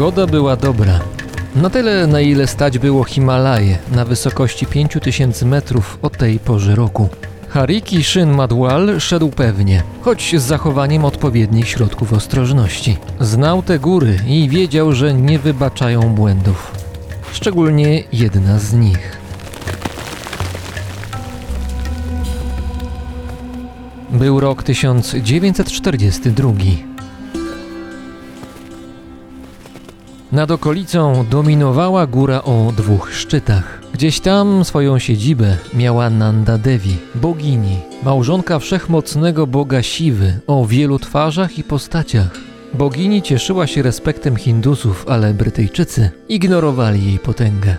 Pogoda była dobra. Na tyle, na ile stać było Himalaje na wysokości 5000 metrów o tej porze roku. Hariki Shin Madwal szedł pewnie, choć z zachowaniem odpowiednich środków ostrożności. Znał te góry i wiedział, że nie wybaczają błędów. Szczególnie jedna z nich. Był rok 1942. Nad okolicą dominowała góra o dwóch szczytach. Gdzieś tam swoją siedzibę miała Nanda Devi, bogini, małżonka wszechmocnego boga Siwy o wielu twarzach i postaciach. Bogini cieszyła się respektem Hindusów, ale Brytyjczycy ignorowali jej potęgę.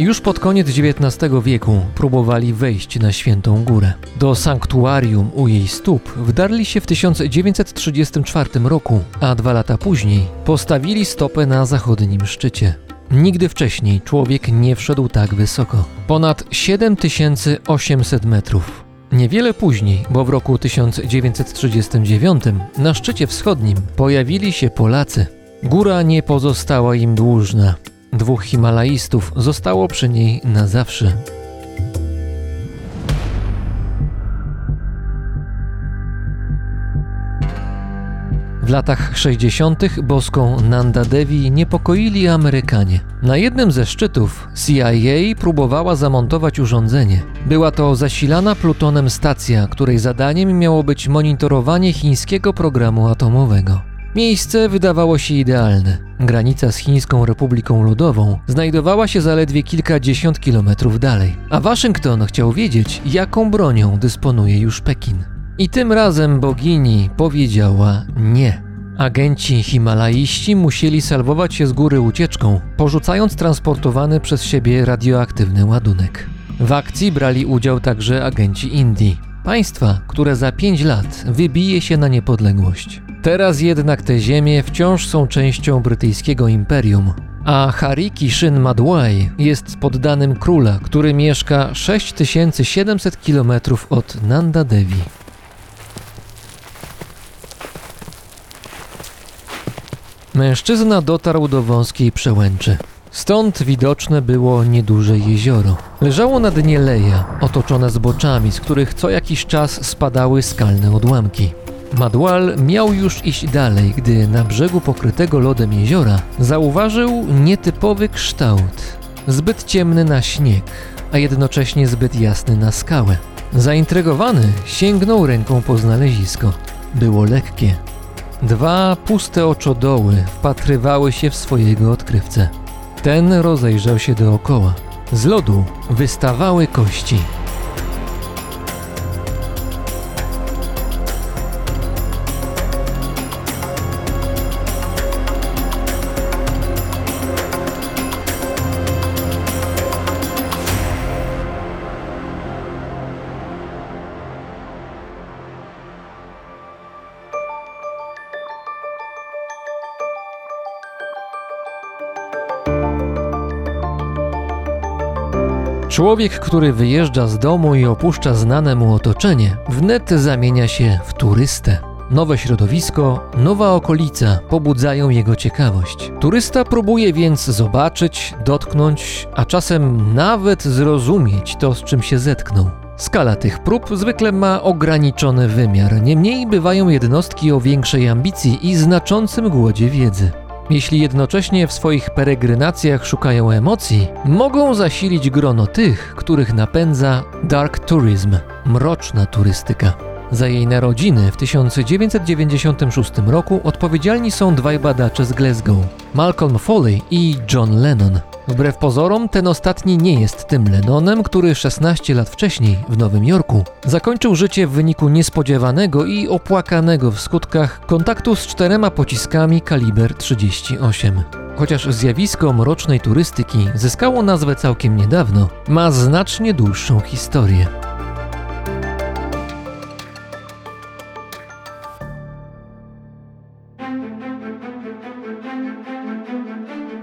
Już pod koniec XIX wieku próbowali wejść na Świętą Górę. Do sanktuarium u jej stóp wdarli się w 1934 roku, a dwa lata później postawili stopę na zachodnim szczycie. Nigdy wcześniej człowiek nie wszedł tak wysoko. Ponad 7800 metrów. Niewiele później, bo w roku 1939 na szczycie wschodnim pojawili się Polacy. Góra nie pozostała im dłużna. Dwóch Himalajstów zostało przy niej na zawsze. W latach 60. boską Nanda Devi niepokoili Amerykanie. Na jednym ze szczytów CIA próbowała zamontować urządzenie. Była to zasilana plutonem stacja, której zadaniem miało być monitorowanie chińskiego programu atomowego. Miejsce wydawało się idealne. Granica z Chińską Republiką Ludową znajdowała się zaledwie kilkadziesiąt kilometrów dalej, a Waszyngton chciał wiedzieć, jaką bronią dysponuje już Pekin. I tym razem bogini powiedziała nie. Agenci himalaiści musieli salwować się z góry ucieczką, porzucając transportowany przez siebie radioaktywny ładunek. W akcji brali udział także agenci Indii, państwa, które za pięć lat wybije się na niepodległość. Teraz jednak te ziemie wciąż są częścią brytyjskiego imperium, a Hariki Shin Madwai jest poddanym króla, który mieszka 6700 km od Nanda Devi. Mężczyzna dotarł do wąskiej przełęczy. Stąd widoczne było nieduże jezioro. Leżało na dnie leja, otoczone zboczami, z których co jakiś czas spadały skalne odłamki. Madwal miał już iść dalej, gdy na brzegu pokrytego lodem jeziora zauważył nietypowy kształt. Zbyt ciemny na śnieg, a jednocześnie zbyt jasny na skałę. Zaintrygowany sięgnął ręką po znalezisko. Było lekkie. Dwa puste oczodoły wpatrywały się w swojego odkrywcę. Ten rozejrzał się dookoła. Z lodu wystawały kości. Człowiek, który wyjeżdża z domu i opuszcza znane mu otoczenie, wnet zamienia się w turystę. Nowe środowisko, nowa okolica pobudzają jego ciekawość. Turysta próbuje więc zobaczyć, dotknąć, a czasem nawet zrozumieć to, z czym się zetknął. Skala tych prób zwykle ma ograniczony wymiar, niemniej bywają jednostki o większej ambicji i znaczącym głodzie wiedzy. Jeśli jednocześnie w swoich peregrinacjach szukają emocji, mogą zasilić grono tych, których napędza dark tourism, mroczna turystyka. Za jej narodziny w 1996 roku odpowiedzialni są dwaj badacze z Glasgow, Malcolm Foley i John Lennon. Wbrew pozorom, ten ostatni nie jest tym Lennonem, który 16 lat wcześniej w Nowym Jorku zakończył życie w wyniku niespodziewanego i opłakanego w skutkach kontaktu z czterema pociskami kaliber 38. Chociaż zjawisko mrocznej turystyki zyskało nazwę całkiem niedawno, ma znacznie dłuższą historię.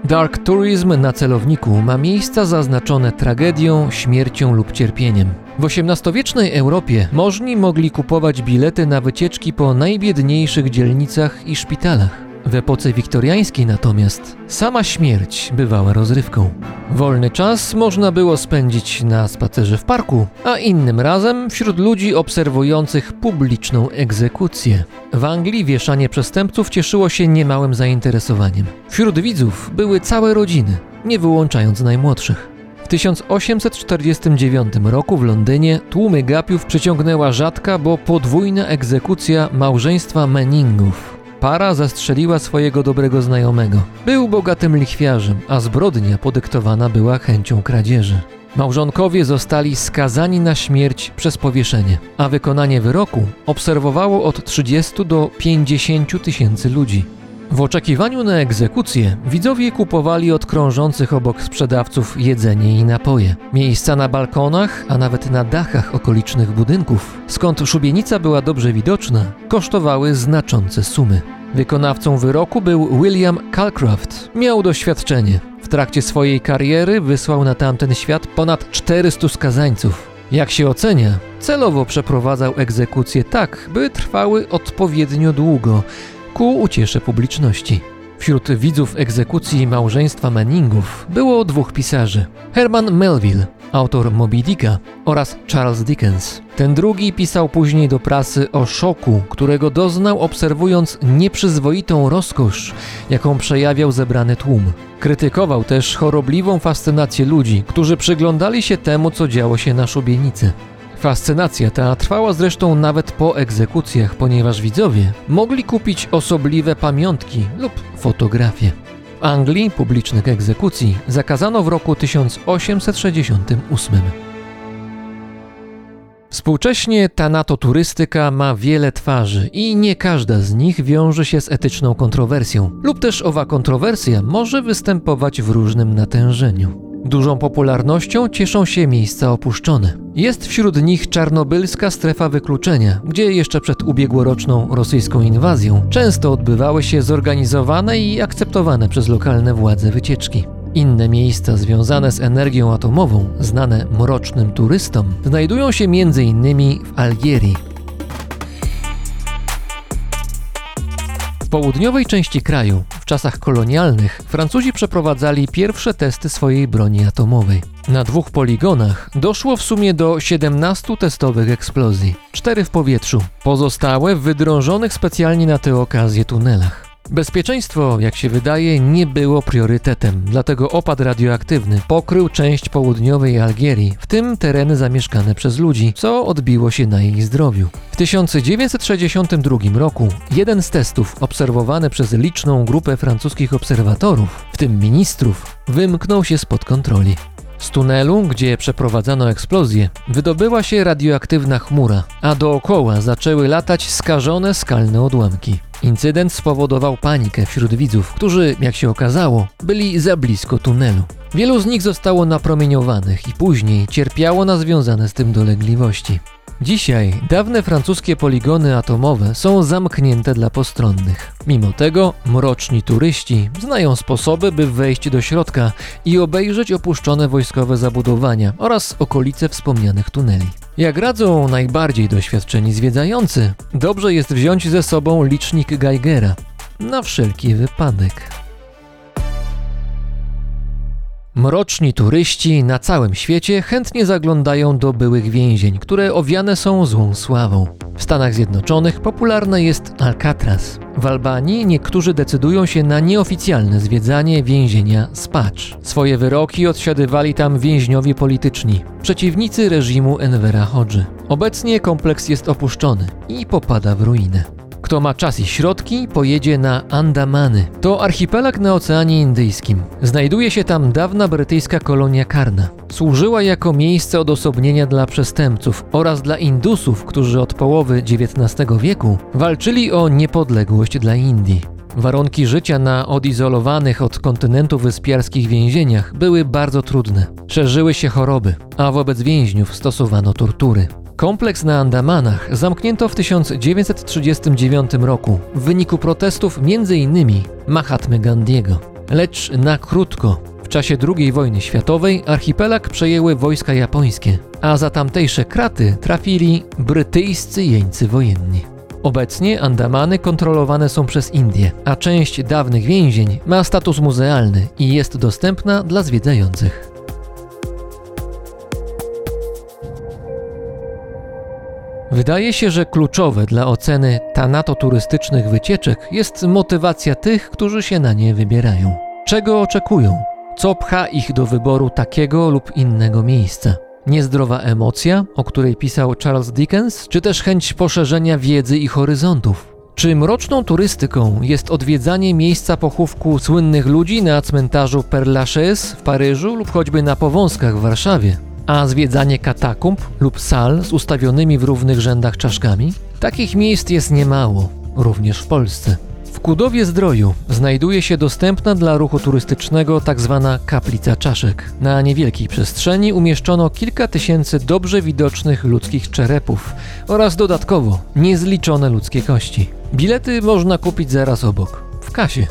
Dark Tourism na celowniku ma miejsca zaznaczone tragedią, śmiercią lub cierpieniem. W XVIII-wiecznej Europie możni mogli kupować bilety na wycieczki po najbiedniejszych dzielnicach i szpitalach. W epoce wiktoriańskiej natomiast sama śmierć bywała rozrywką. Wolny czas można było spędzić na spacerze w parku, a innym razem wśród ludzi obserwujących publiczną egzekucję. W Anglii wieszanie przestępców cieszyło się niemałym zainteresowaniem. Wśród widzów były całe rodziny, nie wyłączając najmłodszych. W 1849 roku w Londynie tłumy gapiów przyciągnęła rzadka, bo podwójna egzekucja małżeństwa Manningów. Para zastrzeliła swojego dobrego znajomego. Był bogatym lichwiarzem, a zbrodnia podyktowana była chęcią kradzieży. Małżonkowie zostali skazani na śmierć przez powieszenie, a wykonanie wyroku obserwowało od 30 do 50 tysięcy ludzi. W oczekiwaniu na egzekucję widzowie kupowali od krążących obok sprzedawców jedzenie i napoje. Miejsca na balkonach, a nawet na dachach okolicznych budynków, skąd szubienica była dobrze widoczna, kosztowały znaczące sumy. Wykonawcą wyroku był William Calcraft. Miał doświadczenie. W trakcie swojej kariery wysłał na tamten świat ponad 400 skazańców. Jak się ocenia, celowo przeprowadzał egzekucje tak, by trwały odpowiednio długo, ku uciesze publiczności. Wśród widzów egzekucji małżeństwa Manningów było dwóch pisarzy: Herman Melville, autor Moby Dicka, oraz Charles Dickens. Ten drugi pisał później do prasy o szoku, którego doznał obserwując nieprzyzwoitą rozkosz, jaką przejawiał zebrany tłum. Krytykował też chorobliwą fascynację ludzi, którzy przyglądali się temu, co działo się na szubienicy. Fascynacja ta trwała zresztą nawet po egzekucjach, ponieważ widzowie mogli kupić osobliwe pamiątki lub fotografie. W Anglii publicznych egzekucji zakazano w roku 1868. Współcześnie tanatoturystyka ma wiele twarzy i nie każda z nich wiąże się z etyczną kontrowersją, lub też owa kontrowersja może występować w różnym natężeniu. Dużą popularnością cieszą się miejsca opuszczone. Jest wśród nich czarnobylska strefa wykluczenia, gdzie jeszcze przed ubiegłoroczną rosyjską inwazją często odbywały się zorganizowane i akceptowane przez lokalne władze wycieczki. Inne miejsca związane z energią atomową, znane mrocznym turystom, znajdują się m.in. w Algierii. W południowej części kraju, w czasach kolonialnych, Francuzi przeprowadzali pierwsze testy swojej broni atomowej. Na dwóch poligonach doszło w sumie do 17 testowych eksplozji, cztery w powietrzu, pozostałe w wydrążonych specjalnie na tę okazję tunelach. Bezpieczeństwo, jak się wydaje, nie było priorytetem, dlatego opad radioaktywny pokrył część południowej Algierii, w tym tereny zamieszkane przez ludzi, co odbiło się na ich zdrowiu. W 1962 roku jeden z testów obserwowany przez liczną grupę francuskich obserwatorów, w tym ministrów, wymknął się spod kontroli. Z tunelu, gdzie przeprowadzano eksplozję, wydobyła się radioaktywna chmura, a dookoła zaczęły latać skażone skalne odłamki. Incydent spowodował panikę wśród widzów, którzy, jak się okazało, byli za blisko tunelu. Wielu z nich zostało napromieniowanych i później cierpiało na związane z tym dolegliwości. Dzisiaj dawne francuskie poligony atomowe są zamknięte dla postronnych. Mimo tego mroczni turyści znają sposoby, by wejść do środka i obejrzeć opuszczone wojskowe zabudowania oraz okolice wspomnianych tuneli. Jak radzą najbardziej doświadczeni zwiedzający, dobrze jest wziąć ze sobą licznik Geigera na wszelki wypadek. Mroczni turyści na całym świecie chętnie zaglądają do byłych więzień, które owiane są złą sławą. W Stanach Zjednoczonych popularne jest Alcatraz. W Albanii niektórzy decydują się na nieoficjalne zwiedzanie więzienia Spacz. Swoje wyroki odsiadywali tam więźniowie polityczni, przeciwnicy reżimu Envera Hodży. Obecnie kompleks jest opuszczony i popada w ruinę. Kto ma czas i środki, pojedzie na Andamany. To archipelag na Oceanie Indyjskim. Znajduje się tam dawna brytyjska kolonia karna. Służyła jako miejsce odosobnienia dla przestępców oraz dla Indusów, którzy od połowy XIX wieku walczyli o niepodległość dla Indii. Warunki życia na odizolowanych od kontynentu wyspiarskich więzieniach były bardzo trudne. Szerzyły się choroby, a wobec więźniów stosowano tortury. Kompleks na Andamanach zamknięto w 1939 roku w wyniku protestów m.in. Mahatmy Gandiego. Lecz na krótko. W czasie II wojny światowej archipelag przejęły wojska japońskie, a za tamtejsze kraty trafili brytyjscy jeńcy wojenni. Obecnie Andamany kontrolowane są przez Indię, a część dawnych więzień ma status muzealny i jest dostępna dla zwiedzających. Wydaje się, że kluczowe dla oceny tanato-turystycznych wycieczek jest motywacja tych, którzy się na nie wybierają. Czego oczekują? Co pcha ich do wyboru takiego lub innego miejsca? Niezdrowa emocja, o której pisał Charles Dickens, czy też chęć poszerzenia wiedzy i horyzontów? Czy mroczną turystyką jest odwiedzanie miejsca pochówku słynnych ludzi na cmentarzu Père Lachaise w Paryżu lub choćby na Powązkach w Warszawie? A zwiedzanie katakumb lub sal z ustawionymi w równych rzędach czaszkami? Takich miejsc jest niemało, również w Polsce. W Kudowie Zdroju znajduje się dostępna dla ruchu turystycznego tzw. Tak kaplica czaszek. Na niewielkiej przestrzeni umieszczono kilka tysięcy dobrze widocznych ludzkich czerepów oraz dodatkowo niezliczone ludzkie kości. Bilety można kupić zaraz obok, w kasie.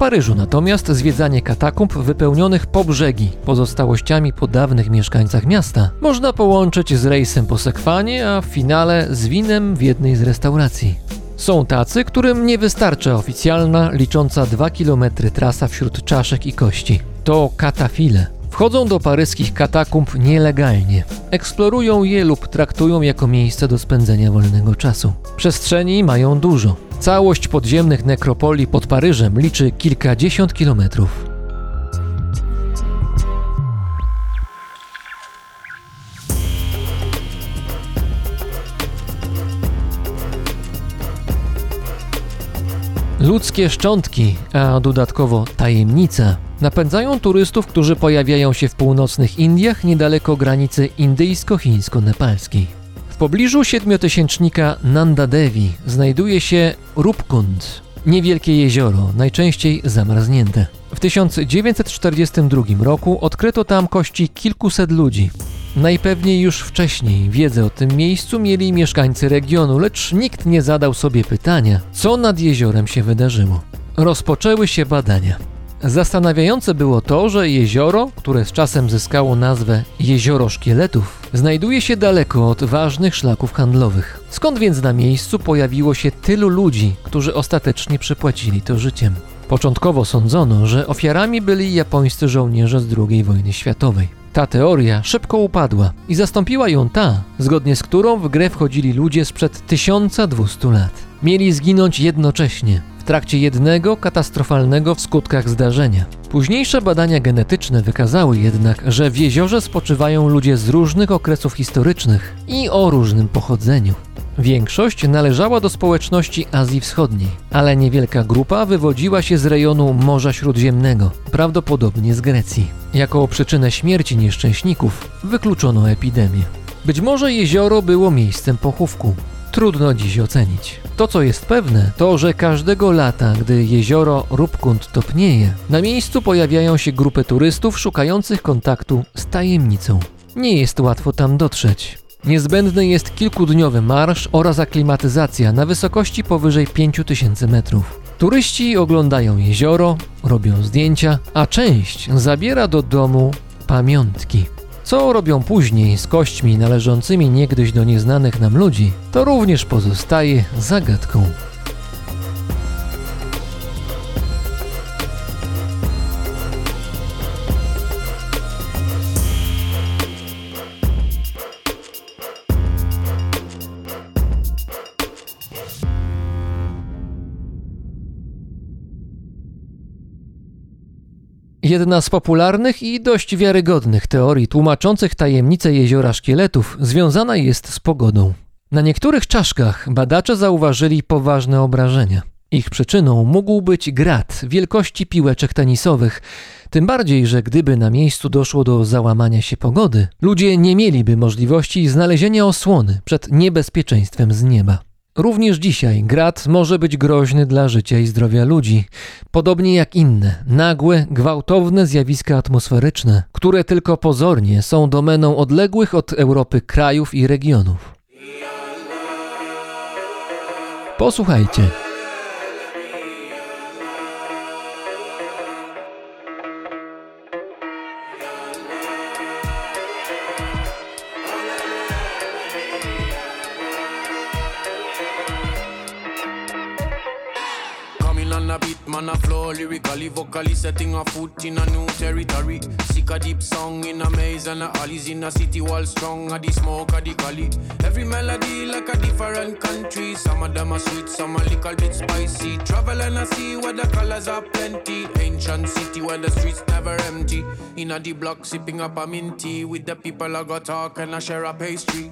Paryżu natomiast zwiedzanie katakumb wypełnionych po brzegi pozostałościami po dawnych mieszkańcach miasta można połączyć z rejsem po sekwanie, a w finale z winem w jednej z restauracji. Są tacy, którym nie wystarcza oficjalna, licząca 2 km trasa wśród czaszek i kości. To katafile. Wchodzą do paryskich katakumb nielegalnie. Eksplorują je lub traktują jako miejsce do spędzenia wolnego czasu. Przestrzeni mają dużo. Całość podziemnych nekropolii pod Paryżem liczy kilkadziesiąt kilometrów. Ludzkie szczątki, a dodatkowo tajemnica, napędzają turystów, którzy pojawiają się w północnych Indiach niedaleko granicy indyjsko-chińsko-nepalskiej pobliżu siedmiotysięcznika Nanda Devi znajduje się Rupkund, niewielkie jezioro, najczęściej zamarznięte. W 1942 roku odkryto tam kości kilkuset ludzi. Najpewniej już wcześniej wiedzę o tym miejscu mieli mieszkańcy regionu, lecz nikt nie zadał sobie pytania, co nad jeziorem się wydarzyło. Rozpoczęły się badania. Zastanawiające było to, że jezioro, które z czasem zyskało nazwę Jezioro Szkieletów, znajduje się daleko od ważnych szlaków handlowych. Skąd więc na miejscu pojawiło się tylu ludzi, którzy ostatecznie przypłacili to życiem? Początkowo sądzono, że ofiarami byli japońscy żołnierze z II wojny światowej. Ta teoria szybko upadła i zastąpiła ją ta, zgodnie z którą w grę wchodzili ludzie sprzed 1200 lat. Mieli zginąć jednocześnie, w trakcie jednego katastrofalnego w skutkach zdarzenia. Późniejsze badania genetyczne wykazały jednak, że w jeziorze spoczywają ludzie z różnych okresów historycznych i o różnym pochodzeniu. Większość należała do społeczności Azji Wschodniej, ale niewielka grupa wywodziła się z rejonu Morza Śródziemnego, prawdopodobnie z Grecji. Jako przyczynę śmierci nieszczęśników wykluczono epidemię. Być może jezioro było miejscem pochówku. Trudno dziś ocenić. To, co jest pewne, to, że każdego lata, gdy jezioro Rupkund topnieje, na miejscu pojawiają się grupy turystów szukających kontaktu z tajemnicą. Nie jest łatwo tam dotrzeć. Niezbędny jest kilkudniowy marsz oraz aklimatyzacja na wysokości powyżej 5000 metrów. Turyści oglądają jezioro, robią zdjęcia, a część zabiera do domu pamiątki. Co robią później z kośćmi należącymi niegdyś do nieznanych nam ludzi, to również pozostaje zagadką. Jedna z popularnych i dość wiarygodnych teorii tłumaczących tajemnice jeziora szkieletów związana jest z pogodą. Na niektórych czaszkach badacze zauważyli poważne obrażenia. Ich przyczyną mógł być grat wielkości piłeczek tenisowych, tym bardziej, że gdyby na miejscu doszło do załamania się pogody, ludzie nie mieliby możliwości znalezienia osłony przed niebezpieczeństwem z nieba. Również dzisiaj grad może być groźny dla życia i zdrowia ludzi, podobnie jak inne nagłe, gwałtowne zjawiska atmosferyczne, które tylko pozornie są domeną odległych od Europy krajów i regionów. Posłuchajcie. A beat, man a flow lyrically, vocally setting a foot in a new territory. Sick a deep song in a maze and a alleys in a city wall strong, a the smoke a the cali. Every melody like a different country. Some of them are sweet, some a little bit spicy. Travel and I see where the colors are plenty. Ancient city where the streets never empty. In a the block sipping up a minty with the people I got talk and I share a pastry.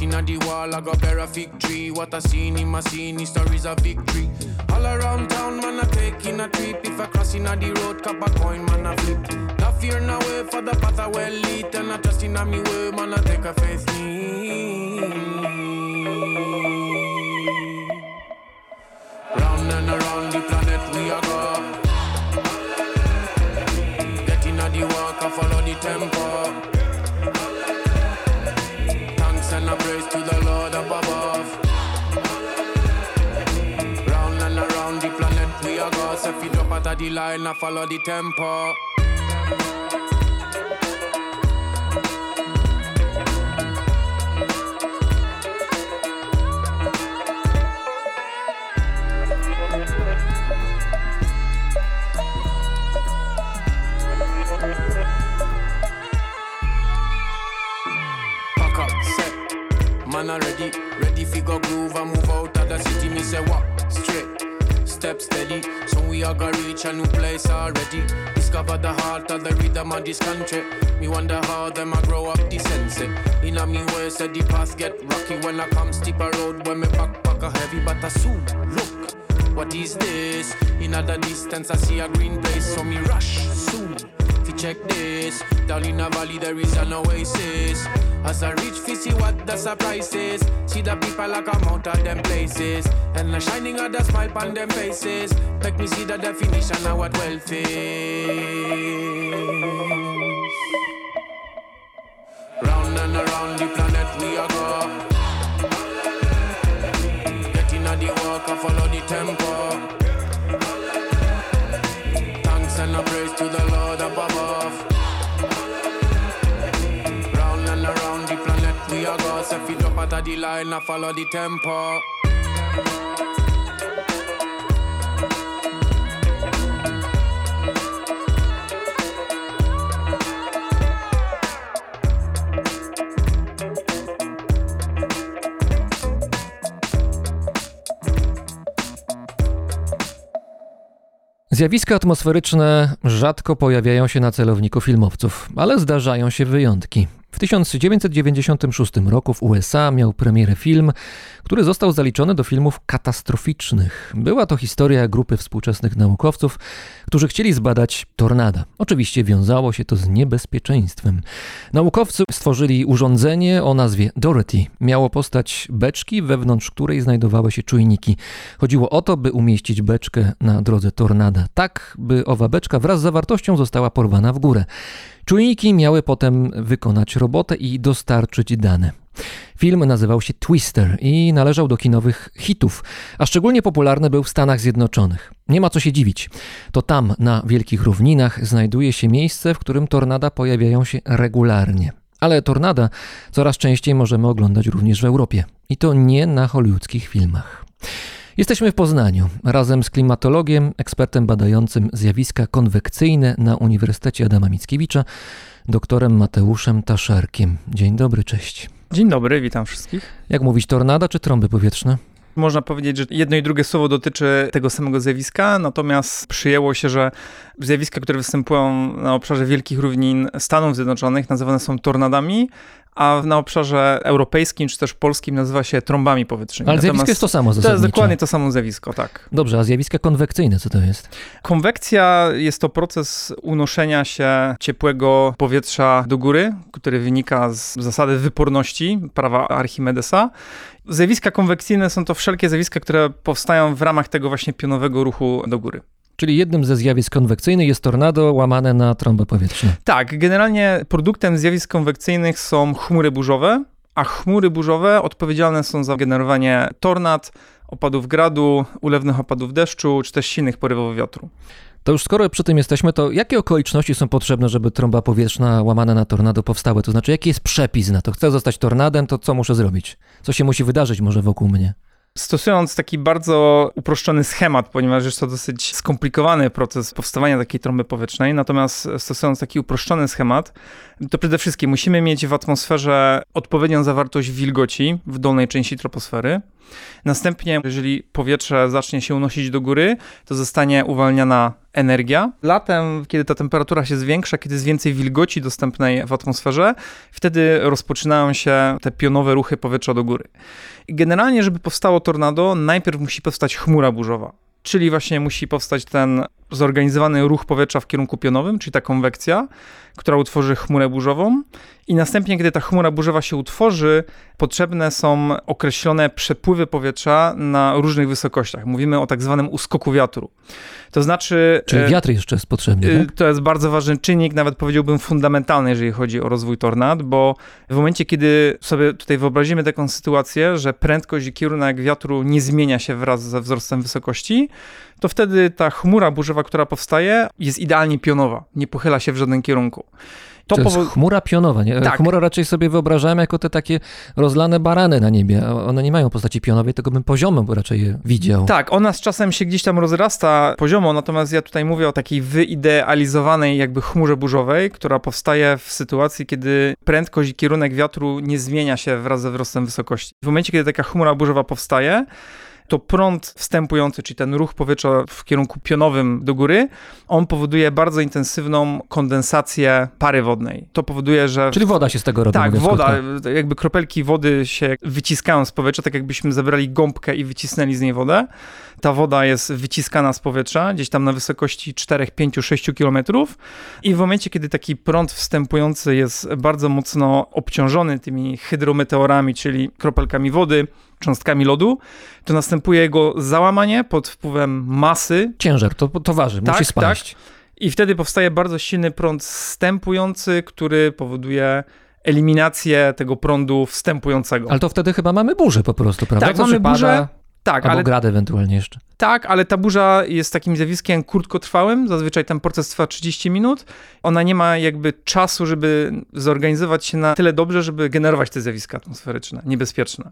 Rocking at the wall, I got fig tree. What I seen in my scene, stories of victory. All around town, man, I taking a trip. If I crossing on the road, cup a coin, man, I flip. No fear, no way for the path I well lead. And I trust in me way, man, I take a faith. Round and around the planet we are go. Getting on the walk, I follow the tempo. Out of the line, I follow the tempo. Man already ready fi go groove and move out of the city. Me say walk straight, step steady. So we are gonna reach a new place already. Discover the heart of the rhythm of this country. Me wonder how them a grow up sense. In a me way, say the path get rocky when I come steep a road when me backpack a heavy, but I soon look. What is this? In the distance, I see a green place, so me rush soon. Check this. Down in the valley there is an oasis. As I reach fi see what the surprise is. See the people like come out of them places. And the shining of the smile on them faces. Make me see the definition of what wealth is. Round and around the planet we are go. Getting on the walk, I follow the tempo. And a praise to the Lord up above. Round and around the planet we are go. So if you drop out of the line, I follow the tempo. Zjawiska atmosferyczne rzadko pojawiają się na celowniku filmowców, ale zdarzają się wyjątki. W 1996 roku w USA miał premierę film, który został zaliczony do filmów katastroficznych. Była to historia grupy współczesnych naukowców, którzy chcieli zbadać tornada. Oczywiście wiązało się to z niebezpieczeństwem. Naukowcy stworzyli urządzenie o nazwie Dorothy. Miało postać beczki, wewnątrz której znajdowały się czujniki. Chodziło o to, by umieścić beczkę na drodze tornada, tak by owa beczka wraz z zawartością została porwana w górę. Czujniki miały potem wykonać robotę i dostarczyć dane. Film nazywał się Twister i należał do kinowych hitów, a szczególnie popularny był w Stanach Zjednoczonych. Nie ma co się dziwić. To tam, na wielkich równinach, znajduje się miejsce, w którym tornada pojawiają się regularnie. Ale tornada coraz częściej możemy oglądać również w Europie. I to nie na hollywoodzkich filmach. Jesteśmy w Poznaniu razem z klimatologiem, ekspertem badającym zjawiska konwekcyjne na Uniwersytecie Adama Mickiewicza, doktorem Mateuszem Taszarkiem. Dzień dobry, cześć. Dzień dobry, witam wszystkich. Jak mówić, tornada czy trąby powietrzne? Można powiedzieć, że jedno i drugie słowo dotyczy tego samego zjawiska, natomiast przyjęło się, że zjawiska, które występują na obszarze wielkich równin Stanów Zjednoczonych, nazywane są tornadami, a na obszarze europejskim czy też polskim nazywa się trąbami powietrznymi. Ale Natomiast zjawisko jest to samo To jest zasadniczo. dokładnie to samo zjawisko, tak. Dobrze, a zjawiska konwekcyjne, co to jest? Konwekcja jest to proces unoszenia się ciepłego powietrza do góry, który wynika z zasady wyporności prawa Archimedesa. Zjawiska konwekcyjne są to wszelkie zjawiska, które powstają w ramach tego właśnie pionowego ruchu do góry. Czyli jednym ze zjawisk konwekcyjnych jest tornado łamane na trąbę powietrzną. Tak, generalnie produktem zjawisk konwekcyjnych są chmury burzowe, a chmury burzowe odpowiedzialne są za generowanie tornad, opadów gradu, ulewnych opadów deszczu, czy też silnych porywów wiatru. To już skoro przy tym jesteśmy, to jakie okoliczności są potrzebne, żeby trąba powietrzna łamana na tornado powstała? To znaczy, jaki jest przepis na to? Chcę zostać tornadem, to co muszę zrobić? Co się musi wydarzyć może wokół mnie? Stosując taki bardzo uproszczony schemat, ponieważ jest to dosyć skomplikowany proces powstawania takiej trąby powietrznej, natomiast stosując taki uproszczony schemat, to przede wszystkim musimy mieć w atmosferze odpowiednią zawartość wilgoci w dolnej części troposfery. Następnie, jeżeli powietrze zacznie się unosić do góry, to zostanie uwalniana energia. Latem, kiedy ta temperatura się zwiększa, kiedy jest więcej wilgoci dostępnej w atmosferze, wtedy rozpoczynają się te pionowe ruchy powietrza do góry. Generalnie, żeby powstało tornado, najpierw musi powstać chmura burzowa. Czyli właśnie musi powstać ten zorganizowany ruch powietrza w kierunku pionowym, czyli ta konwekcja, która utworzy chmurę burzową. I następnie, kiedy ta chmura burzowa się utworzy, potrzebne są określone przepływy powietrza na różnych wysokościach. Mówimy o tak zwanym uskoku wiatru. To znaczy. Czyli e, wiatr jeszcze jest potrzebny, Y, tak? To jest bardzo ważny czynnik, nawet powiedziałbym fundamentalny, jeżeli chodzi o rozwój tornad, bo w momencie, kiedy sobie tutaj wyobrazimy taką sytuację, że prędkość i kierunek wiatru nie zmienia się wraz ze wzrostem wysokości, to wtedy ta chmura burzowa, która powstaje, jest idealnie pionowa, nie pochyla się w żadnym kierunku. To, To, jest powo- chmura pionowa, nie? Tak. Chmura raczej sobie wyobrażałem jako te takie rozlane barany na niebie. One nie mają postaci pionowej, tylko bym poziomem raczej je widział. Tak, ona z czasem się gdzieś tam rozrasta poziomo, natomiast ja tutaj mówię o takiej wyidealizowanej jakby chmurze burzowej, która powstaje w sytuacji, kiedy prędkość i kierunek wiatru nie zmienia się wraz ze wzrostem wysokości. W momencie, kiedy taka chmura burzowa powstaje, to prąd wstępujący, czyli ten ruch powietrza w kierunku pionowym do góry, on powoduje bardzo intensywną kondensację pary wodnej. To powoduje, że Czyli woda się z tego robi. tak, woda, jakby kropelki wody się wyciskają z powietrza, tak jakbyśmy zabrali gąbkę i wycisnęli z niej wodę. Ta woda jest wyciskana z powietrza, gdzieś tam na wysokości 4, 5, 6 kilometrów i w momencie, kiedy taki prąd wstępujący jest bardzo mocno obciążony tymi hydrometeorami, czyli kropelkami wody, cząstkami lodu, to następuje jego załamanie pod wpływem masy Ciężar, to, to waży, Tak, musi spaść. i wtedy powstaje bardzo silny prąd wstępujący, który powoduje eliminację tego prądu wstępującego. Ale to wtedy chyba mamy burzę po prostu, prawda? Tak, Co mamy burzę, tak, Albo ale, grad ewentualnie jeszcze. tak, ale ta burza jest takim zjawiskiem krótkotrwałym. Zazwyczaj ten proces trwa 30 minut. Ona nie ma jakby czasu, żeby zorganizować się na tyle dobrze, żeby generować te zjawiska atmosferyczne, niebezpieczne.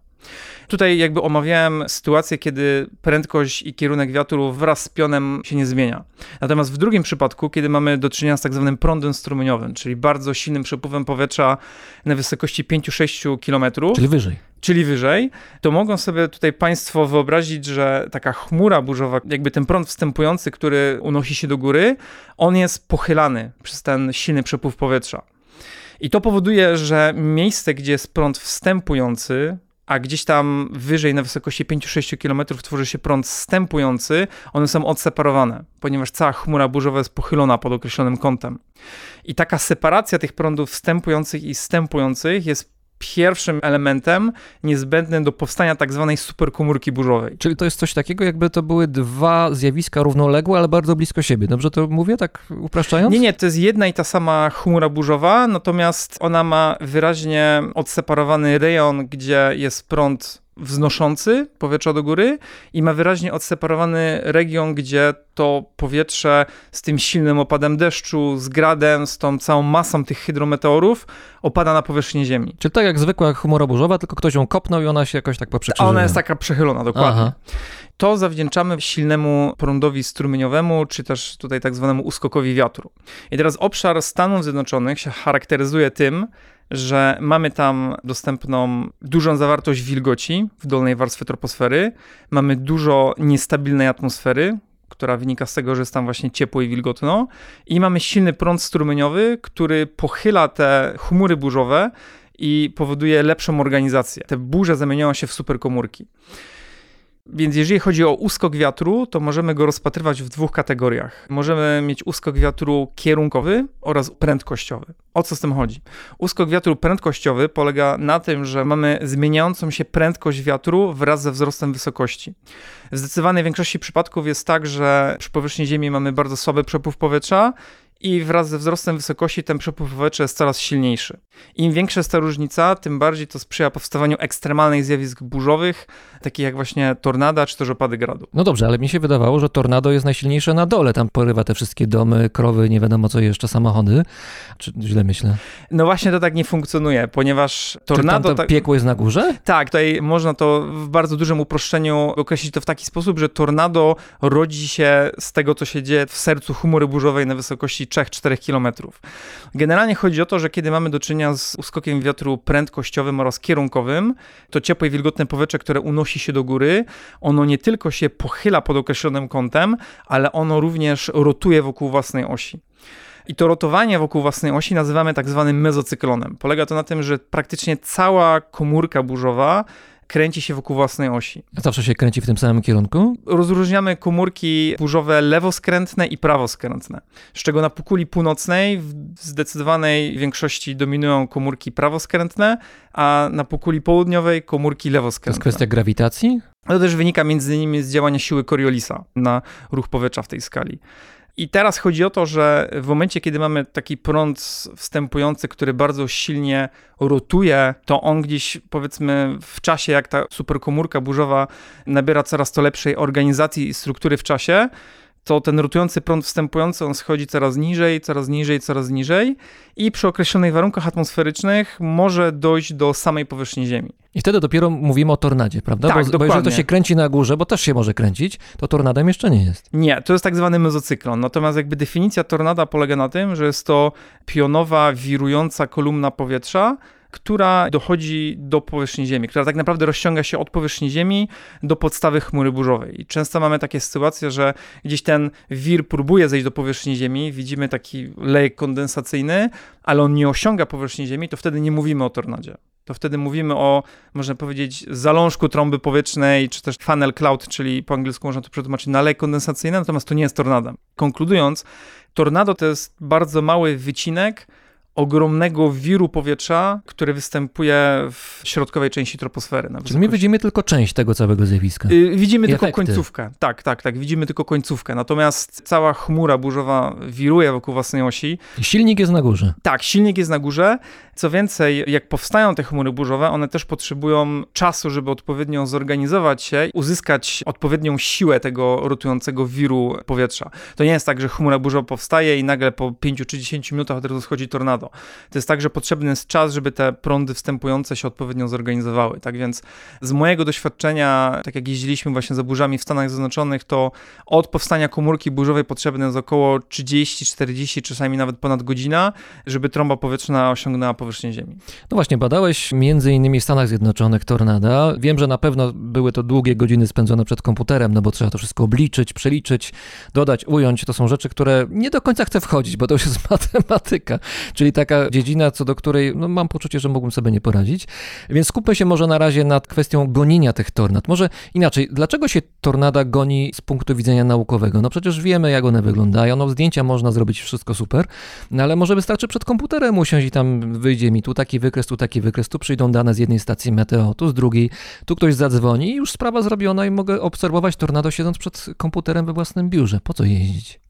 Tutaj jakby omawiałem sytuację, kiedy prędkość i kierunek wiatru wraz z pionem się nie zmienia. Natomiast w drugim przypadku, kiedy mamy do czynienia z tak zwanym prądem strumieniowym, czyli bardzo silnym przepływem powietrza na wysokości 5-6 km, Czyli wyżej. Czyli wyżej, to mogą sobie tutaj Państwo wyobrazić, że taka chmura burzowa, jakby ten prąd wstępujący, który unosi się do góry, on jest pochylany przez ten silny przepływ powietrza. I to powoduje, że miejsce, gdzie jest prąd wstępujący, a gdzieś tam wyżej na wysokości 5-6 km tworzy się prąd wstępujący, one są odseparowane, ponieważ cała chmura burzowa jest pochylona pod określonym kątem. I taka separacja tych prądów wstępujących i stępujących jest pierwszym elementem niezbędnym do powstania tak zwanej superkomórki burzowej. Czyli to jest coś takiego, jakby to były dwa zjawiska równoległe, ale bardzo blisko siebie. Dobrze to mówię, tak upraszczając? Nie, nie, to jest jedna i ta sama chmura burzowa, natomiast ona ma wyraźnie odseparowany rejon, gdzie jest prąd wznoszący powietrza do góry i ma wyraźnie odseparowany region, gdzie to powietrze z tym silnym opadem deszczu, z gradem, z tą całą masą tych hydrometeorów opada na powierzchnię Ziemi. Czyli tak jak zwykła chmura burzowa, tylko ktoś ją kopnął i ona się jakoś tak poprzekrzyżowała. ona jest taka przechylona, dokładnie. Aha. To zawdzięczamy silnemu prądowi strumieniowemu, czy też tutaj tak zwanemu uskokowi wiatru. I teraz obszar Stanów Zjednoczonych się charakteryzuje tym, że mamy tam dostępną dużą zawartość wilgoci w dolnej warstwie troposfery, mamy dużo niestabilnej atmosfery, która wynika z tego, że jest tam właśnie ciepło i wilgotno, i mamy silny prąd strumieniowy, który pochyla te chmury burzowe i powoduje lepszą organizację. Te burze zamieniają się w superkomórki. Więc jeżeli chodzi o uskok wiatru, to możemy go rozpatrywać w dwóch kategoriach. Możemy mieć uskok wiatru kierunkowy oraz prędkościowy. O co z tym chodzi? Uskok wiatru prędkościowy polega na tym, że mamy zmieniającą się prędkość wiatru wraz ze wzrostem wysokości. W zdecydowanej większości przypadków jest tak, że przy powierzchni Ziemi mamy bardzo słaby przepływ powietrza i wraz ze wzrostem wysokości ten przepływ powietrza jest coraz silniejszy. Im większa jest ta różnica, tym bardziej to sprzyja powstawaniu ekstremalnych zjawisk burzowych, takich jak właśnie tornada czy też opady gradu. No dobrze, ale mi się wydawało, że tornado jest najsilniejsze na dole. Tam porywa te wszystkie domy, krowy, nie wiadomo co jeszcze, samochody. Czy źle myślę? No właśnie to tak nie funkcjonuje, ponieważ tornado... Czy tam to tak- piekło jest na górze? Tak, tutaj można to w bardzo dużym uproszczeniu określić to w taki sposób, że tornado rodzi się z tego, co się dzieje w sercu chmury burzowej na wysokości 3-4 km. Generalnie chodzi o to, że kiedy mamy do czynienia z uskokiem wiatru prędkościowym oraz kierunkowym, to ciepłe i wilgotne powietrze, które unosi się do góry, ono nie tylko się pochyla pod określonym kątem, ale ono również rotuje wokół własnej osi. I to rotowanie wokół własnej osi nazywamy tak zwanym mezocyklonem. Polega to na tym, że praktycznie cała komórka burzowa kręci się wokół własnej osi. Zawsze się kręci w tym samym kierunku? Rozróżniamy komórki burzowe lewoskrętne i prawoskrętne, z czego na półkuli północnej w zdecydowanej większości dominują komórki prawoskrętne, a na półkuli południowej komórki To jest lewoskrętne. kwestia grawitacji? To też wynika między innymi z działania siły Coriolisa na ruch powietrza w tej skali. I teraz chodzi o to, że w momencie, kiedy mamy taki prąd wstępujący, który bardzo silnie rotuje, to on gdzieś, powiedzmy, w czasie, jak ta superkomórka burzowa nabiera coraz to lepszej organizacji i struktury w czasie, to ten rotujący prąd wstępujący, on schodzi coraz niżej, coraz niżej, coraz niżej i przy określonych warunkach atmosferycznych może dojść do samej powierzchni Ziemi. I wtedy dopiero mówimy o tornadzie, prawda? Tak, bo, bo jeżeli to dokładnie. się kręci na górze, bo też się może kręcić, to tornadem jeszcze nie jest. Nie, to jest tak zwany mezocyklon. Natomiast jakby definicja tornada polega na tym, że jest to pionowa, wirująca kolumna powietrza, która dochodzi do powierzchni Ziemi, która tak naprawdę rozciąga się od powierzchni Ziemi do podstawy chmury burzowej. I często mamy takie sytuacje, że gdzieś ten wir próbuje zejść do powierzchni Ziemi, widzimy taki lejek kondensacyjny, ale on nie osiąga powierzchni Ziemi, to wtedy nie mówimy o tornadzie. To wtedy mówimy o, można powiedzieć, zalążku trąby powietrznej, czy też funnel cloud, czyli po angielsku można to przetłumaczyć na lej kondensacyjny, natomiast to nie jest tornado. Konkludując, tornado to jest bardzo mały wycinek ogromnego wiru powietrza, który występuje w środkowej części troposfery. Czyli my widzimy tylko część tego całego zjawiska. Y, Widzimy I tylko efekty. końcówkę. Tak, tak, tak. Widzimy tylko końcówkę. Natomiast cała chmura burzowa wiruje wokół własnej osi. Silnik jest na górze. Tak, silnik jest na górze. Co więcej, jak powstają te chmury burzowe, one też potrzebują czasu, żeby odpowiednio zorganizować się, uzyskać odpowiednią siłę tego rotującego wiru powietrza. To nie jest tak, że chmura burzowa powstaje i nagle po 5 czy 10 minutach od razu schodzi tornado. To jest tak, że potrzebny jest czas, żeby te prądy wstępujące się odpowiednio zorganizowały. Tak więc z mojego doświadczenia, tak jak jeździliśmy właśnie za burzami w Stanach Zjednoczonych, to od powstania komórki burzowej potrzebne jest około 30, 40, czasami nawet ponad godzina, żeby trąba powietrzna osiągnęła powierzchnię Ziemi. No właśnie, badałeś między innymi w Stanach Zjednoczonych tornada. Wiem, że na pewno były to długie godziny spędzone przed komputerem, no bo trzeba to wszystko obliczyć, przeliczyć, dodać, ująć. To są rzeczy, które nie do końca chcę wchodzić, bo to już jest matematyka, czyli taka dziedzina, co do której no, mam poczucie, że mógłbym sobie nie poradzić. Więc skupmy się może na razie nad kwestią gonienia tych tornad. Może inaczej, dlaczego się tornada goni z punktu widzenia naukowego? No przecież wiemy, jak one wyglądają, no zdjęcia można zrobić, wszystko super, no ale może wystarczy przed komputerem usiąść i tam wyjdzie mi tu taki wykres, tu taki wykres, tu przyjdą dane z jednej stacji meteo, tu z drugiej, tu ktoś zadzwoni i już sprawa zrobiona i mogę obserwować tornado siedząc przed komputerem we własnym biurze. Po co jeździć?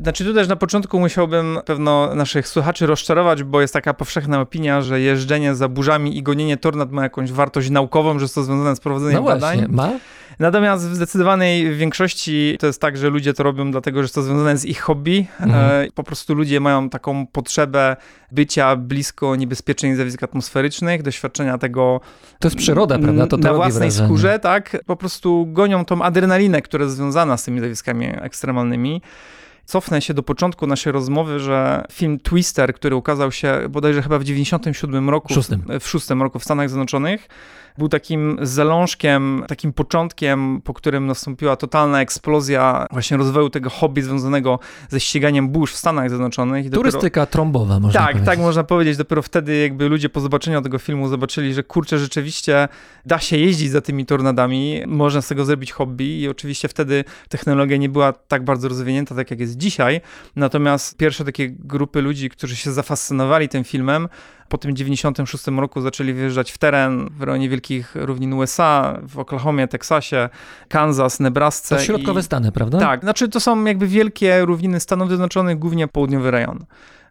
Znaczy tu też na początku musiałbym pewno naszych słuchaczy rozczarować, bo jest taka powszechna opinia, że jeżdżenie za burzami i gonienie tornad ma jakąś wartość naukową, że jest to związane z prowadzeniem No badań. właśnie, ma? Natomiast w zdecydowanej większości to jest tak, że ludzie to robią dlatego, że jest to związane z ich hobby. Mhm. E, po prostu ludzie mają taką potrzebę bycia blisko niebezpiecznych zjawisk atmosferycznych, doświadczenia tego To jest przyroda, prawda? To, na własnej wrażenie. skórze, tak? Po prostu gonią tą adrenalinę, która jest związana z tymi zjawiskami ekstremalnymi. Cofnę się do początku naszej rozmowy, że film Twister, który ukazał się bodajże chyba w 97 roku, Szóstym. w, w szóstym roku w Stanach Zjednoczonych, był takim zalążkiem, takim początkiem, po którym nastąpiła totalna eksplozja właśnie rozwoju tego hobby związanego ze ściganiem burz w Stanach Zjednoczonych. I dopiero- Turystyka trombowa, można tak, powiedzieć. tak można powiedzieć. Dopiero wtedy jakby ludzie po zobaczeniu tego filmu zobaczyli, że kurczę, rzeczywiście da się jeździć za tymi tornadami, można z tego zrobić hobby i oczywiście wtedy technologia nie była tak bardzo rozwinięta, tak jak jest dzisiaj. Natomiast pierwsze takie grupy ludzi, którzy się zafascynowali tym filmem, po tym 96 roku zaczęli wyjeżdżać w teren w rejonie wielkich równin USA, w Oklahomie, Teksasie, Kansas, Nebrasce. To środkowe i... Stany, prawda? Tak, znaczy to są jakby wielkie równiny Stanów Zjednoczonych, głównie południowy rejon.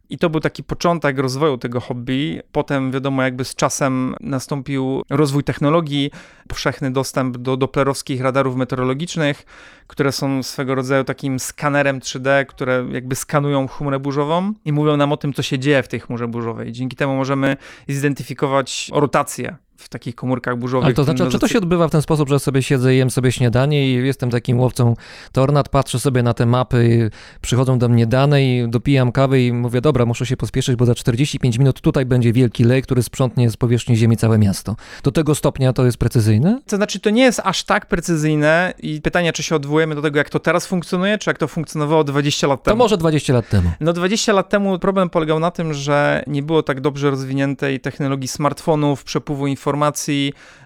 I to był taki początek rozwoju tego hobby. Potem, wiadomo, jakby z czasem nastąpił rozwój technologii, powszechny dostęp do doplerowskich radarów meteorologicznych, które są swego rodzaju takim skanerem 3D, które jakby skanują chmurę burzową i mówią nam o tym, co się dzieje w tej chmurze burzowej. Dzięki temu możemy zidentyfikować rotację w takich komórkach burzowych. Ale to znaczy, czy to się odbywa w ten sposób, że sobie siedzę, jem sobie śniadanie i jestem takim łowcą tornad, patrzę sobie na te mapy, przychodzą do mnie dane i dopijam kawy i mówię, dobra, muszę się pospieszyć, bo za 45 minut tutaj będzie wielki lej, który sprzątnie z powierzchni ziemi całe miasto. Do tego stopnia to jest precyzyjne? To znaczy, to nie jest aż tak precyzyjne i pytanie, czy się odwołujemy do tego, jak to teraz funkcjonuje, czy jak to funkcjonowało 20 lat To temu. może 20 lat temu. No 20 lat temu problem polegał na tym, że nie było tak dobrze rozwiniętej technologii smartfonów, przepływu informacji,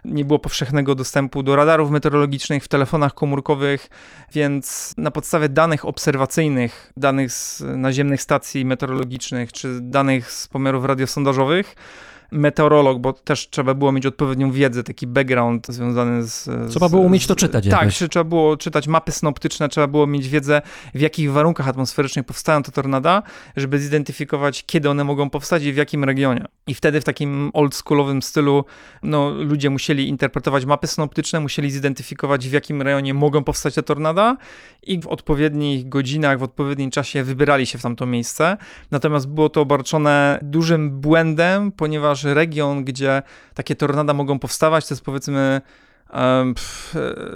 nie było powszechnego dostępu do radarów meteorologicznych w telefonach komórkowych, więc na podstawie danych obserwacyjnych, danych z naziemnych stacji meteorologicznych czy danych z pomiarów radiosondażowych, meteorolog, bo też trzeba było mieć odpowiednią wiedzę, taki background związany z... Trzeba z, było umieć to z- czytać Tak, jakoś. czy trzeba było czytać mapy synoptyczne, trzeba było mieć wiedzę, w jakich warunkach atmosferycznych powstają te tornada, żeby zidentyfikować, kiedy one mogą powstać i w jakim regionie. I wtedy w takim oldschoolowym stylu no, ludzie musieli interpretować mapy synoptyczne, musieli zidentyfikować, w jakim rejonie mogą powstać te tornada i w odpowiednich godzinach, w odpowiednim czasie wybierali się w tamto miejsce. Natomiast było to obarczone dużym błędem, ponieważ region, gdzie takie tornada mogą powstawać, to jest powiedzmy e,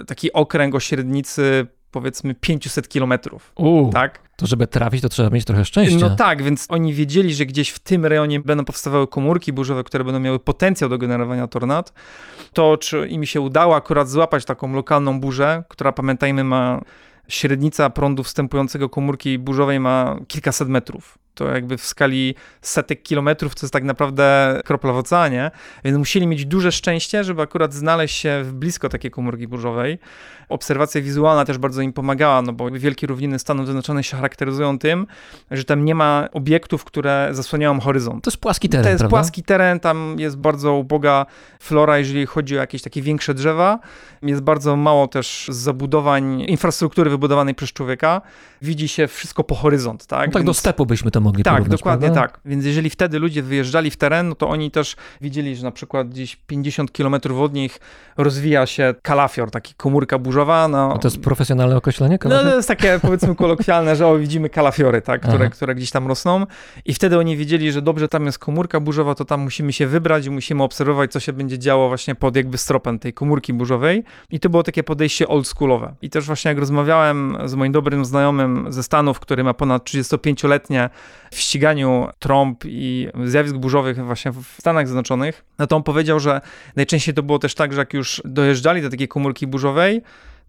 taki okręg o średnicy powiedzmy 500 kilometrów, tak? to żeby trafić, to trzeba mieć trochę szczęścia. No tak, więc oni wiedzieli, że gdzieś w tym rejonie będą powstawały komórki burzowe, które będą miały potencjał do generowania tornad. To, czy im się udało akurat złapać taką lokalną burzę, która pamiętajmy ma średnica prądu wstępującego komórki burzowej ma kilkaset metrów. To jakby w skali setek kilometrów to jest tak naprawdę kropla w oceanie, więc musieli mieć duże szczęście, żeby akurat znaleźć się w blisko takiej komórki burzowej. Obserwacja wizualna też bardzo im pomagała, no bo wielkie równiny Stanów Zjednoczonych się charakteryzują tym, że tam nie ma obiektów, które zasłaniają horyzont. To jest płaski teren, To jest prawda? płaski teren, tam jest bardzo uboga flora, jeżeli chodzi o jakieś takie większe drzewa. Jest bardzo mało też zabudowań, infrastruktury wybudowanej przez człowieka. Widzi się wszystko po horyzont, tak? No tak do Więc- stepu byśmy to mogli tak, dokładnie prawda? tak. Więc jeżeli wtedy ludzie wyjeżdżali w teren, no to oni też widzieli, że na przykład gdzieś 50 km od nich rozwija się kalafior, taki komórka burzowa. No, A to jest profesjonalne określenie? no kalafior? to jest takie powiedzmy kolokwialne, że o, widzimy kalafiory, tak, które, Aha. które gdzieś tam rosną i wtedy oni wiedzieli, że dobrze, tam jest komórka burzowa, to tam musimy się wybrać i musimy obserwować, co się będzie działo właśnie pod jakby stropem tej komórki burzowej i to było takie podejście oldschoolowe. I też właśnie jak rozmawiałem z moim dobrym znajomym ze Stanów, który ma ponad 35-letnie w ściganiu trąb i zjawisk burzowych właśnie w Stanach Zjednoczonych, no to on powiedział, że najczęściej to było też tak, że jak już dojeżdżali do takiej komórki burzowej,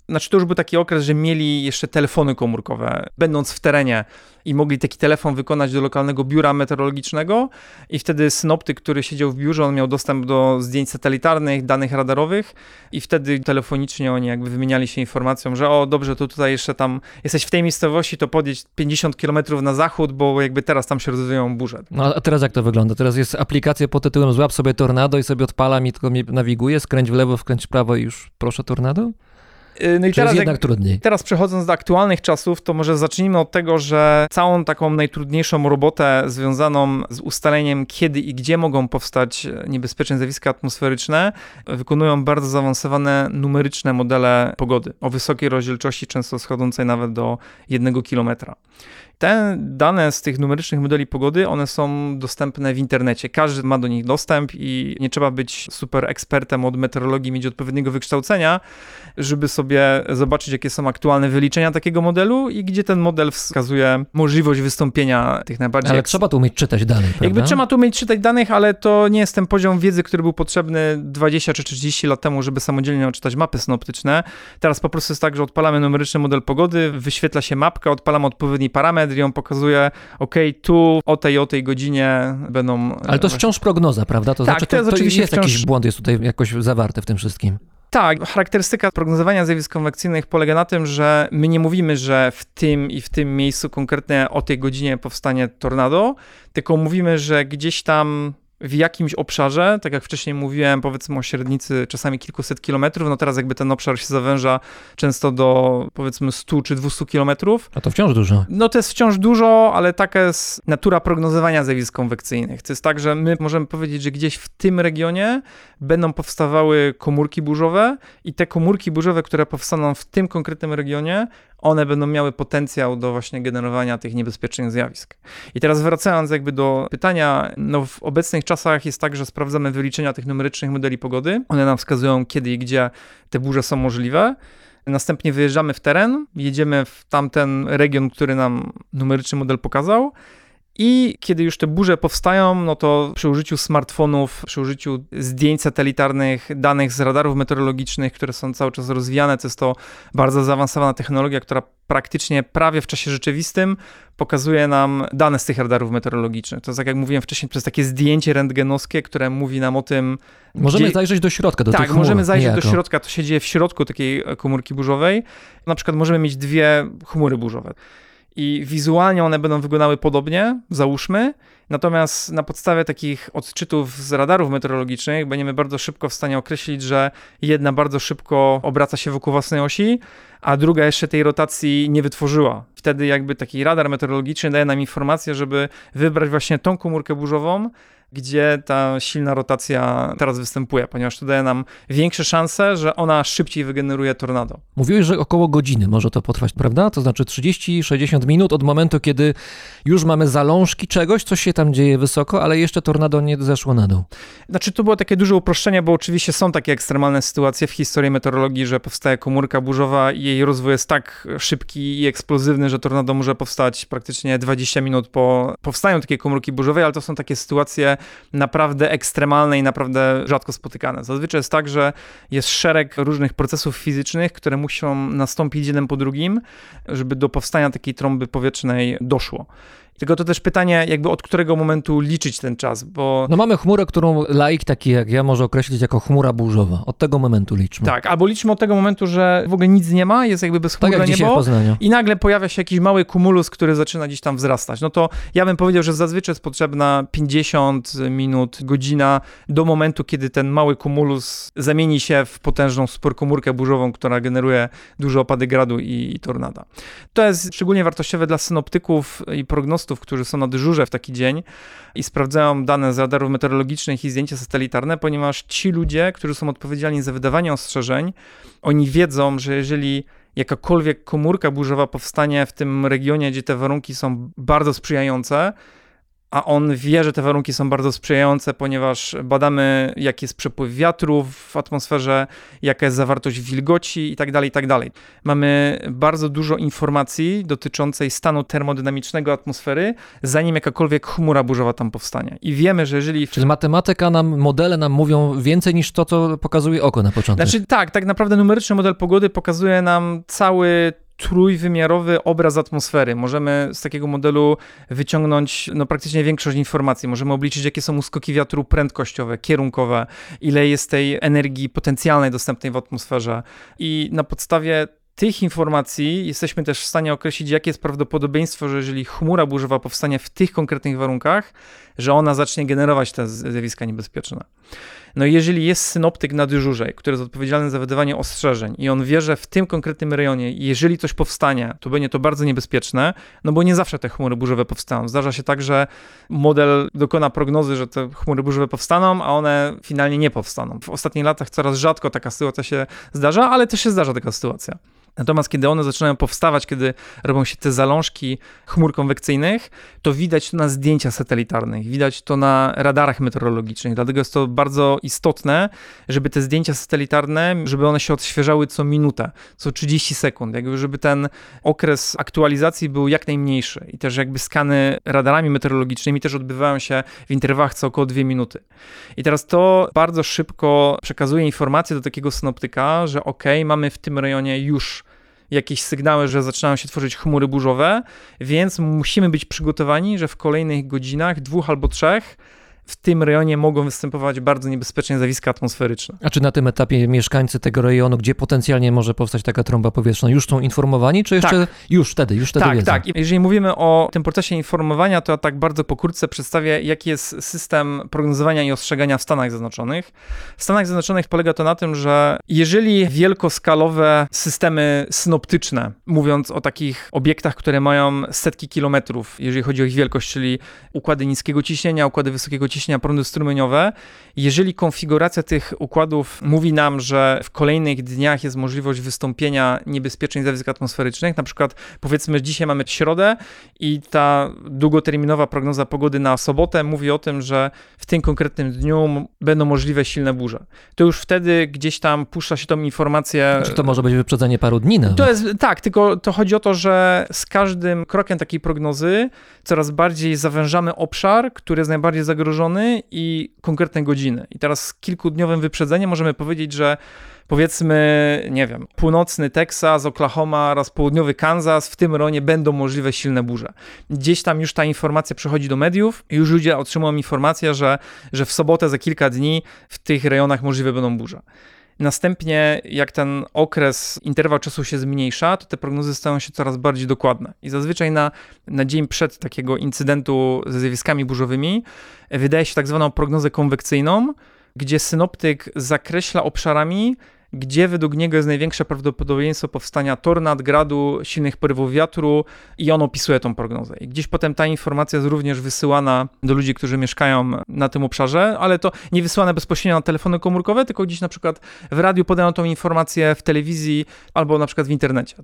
znaczy to już był taki okres, że mieli jeszcze telefony komórkowe, będąc w terenie i mogli taki telefon wykonać do lokalnego biura meteorologicznego i wtedy synoptyk, który siedział w biurze, on miał dostęp do zdjęć satelitarnych, danych radarowych i wtedy telefonicznie oni jakby wymieniali się informacją, że o dobrze, to tutaj jeszcze tam jesteś w tej miejscowości, to podjedź 50 km na zachód, bo jakby teraz tam się rozwijają burze. No a teraz jak to wygląda? Teraz jest aplikacja pod tytułem złap sobie tornado i sobie odpalam i tylko mnie nawiguje, skręć w lewo, skręć w prawo i już proszę tornado? Yy, No i jak- jednak trudniej? Teraz przechodząc do aktualnych czasów, to może zacznijmy od tego, że całą taką najtrudniejszą robotę związaną z ustaleniem, kiedy i gdzie mogą powstać niebezpieczne zjawiska atmosferyczne, wykonują bardzo zaawansowane numeryczne modele pogody o wysokiej rozdzielczości, często schodzącej nawet do jednego kilometra. Te dane z tych numerycznych modeli pogody, one są dostępne w internecie. Każdy ma do nich dostęp i nie trzeba być super ekspertem od meteorologii, mieć odpowiedniego wykształcenia, żeby sobie zobaczyć, jakie są aktualne wyliczenia takiego modelu i gdzie ten model wskazuje możliwość wystąpienia tych najbardziej... Ale eks- trzeba tu umieć czytać dalej, prawda? jakby trzeba tu umieć czytać danych, ale to nie jest ten poziom wiedzy, który był potrzebny 20 czy 30 lat temu, żeby samodzielnie odczytać mapy synoptyczne. Teraz po prostu jest tak, że odpalamy numeryczny model pogody, wyświetla się mapka, odpalamy odpowiedni parametr i on pokazuje, ok, tu o tej o tej godzinie będą... Ale to wciąż prognoza, prawda? To Tak, znaczy, to jest oczywiście jest wciąż- jakiś błąd, jest tutaj jakoś zawarte w tym wszystkim. Tak, charakterystyka prognozowania zjawisk konwekcyjnych polega na tym, że my nie mówimy, że w tym i w tym miejscu konkretnie o tej godzinie powstanie tornado, tylko mówimy, że gdzieś tam w jakimś obszarze, tak jak wcześniej mówiłem, powiedzmy o średnicy czasami kilkuset kilometrów, no teraz jakby ten obszar się zawęża często do powiedzmy 100 czy 200 kilometrów, A to wciąż dużo. no to jest wciąż dużo, ale taka jest natura prognozowania zjawisk konwekcyjnych. To jest tak, że my możemy powiedzieć, że gdzieś w tym regionie będą powstawały komórki burzowe i te komórki burzowe, które powstaną w tym konkretnym regionie, one będą miały potencjał do właśnie generowania tych niebezpiecznych zjawisk. I teraz wracając jakby do pytania, no w obecnych czasach jest tak, że sprawdzamy wyliczenia tych numerycznych modeli pogody. One nam wskazują kiedy i gdzie te burze są możliwe. Następnie wyjeżdżamy w teren, jedziemy w tamten region, który nam numeryczny model pokazał. I kiedy już te burze powstają, no to przy użyciu smartfonów, przy użyciu zdjęć satelitarnych, danych z radarów meteorologicznych, które są cały czas rozwijane, to jest to bardzo zaawansowana technologia, która praktycznie prawie w czasie rzeczywistym pokazuje nam dane z tych radarów meteorologicznych. To jest, tak jak mówiłem wcześniej, jest takie zdjęcie rentgenowskie, które mówi nam o tym, Możemy gdzie- zajrzeć do środka, do tak, możemy zajrzeć niejako. do środka, to się dzieje w środku takiej komórki burzowej. Na przykład możemy mieć dwie chmury burzowe i wizualnie one będą wyglądały podobnie, załóżmy, natomiast na podstawie takich odczytów z radarów meteorologicznych będziemy bardzo szybko w stanie określić, że jedna bardzo szybko obraca się wokół własnej osi, a druga jeszcze tej rotacji nie wytworzyła. Wtedy jakby taki radar meteorologiczny daje nam informację, żeby wybrać właśnie tą komórkę burzową, gdzie ta silna rotacja teraz występuje, ponieważ to daje nam większe szanse, że ona szybciej wygeneruje tornado. Mówiłeś, że około godziny może to potrwać, prawda? To znaczy 30-60 minut od momentu, kiedy już mamy zalążki czegoś, coś się tam dzieje wysoko, ale jeszcze tornado nie zeszło na dół. Znaczy, to było takie duże uproszczenie, bo oczywiście są takie ekstremalne sytuacje w historii meteorologii, że powstaje komórka burzowa i jej rozwój jest tak szybki i eksplozywny, że tornado może powstać praktycznie 20 minut po powstaniu takiej komórki burzowej, ale to są takie sytuacje naprawdę ekstremalne i naprawdę rzadko spotykane. Zazwyczaj jest tak, że jest szereg różnych procesów fizycznych, które muszą nastąpić jeden po drugim, żeby do powstania takiej trąby powietrznej doszło. Tylko to też pytanie, jakby od którego momentu liczyć ten czas, bo No mamy chmurę, którą laik taki jak ja może określić jako chmura burzowa. Od tego momentu liczmy. Tak, albo liczmy od tego momentu, że w ogóle nic nie ma, jest jakby tak bezchmurne jak dzisiaj w niebo i nagle pojawia się jakiś mały kumulus, który zaczyna gdzieś tam wzrastać. No to ja bym powiedział, że zazwyczaj jest potrzebna 50 minut, godzina do momentu, kiedy ten mały kumulus zamieni się w potężną superkomórkę burzową, która generuje duże opady gradu i, i tornada. To jest szczególnie wartościowe dla synoptyków i prognostów, którzy są na dyżurze w taki dzień i sprawdzają dane z radarów meteorologicznych i zdjęcia satelitarne, ponieważ ci ludzie, którzy są odpowiedzialni za wydawanie ostrzeżeń, oni wiedzą, że jeżeli jakakolwiek komórka burzowa powstanie w tym regionie, gdzie te warunki są bardzo sprzyjające, a on wie, że te warunki są bardzo sprzyjające, ponieważ badamy, jaki jest przepływ wiatrów w atmosferze, jaka jest zawartość wilgoci i tak dalej, i tak dalej. Mamy bardzo dużo informacji dotyczącej stanu termodynamicznego atmosfery, zanim jakakolwiek chmura burzowa tam powstanie. I wiemy, że jeżeli... Czyli matematyka nam, modele nam mówią więcej niż to, co pokazuje oko na początek. Znaczy tak, tak naprawdę numeryczny model pogody pokazuje nam cały trójwymiarowy obraz atmosfery. Możemy z takiego modelu wyciągnąć no, praktycznie większość informacji. Możemy obliczyć, jakie są uskoki wiatru prędkościowe, kierunkowe, ile jest tej energii potencjalnej dostępnej w atmosferze. I na podstawie tych informacji jesteśmy też w stanie określić, jakie jest prawdopodobieństwo, że jeżeli chmura burzowa powstanie w tych konkretnych warunkach, że ona zacznie generować te zjawiska niebezpieczne. No jeżeli jest synoptyk na dyżurze, który jest odpowiedzialny za wydawanie ostrzeżeń i on wie, że w tym konkretnym rejonie, jeżeli coś powstanie, to będzie to bardzo niebezpieczne, no bo nie zawsze te chmury burzowe powstają. Zdarza się tak, że model dokona prognozy, że te chmury burzowe powstaną, a one finalnie nie powstaną. W ostatnich latach coraz rzadko taka sytuacja się zdarza, ale też się zdarza taka sytuacja. Natomiast kiedy one zaczynają powstawać, kiedy robią się te zalążki chmur konwekcyjnych, to widać to na zdjęciach satelitarnych, widać to na radarach meteorologicznych. Dlatego jest to bardzo istotne, żeby te zdjęcia satelitarne, żeby one się odświeżały co minutę, co 30 sekund, jakby żeby ten okres aktualizacji był jak najmniejszy. I też jakby skany radarami meteorologicznymi też odbywają się w interwałach co około 2 minuty. I teraz to bardzo szybko przekazuje informację do takiego synoptyka, że ok, mamy w tym rejonie już jakieś sygnały, że zaczynają się tworzyć chmury burzowe, więc musimy być przygotowani, że w kolejnych godzinach, dwóch albo trzech, w tym rejonie mogą występować bardzo niebezpieczne zjawiska atmosferyczne. A czy na tym etapie mieszkańcy tego rejonu, gdzie potencjalnie może powstać taka trąba powietrzna, już są informowani, czy jeszcze Tak. już wtedy, już wtedy Tak, wiedzą? tak. Jeżeli mówimy o tym procesie informowania, to ja tak bardzo pokrótce przedstawię, jaki jest system prognozowania i ostrzegania w Stanach Zjednoczonych. W Stanach Zjednoczonych polega to na tym, że jeżeli wielkoskalowe systemy synoptyczne, mówiąc o takich obiektach, które mają setki kilometrów, jeżeli chodzi o ich wielkość, czyli układy niskiego ciśnienia, układy wysokiego ciśnienia, prądy strumieniowe, jeżeli konfiguracja tych układów mówi nam, że w kolejnych dniach jest możliwość wystąpienia niebezpiecznych zjawisk atmosferycznych, na przykład powiedzmy, że dzisiaj mamy środę i ta długoterminowa prognoza pogody na sobotę mówi o tym, że w tym konkretnym dniu będą możliwe silne burze. To już wtedy gdzieś tam puszcza się tą informację. Czy to może być wyprzedzenie paru dni nawet? To jest tak, tylko to chodzi o to, że z każdym krokiem takiej prognozy coraz bardziej zawężamy obszar, który jest najbardziej zagrożony i konkretne godziny. I teraz z kilkudniowym wyprzedzeniem możemy powiedzieć, że powiedzmy, nie wiem, północny Teksas, Oklahoma oraz południowy Kansas, w tym rejonie będą możliwe silne burze. Gdzieś tam już ta informacja przechodzi do mediów już ludzie otrzymują informację, że, że w sobotę za kilka dni w tych rejonach możliwe będą burze. Następnie, jak ten okres, interwał czasu się zmniejsza, to te prognozy stają się coraz bardziej dokładne. I zazwyczaj na, na dzień przed takiego incydentu ze zjawiskami burzowymi e, wydaje się tak zwaną prognozę konwekcyjną, gdzie synoptyk zakreśla obszarami, gdzie według niego jest największe prawdopodobieństwo powstania tornad, gradu, silnych porywów wiatru i on opisuje tą prognozę. I gdzieś potem ta informacja jest również wysyłana do ludzi, którzy mieszkają na tym obszarze, ale to nie wysyłane bezpośrednio na telefony komórkowe, tylko gdzieś na przykład w radiu podają tą informację, w telewizji albo na przykład w internecie.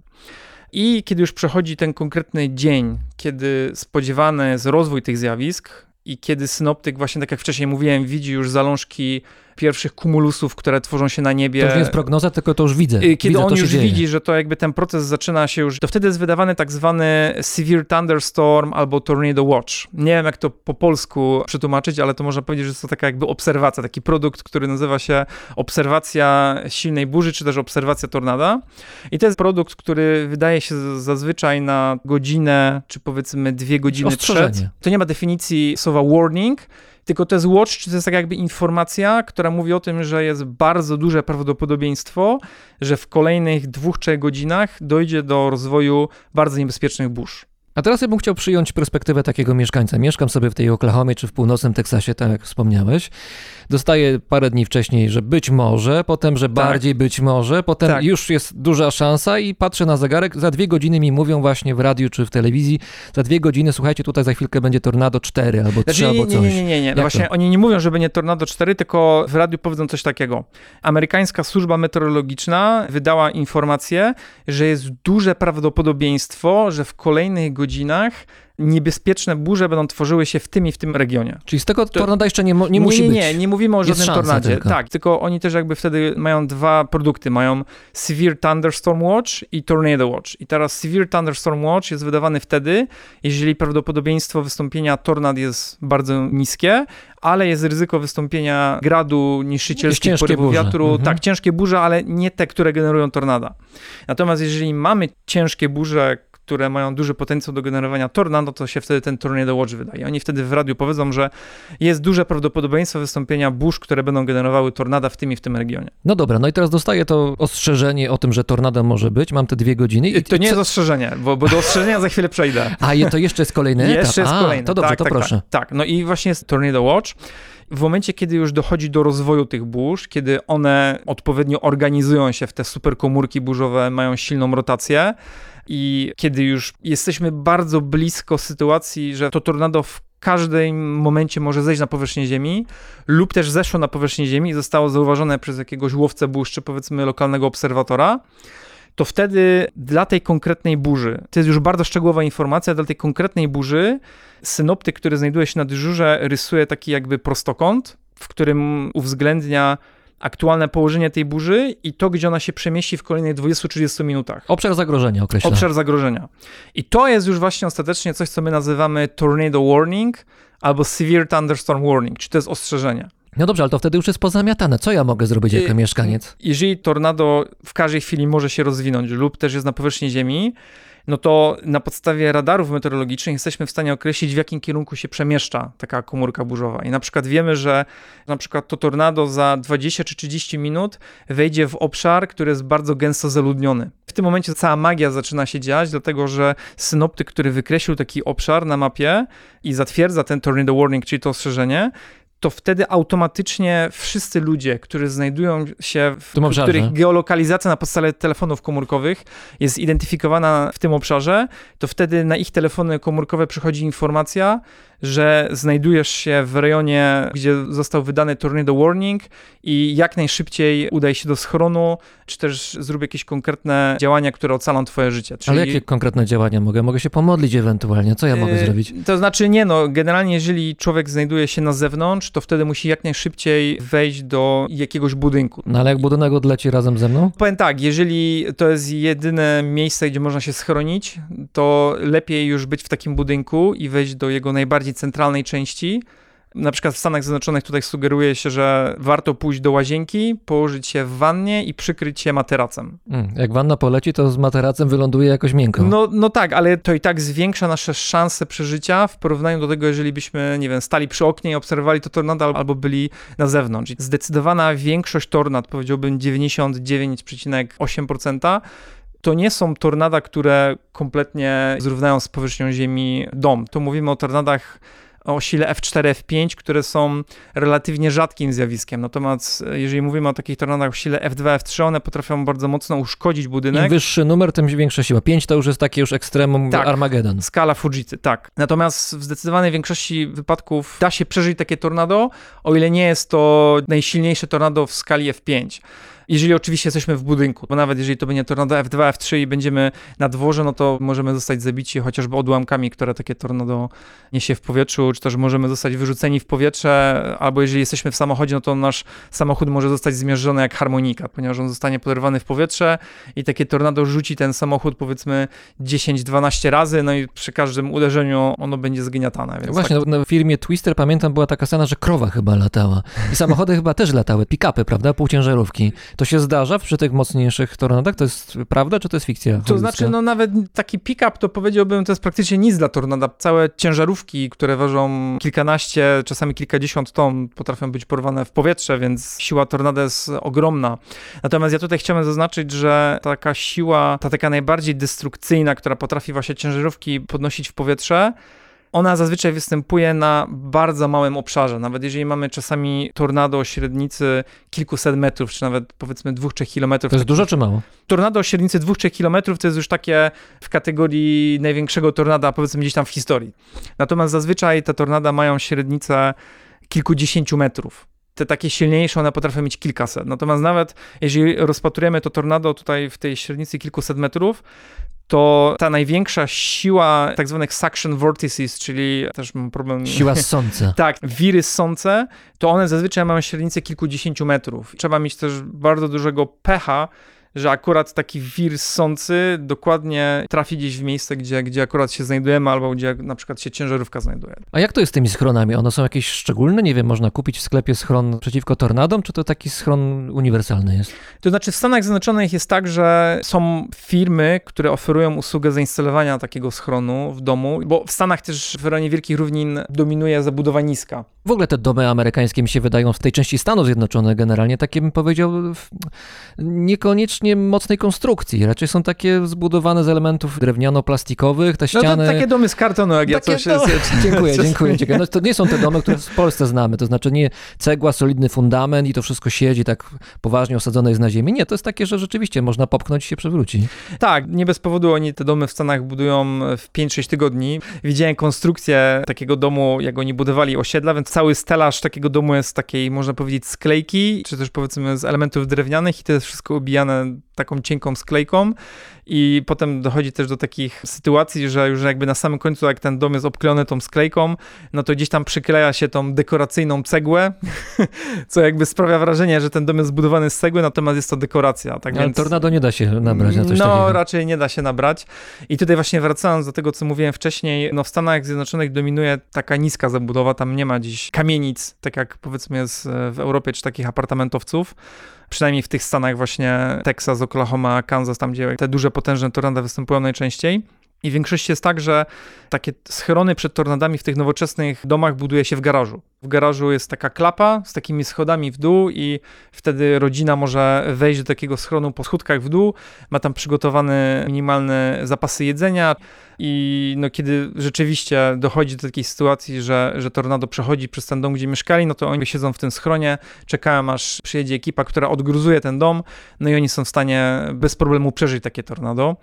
I kiedy już przechodzi ten konkretny dzień, kiedy spodziewany jest rozwój tych zjawisk i kiedy synoptyk, właśnie tak jak wcześniej mówiłem, widzi już zalążki pierwszych kumulusów, które tworzą się na niebie. To już nie jest prognoza, tylko to już widzę. Kiedy widzę, on już dzieje. widzi, że to jakby ten proces zaczyna się już, to wtedy jest wydawany tak zwany Severe Thunderstorm albo Tornado Watch. Nie wiem, jak to po polsku przetłumaczyć, ale to można powiedzieć, że jest to taka jakby obserwacja, taki produkt, który nazywa się obserwacja silnej burzy, czy też obserwacja tornada. I to jest produkt, który wydaje się zazwyczaj na godzinę, czy powiedzmy dwie godziny Ostrzeżenie. przed. To nie ma definicji słowa warning, tylko to jest watch, czy to jest tak jakby informacja, która mówi o tym, że jest bardzo duże prawdopodobieństwo, że w kolejnych dwóch, trzech godzinach dojdzie do rozwoju bardzo niebezpiecznych burz. A teraz ja bym chciał przyjąć perspektywę takiego mieszkańca. Mieszkam sobie w tej Oklahomie czy w północnym Teksasie, tak jak wspomniałeś. Dostaję parę dni wcześniej, że być może, potem, że bardziej być może, potem Tak. już jest duża szansa i patrzę na zegarek. Za dwie godziny mi mówią właśnie w radiu czy w telewizji, za dwie godziny, słuchajcie, tutaj za chwilkę będzie tornado 4 albo 3 Znaczy, nie, albo coś. nie, nie, nie, nie. No właśnie to? oni nie mówią, żeby nie Tornado 4, tylko w radiu powiedzą coś takiego. Amerykańska służba meteorologiczna wydała informację, że jest duże prawdopodobieństwo, że w kolejnych godzinach niebezpieczne burze będą tworzyły się w tym i w tym regionie. Czyli z tego tornada jeszcze nie, mo- nie, musi nie, być. Nie, nie mówimy o żadnym tornadzie. tylko. Tak, tylko oni też jakby wtedy mają dwa produkty. Mają Severe Thunderstorm Watch i Tornado Watch. I teraz Severe Thunderstorm Watch jest wydawany wtedy, jeżeli prawdopodobieństwo wystąpienia tornad jest bardzo niskie, ale jest ryzyko wystąpienia gradu, niszczycielskich porywów wiatru. Mhm. Tak, ciężkie burze, ale nie te, które generują tornada. Natomiast jeżeli mamy ciężkie burze, które mają duży potencjał do generowania tornado, to się wtedy ten Tornado Watch wydaje. Oni wtedy w radiu powiedzą, że jest duże prawdopodobieństwo wystąpienia burz, które będą generowały tornada w tym i w tym regionie. No dobra, no i teraz dostaję to ostrzeżenie o tym, że tornado może być, mam te dwie godziny. I, To nie i jest co- ostrzeżenie, bo, bo do ostrzeżenia za chwilę przejdę. A to jeszcze jest kolejny etap. Jeszcze jest A, kolejny. To dobrze, tak, to tak, proszę. Tak, tak, no i właśnie jest Tornado Watch. W momencie, kiedy już dochodzi do rozwoju tych burz, kiedy one odpowiednio organizują się w te superkomórki burzowe, mają silną rotację i kiedy już jesteśmy bardzo blisko sytuacji, że to tornado w każdym momencie może zejść na powierzchnię Ziemi lub też zeszło na powierzchnię Ziemi i zostało zauważone przez jakiegoś łowcę burz, czy powiedzmy lokalnego obserwatora, to wtedy dla tej konkretnej burzy, to jest już bardzo szczegółowa informacja, dla tej konkretnej burzy synoptyk, który znajduje się na dyżurze, rysuje taki jakby prostokąt, w którym uwzględnia aktualne położenie tej burzy i to, gdzie ona się przemieści w kolejnych 20-30 minutach. Obszar zagrożenia określa. Obszar zagrożenia. I to jest już właśnie ostatecznie coś, co my nazywamy tornado warning albo severe thunderstorm warning, czy to jest ostrzeżenie. No dobrze, ale to wtedy już jest pozamiatane. Co ja mogę zrobić jako mieszkaniec? Jeżeli tornado w każdej chwili może się rozwinąć lub też jest na powierzchni Ziemi, no to na podstawie radarów meteorologicznych jesteśmy w stanie określić, w jakim kierunku się przemieszcza taka komórka burzowa. I na przykład wiemy, że na przykład to tornado za 20 czy 30 minut wejdzie w obszar, który jest bardzo gęsto zaludniony. W tym momencie cała magia zaczyna się dziać, dlatego że synoptyk, który wykreślił taki obszar na mapie i zatwierdza ten tornado warning, czyli to ostrzeżenie, to wtedy automatycznie wszyscy ludzie, którzy znajdują się w, obszarze. których geolokalizacja na podstawie telefonów komórkowych jest identyfikowana w tym obszarze, to wtedy na ich telefony komórkowe przychodzi informacja, że znajdujesz się w rejonie, gdzie został wydany tornado warning i jak najszybciej udaj się do schronu, czy też zrób jakieś konkretne działania, które ocalą twoje życie. Czyli... Ale jakie konkretne działania mogę? Mogę się pomodlić ewentualnie. Co ja mogę Yy, zrobić? To znaczy nie, no generalnie jeżeli człowiek znajduje się na zewnątrz, to wtedy musi jak najszybciej wejść do jakiegoś budynku. No ale jak budynek odleci razem ze mną? Powiem tak, jeżeli to jest jedyne miejsce, gdzie można się schronić, to lepiej już być w takim budynku i wejść do jego najbardziej centralnej części. Na przykład w Stanach Zjednoczonych tutaj sugeruje się, że warto pójść do łazienki, położyć się w wannie i przykryć się materacem. Mm, jak wanna poleci, to z materacem wyląduje jakoś miękko. No, no tak, ale to i tak zwiększa nasze szanse przeżycia w porównaniu do tego, jeżeli byśmy, nie wiem, stali przy oknie i obserwowali to tornado albo byli na zewnątrz. Zdecydowana większość tornad, powiedziałbym 99,8%, to nie są tornada, które kompletnie zrównają z powierzchnią Ziemi dom. Tu mówimy o tornadach o sile F4, F5, które są relatywnie rzadkim zjawiskiem. Natomiast e, jeżeli mówimy o takich tornadach o sile F2, F3, one potrafią bardzo mocno uszkodzić Im budynek. wyższy numer, tym większa siła. 5 to już jest takie już ekstremum Tak. Armageddon. Skala Fujity, tak. Natomiast w zdecydowanej większości wypadków da się przeżyć takie tornado, o ile nie jest to najsilniejsze tornado w skali F5. Jeżeli oczywiście jesteśmy w budynku, bo nawet jeżeli to będzie tornado F2, F3 i będziemy na dworze, no to możemy zostać zabici chociażby odłamkami, które takie tornado niesie w powietrzu, czy też możemy zostać wyrzuceni w powietrze, albo jeżeli jesteśmy w samochodzie, no to nasz samochód może zostać zmierzony jak harmonika, ponieważ on zostanie poderwany w powietrze i takie tornado rzuci ten samochód powiedzmy 10-12 razy, no i przy każdym uderzeniu ono będzie zgniatane. Więc Właśnie tak, na, na filmie Twister pamiętam była taka scena, że krowa chyba latała. I samochody chyba też latały, pick-upy, prawda? Półciężarówki. To się zdarza przy tych mocniejszych tornadach? To jest prawda, czy to jest fikcja? to znaczy, no nawet taki pick-up to powiedziałbym, to jest praktycznie nic dla tornada. Całe ciężarówki, które ważą kilkanaście, czasami kilkadziesiąt ton, potrafią być porwane w powietrze, więc siła tornada jest ogromna. Natomiast ja tutaj chciałem zaznaczyć, że taka siła, ta taka najbardziej destrukcyjna, która potrafi właśnie ciężarówki podnosić w powietrze, ona zazwyczaj występuje na bardzo małym obszarze. Nawet jeżeli mamy czasami tornado o średnicy kilkuset metrów, czy nawet powiedzmy dwóch, trzech kilometrów. To jest dużo czy mało? Tornado o średnicy 2-3 km to jest już takie w kategorii największego tornada, powiedzmy gdzieś tam w historii. Natomiast zazwyczaj te tornada mają średnicę kilkudziesięciu metrów. Te takie silniejsze, one potrafią mieć kilkaset. Natomiast nawet jeżeli rozpatrujemy to tornado tutaj w tej średnicy kilkuset metrów, to ta największa siła tak zwanych suction vortices, czyli też mam problem... Siła ssąca. Tak, wiry ssące, to one zazwyczaj mają średnicę kilkudziesięciu metrów. Trzeba mieć też bardzo dużego pecha, że akurat taki wir ssący dokładnie trafi gdzieś w miejsce, gdzie, gdzie akurat się znajdujemy, albo gdzie na przykład się ciężarówka znajduje. A jak to jest z tymi schronami? One są jakieś szczególne? Nie wiem, można kupić w sklepie schron przeciwko tornadom, czy to taki schron uniwersalny jest? To znaczy w Stanach Zjednoczonych jest tak, że są firmy, które oferują usługę zainstalowania takiego schronu w domu, bo w Stanach też w rejonie Wielkich Równin dominuje zabudowa niska. W ogóle te domy amerykańskie mi się wydają w tej części Stanów Zjednoczonych generalnie takie bym powiedział w- niekoniecznie mocnej konstrukcji. Raczej są takie zbudowane z elementów drewniano-plastikowych, te No ściany... to takie domy z kartonu, jak ja Takie coś... domy. jest- Dziękuję, dziękuję. dziękuję. No, to nie są te domy, które w Polsce znamy. To znaczy nie cegła, solidny fundament i to wszystko siedzi tak poważnie osadzone jest na ziemi. Nie, to jest takie, że rzeczywiście można popchnąć i się przewróci. Tak, nie bez powodu oni te domy w Stanach budują w 5-6 tygodni. Widziałem konstrukcję takiego domu, jak oni budowali osiedla, więc cały stelaż takiego domu jest z takiej, można powiedzieć, sklejki, czy też powiedzmy z elementów drewnianych i to jest wszystko obijane taką cienką sklejką i potem dochodzi też do takich sytuacji, że już jakby na samym końcu, jak ten dom jest obklejony tą sklejką, no to gdzieś tam przykleja się tą dekoracyjną cegłę, co jakby sprawia wrażenie, że ten dom jest zbudowany z cegły, natomiast jest to dekoracja. Tak Ale więc... tornado nie da się nabrać na coś no, takiego. raczej nie da się nabrać. I tutaj właśnie wracając do tego, co mówiłem wcześniej, no w Stanach Zjednoczonych dominuje taka niska zabudowa, tam nie ma dziś kamienic, tak jak powiedzmy jest w Europie, czy takich apartamentowców. Przynajmniej w tych stanach właśnie Texas, Oklahoma, Kansas, tam gdzie te duże, potężne tornada występują najczęściej. I w większości jest tak, że takie schrony przed tornadami w tych nowoczesnych domach buduje się w garażu. W garażu jest taka klapa z takimi schodami w dół i wtedy rodzina może wejść do takiego schronu po schodkach w dół, ma tam przygotowane minimalne zapasy jedzenia i no kiedy rzeczywiście dochodzi do takiej sytuacji, że, że tornado przechodzi przez ten dom, gdzie mieszkali, no to oni siedzą w tym schronie, czekają aż przyjedzie ekipa, która odgruzuje ten dom, no i oni są w stanie bez problemu przeżyć takie tornado.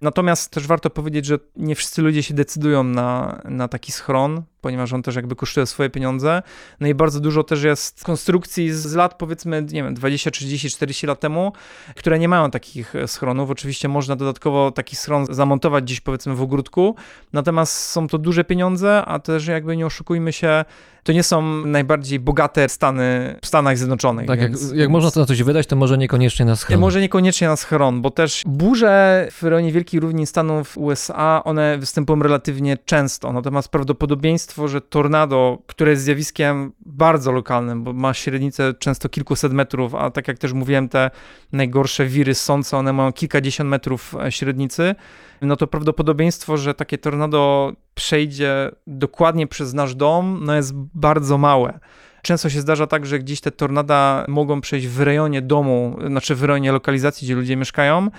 Natomiast też warto powiedzieć, że nie wszyscy ludzie się decydują na, na taki schron, ponieważ on też jakby kosztuje swoje pieniądze. No i bardzo dużo też jest konstrukcji z lat powiedzmy, nie wiem, 20, 30, 40 lat temu, które nie mają takich schronów. Oczywiście można dodatkowo taki schron zamontować gdzieś powiedzmy w ogródku, natomiast są to duże pieniądze, a też jakby nie oszukujmy się, to nie są najbardziej bogate stany w Stanach Zjednoczonych. Tak, więc, jak, jak można to na coś wydać, to może niekoniecznie na schron. Może niekoniecznie na schron, bo też burze w rejonie Wielkich Równin Stanów USA, one występują relatywnie często, natomiast prawdopodobieństwo, że tornado, które jest zjawiskiem bardzo lokalnym, bo ma średnicę często kilkuset metrów, a tak jak też mówiłem, te najgorsze wiry sące, one mają kilkadziesiąt metrów średnicy, no to prawdopodobieństwo, że takie tornado przejdzie dokładnie przez nasz dom, no jest bardzo małe. Często się zdarza tak, że gdzieś te tornada mogą przejść w rejonie domu, znaczy w rejonie lokalizacji, gdzie ludzie mieszkają.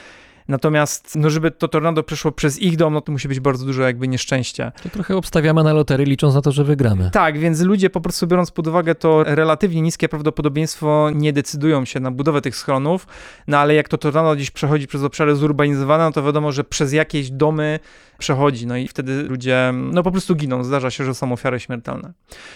Natomiast, no żeby to tornado przeszło przez ich dom, no to musi być bardzo duże jakby nieszczęście. To trochę obstawiamy na lotery, licząc na to, że wygramy. Tak, więc ludzie po prostu biorąc pod uwagę to relatywnie niskie prawdopodobieństwo nie decydują się na budowę tych schronów, no ale jak to tornado gdzieś przechodzi przez obszary zurbanizowane, no to wiadomo, że przez jakieś domy przechodzi, no i wtedy ludzie no po prostu giną. Zdarza się, że są ofiary śmiertelne.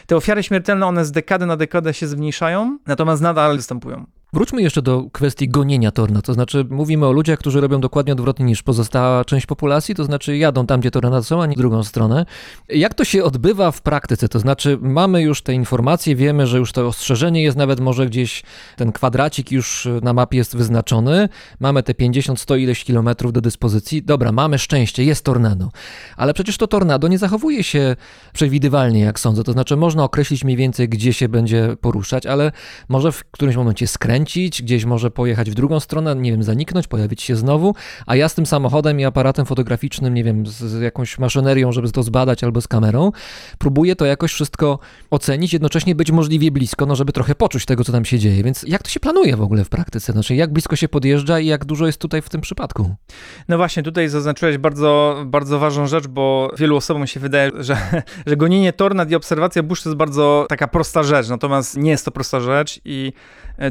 Te ofiary śmiertelne, one z dekady na dekadę się zmniejszają, natomiast nadal występują. Wróćmy jeszcze do kwestii gonienia torna, to znaczy mówimy o ludziach, którzy robią dokładnie odwrotnie niż pozostała część populacji, to znaczy jadą tam, gdzie tornada są, a nie drugą stronę. Jak to się odbywa w praktyce? To znaczy mamy już te informacje, wiemy, że już to ostrzeżenie jest nawet może gdzieś, ten kwadracik już na mapie jest wyznaczony, mamy te 50-100 ileś kilometrów do dyspozycji, dobra, mamy szczęście, jest tornado, ale przecież to tornado nie zachowuje się przewidywalnie, jak sądzę, to znaczy można określić mniej więcej, gdzie się będzie poruszać, ale może w którymś momencie skręcić, gdzieś może pojechać w drugą stronę, nie wiem, zaniknąć, pojawić się znowu, a ja z tym samochodem i aparatem fotograficznym, nie wiem, z, jakąś maszynerią, żeby to zbadać albo z kamerą, próbuję to jakoś wszystko ocenić, jednocześnie być możliwie blisko, no żeby trochę poczuć tego, co tam się dzieje. Więc jak to się planuje w ogóle w praktyce? Znaczy, jak blisko się podjeżdża i jak dużo jest tutaj w tym przypadku? No właśnie, tutaj zaznaczyłeś bardzo, bardzo ważną rzecz, bo wielu osobom się wydaje, że, że gonienie tornad i obserwacja burz to jest bardzo taka prosta rzecz, natomiast nie jest to prosta rzecz i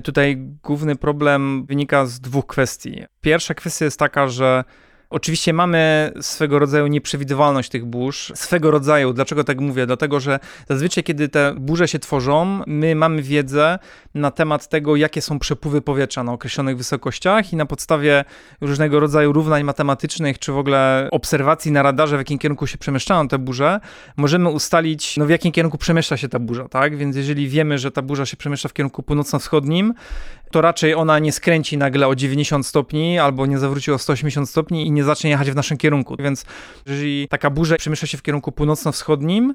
tutaj główny problem wynika z dwóch kwestii. Pierwsza kwestia jest taka, że Oczywiście mamy swego rodzaju nieprzewidywalność tych burz. Swego rodzaju, dlaczego tak mówię? Dlatego, że zazwyczaj, kiedy te burze się tworzą, my mamy wiedzę na temat tego, jakie są przepływy powietrza na określonych wysokościach i na podstawie różnego rodzaju równań matematycznych, czy w ogóle obserwacji na radarze, w jakim kierunku się przemieszczają te burze, możemy ustalić, no w jakim kierunku przemieszcza się ta burza, tak? Więc jeżeli wiemy, że ta burza się przemieszcza w kierunku północno-wschodnim, to raczej ona nie skręci nagle o 90 stopni albo nie zawróci o 180 stopni i nie zacznie jechać w naszym kierunku. Więc jeżeli taka burza przemieszcza się w kierunku północno-wschodnim,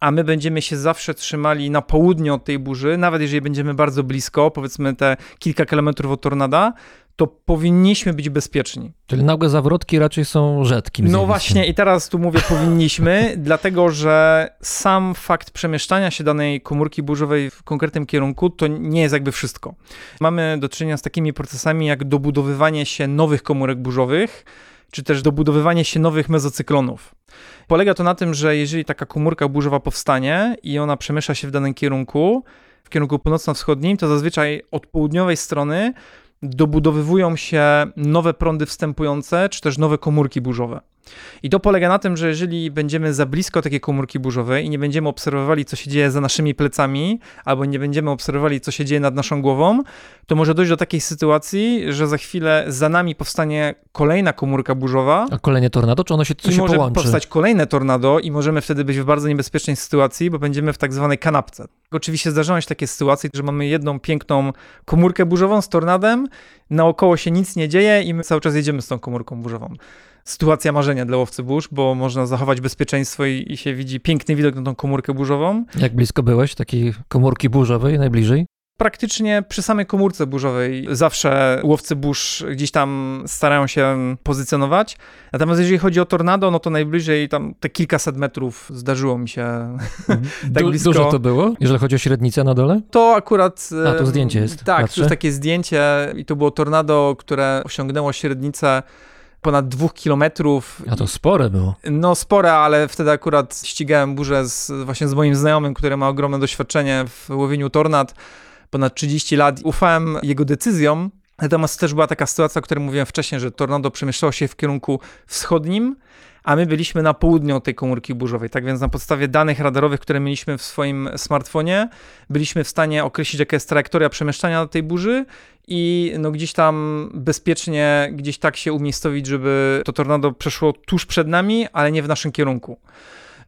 a my będziemy się zawsze trzymali na południe od tej burzy, nawet jeżeli będziemy bardzo blisko, powiedzmy te kilka kilometrów od tornada, to powinniśmy być bezpieczni. Czyli nagłe zawrotki raczej są rzadkim No zjawiskiem. właśnie, i teraz tu mówię powinniśmy, dlatego że sam fakt przemieszczania się danej komórki burzowej w konkretnym kierunku to nie jest jakby wszystko. Mamy do czynienia z takimi procesami jak dobudowywanie się nowych komórek burzowych, czy też dobudowywanie się nowych mezocyklonów. Polega to na tym, że jeżeli taka komórka burzowa powstanie i ona przemieszcza się w danym kierunku, w kierunku północno-wschodnim, to zazwyczaj od południowej strony dobudowywują się nowe prądy wstępujące, czy też nowe komórki burzowe. I to polega na tym, że jeżeli będziemy za blisko takiej komórki burzowej i nie będziemy obserwowali, co się dzieje za naszymi plecami, albo nie będziemy obserwowali, co się dzieje nad naszą głową, to może dojść do takiej sytuacji, że za chwilę za nami powstanie kolejna komórka burzowa. A kolejne tornado, czy ono się, co się może połączy? powstać kolejne tornado i możemy wtedy być w bardzo niebezpiecznej sytuacji, bo będziemy w tak zwanej kanapce. Oczywiście zdarzają się takie sytuacje, że mamy jedną piękną komórkę burzową z tornadem, naokoło się nic nie dzieje i my cały czas jedziemy z tą komórką burzową. Sytuacja marzenia dla łowcy burz, bo można zachować bezpieczeństwo i, i się widzi piękny widok na tą komórkę burzową. Jak blisko byłeś takiej komórki burzowej najbliżej? Praktycznie przy samej komórce burzowej zawsze łowcy burz gdzieś tam starają się pozycjonować. Natomiast jeżeli chodzi o tornado, no to najbliżej tam te kilkaset metrów zdarzyło mi się tak Du- blisko. Dużo to było, jeżeli chodzi o średnicę na dole? To akurat. A, em, zdjęcie jest, Tak, patrzę. to jest takie zdjęcie i to było tornado, które osiągnęło średnicę ponad dwóch kilometrów. A to spore było. No spore, ale wtedy akurat ścigałem burzę z, właśnie z moim znajomym, który ma ogromne doświadczenie w łowieniu tornad, ponad 30 lat. Ufałem jego decyzjom, natomiast też była taka sytuacja, o której mówiłem wcześniej, że tornado przemieszczało się w kierunku wschodnim, a my byliśmy na południu tej komórki burzowej. Tak więc na podstawie danych radarowych, które mieliśmy w swoim smartfonie, byliśmy w stanie określić, jaka jest trajektoria przemieszczania tej burzy i no gdzieś tam bezpiecznie, gdzieś tak się umiejscowić, żeby to tornado przeszło tuż przed nami, ale nie w naszym kierunku.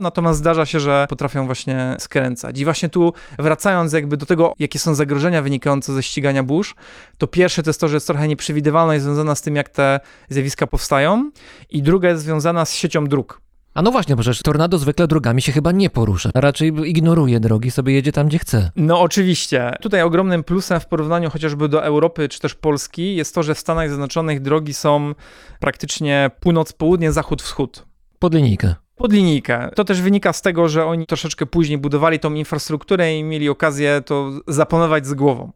Natomiast zdarza się, że potrafią właśnie skręcać. I właśnie tu wracając jakby do tego, jakie są zagrożenia wynikające ze ścigania burz, to pierwsze to jest to, że jest trochę nieprzewidywalność związana z tym, jak te zjawiska powstają i druga jest związana z siecią dróg. A no właśnie, bo przecież tornado zwykle drogami się chyba nie porusza. Raczej ignoruje drogi, sobie jedzie tam, gdzie chce. No oczywiście. Tutaj ogromnym plusem w porównaniu chociażby do Europy czy też Polski jest to, że w Stanach Zjednoczonych drogi są praktycznie północ-południe, zachód-wschód. Pod linijkę. Pod linijkę. To też wynika z tego, że oni troszeczkę później budowali tą infrastrukturę i mieli okazję to zaplanować z głową.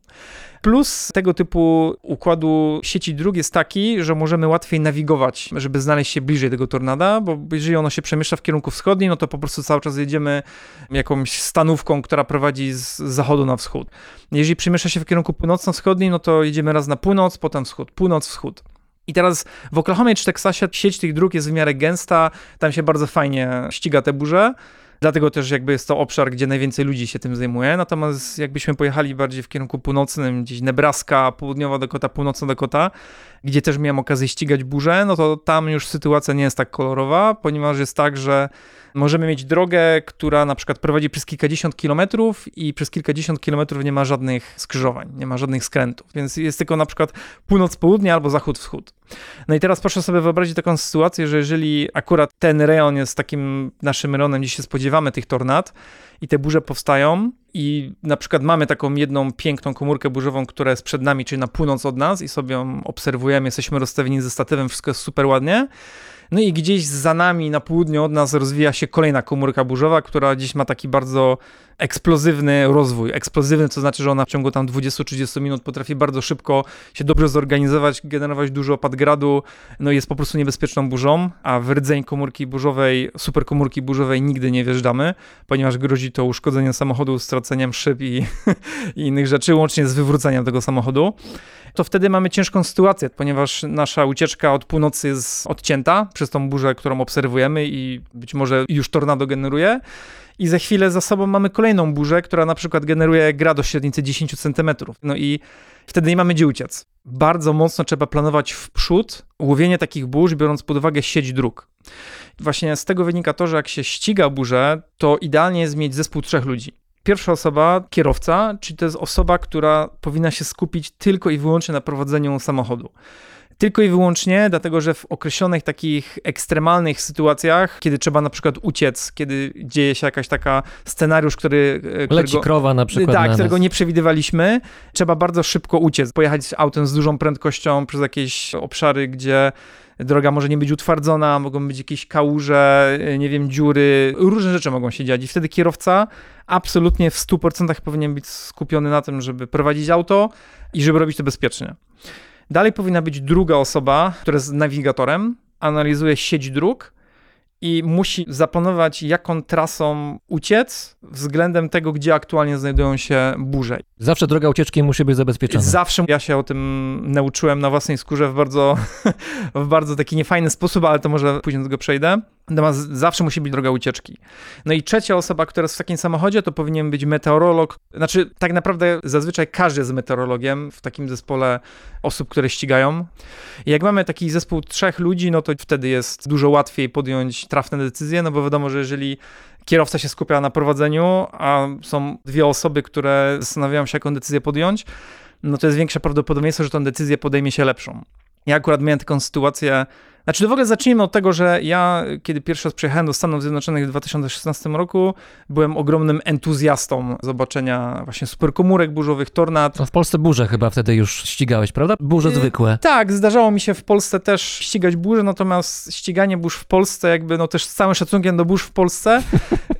Plus tego typu układu sieci dróg jest taki, że możemy łatwiej nawigować, żeby znaleźć się bliżej tego tornada, bo jeżeli ono się przemieszcza w kierunku wschodnim, no to po prostu cały czas jedziemy jakąś stanówką, która prowadzi z zachodu na wschód. Jeżeli przemieszcza się w kierunku północno-wschodnim, no to jedziemy raz na północ, potem wschód, północ, wschód. I teraz w Oklahomie czy Teksasie sieć tych dróg jest w miarę gęsta, tam się bardzo fajnie ściga te burze. Dlatego też jakby jest to obszar, gdzie najwięcej ludzi się tym zajmuje. Natomiast jakbyśmy pojechali bardziej w kierunku północnym, gdzieś Nebraska, południowa Dakota, północna Dakota, gdzie też miałem okazję ścigać burze, no to tam już sytuacja nie jest tak kolorowa, ponieważ jest tak, że możemy mieć drogę, która na przykład prowadzi przez kilkadziesiąt kilometrów i przez kilkadziesiąt kilometrów nie ma żadnych skrzyżowań, nie ma żadnych skrętów, więc jest tylko na przykład północ-południe albo zachód-wschód. No i teraz proszę sobie wyobrazić taką sytuację, że jeżeli akurat ten rejon jest takim naszym rejonem, gdzie się spodziewamy tych tornad i te burze powstają i na przykład mamy taką jedną piękną komórkę burzową, która jest przed nami, czyli na północ od nas i sobie ją obserwujemy, jesteśmy rozstawieni ze statywem, wszystko jest super ładnie, no i gdzieś za nami, na południu od nas rozwija się kolejna komórka burzowa, która gdzieś ma taki bardzo eksplozywny rozwój. Eksplozywny to znaczy, że ona w ciągu tam 20-30 minut potrafi bardzo szybko się dobrze zorganizować, generować dużo opad gradu, no jest po prostu niebezpieczną burzą, a w rdzeń komórki burzowej, superkomórki burzowej nigdy nie wjeżdżamy, ponieważ grozi to uszkodzeniem samochodu, straceniem szyb i, i innych rzeczy, łącznie z wywróceniem tego samochodu to wtedy mamy ciężką sytuację, ponieważ nasza ucieczka od północy jest odcięta przez tą burzę, którą obserwujemy i być może już tornado generuje. I za chwilę za sobą mamy kolejną burzę, która na przykład generuje grad o średnicy 10 cm. No i wtedy nie mamy gdzie uciec. Bardzo mocno trzeba planować w przód łowienie takich burz, biorąc pod uwagę sieć dróg. Właśnie z tego wynika to, że jak się ściga burzę, to idealnie jest mieć zespół trzech ludzi. Pierwsza osoba, kierowca, czyli to jest osoba, która powinna się skupić tylko i wyłącznie na prowadzeniu samochodu. Tylko i wyłącznie dlatego, że w określonych takich ekstremalnych sytuacjach, kiedy trzeba na przykład uciec, kiedy dzieje się jakaś taka scenariusz, który... e, Leci którego- krowa na przykład tak, na którego nie przewidywaliśmy. Trzeba bardzo szybko uciec, pojechać autem z dużą prędkością przez jakieś obszary, gdzie droga może nie być utwardzona, mogą być jakieś kałuże, nie wiem, dziury, różne rzeczy mogą się dziać i wtedy kierowca absolutnie w 100% powinien być skupiony na tym, żeby prowadzić auto i żeby robić to bezpiecznie. Dalej powinna być druga osoba, która jest nawigatorem, analizuje sieć dróg i musi zaplanować, jaką trasą uciec względem tego, gdzie aktualnie znajdują się burze. Zawsze droga ucieczki musi być zabezpieczona. Zawsze ja się o tym nauczyłem na własnej skórze w bardzo, w bardzo taki niefajny sposób, ale to może później do tego przejdę. Natomiast zawsze musi być droga ucieczki. No i trzecia osoba, która jest w takim samochodzie, to powinien być meteorolog. Znaczy, tak naprawdę zazwyczaj każdy jest meteorologiem w takim zespole osób, które ścigają. I jak mamy taki zespół trzech ludzi, no to wtedy jest dużo łatwiej podjąć trafne decyzje, no bo wiadomo, że jeżeli kierowca się skupia na prowadzeniu, a są dwie osoby, które zastanawiają się, jaką decyzję podjąć, no to jest większe prawdopodobieństwo, że tą decyzję podejmie się lepszą. Ja akurat miałem taką sytuację, znaczy, w ogóle zacznijmy od tego, że ja, kiedy pierwszy raz przyjechałem do Stanów Zjednoczonych w 2016 roku, byłem ogromnym entuzjastą zobaczenia właśnie superkomórek burzowych, tornad. No w Polsce burze chyba wtedy już ścigałeś, prawda? Burze Y, zwykłe. Tak, zdarzało mi się w Polsce też ścigać burze, natomiast ściganie burz w Polsce, jakby no też z całym szacunkiem do burz w Polsce,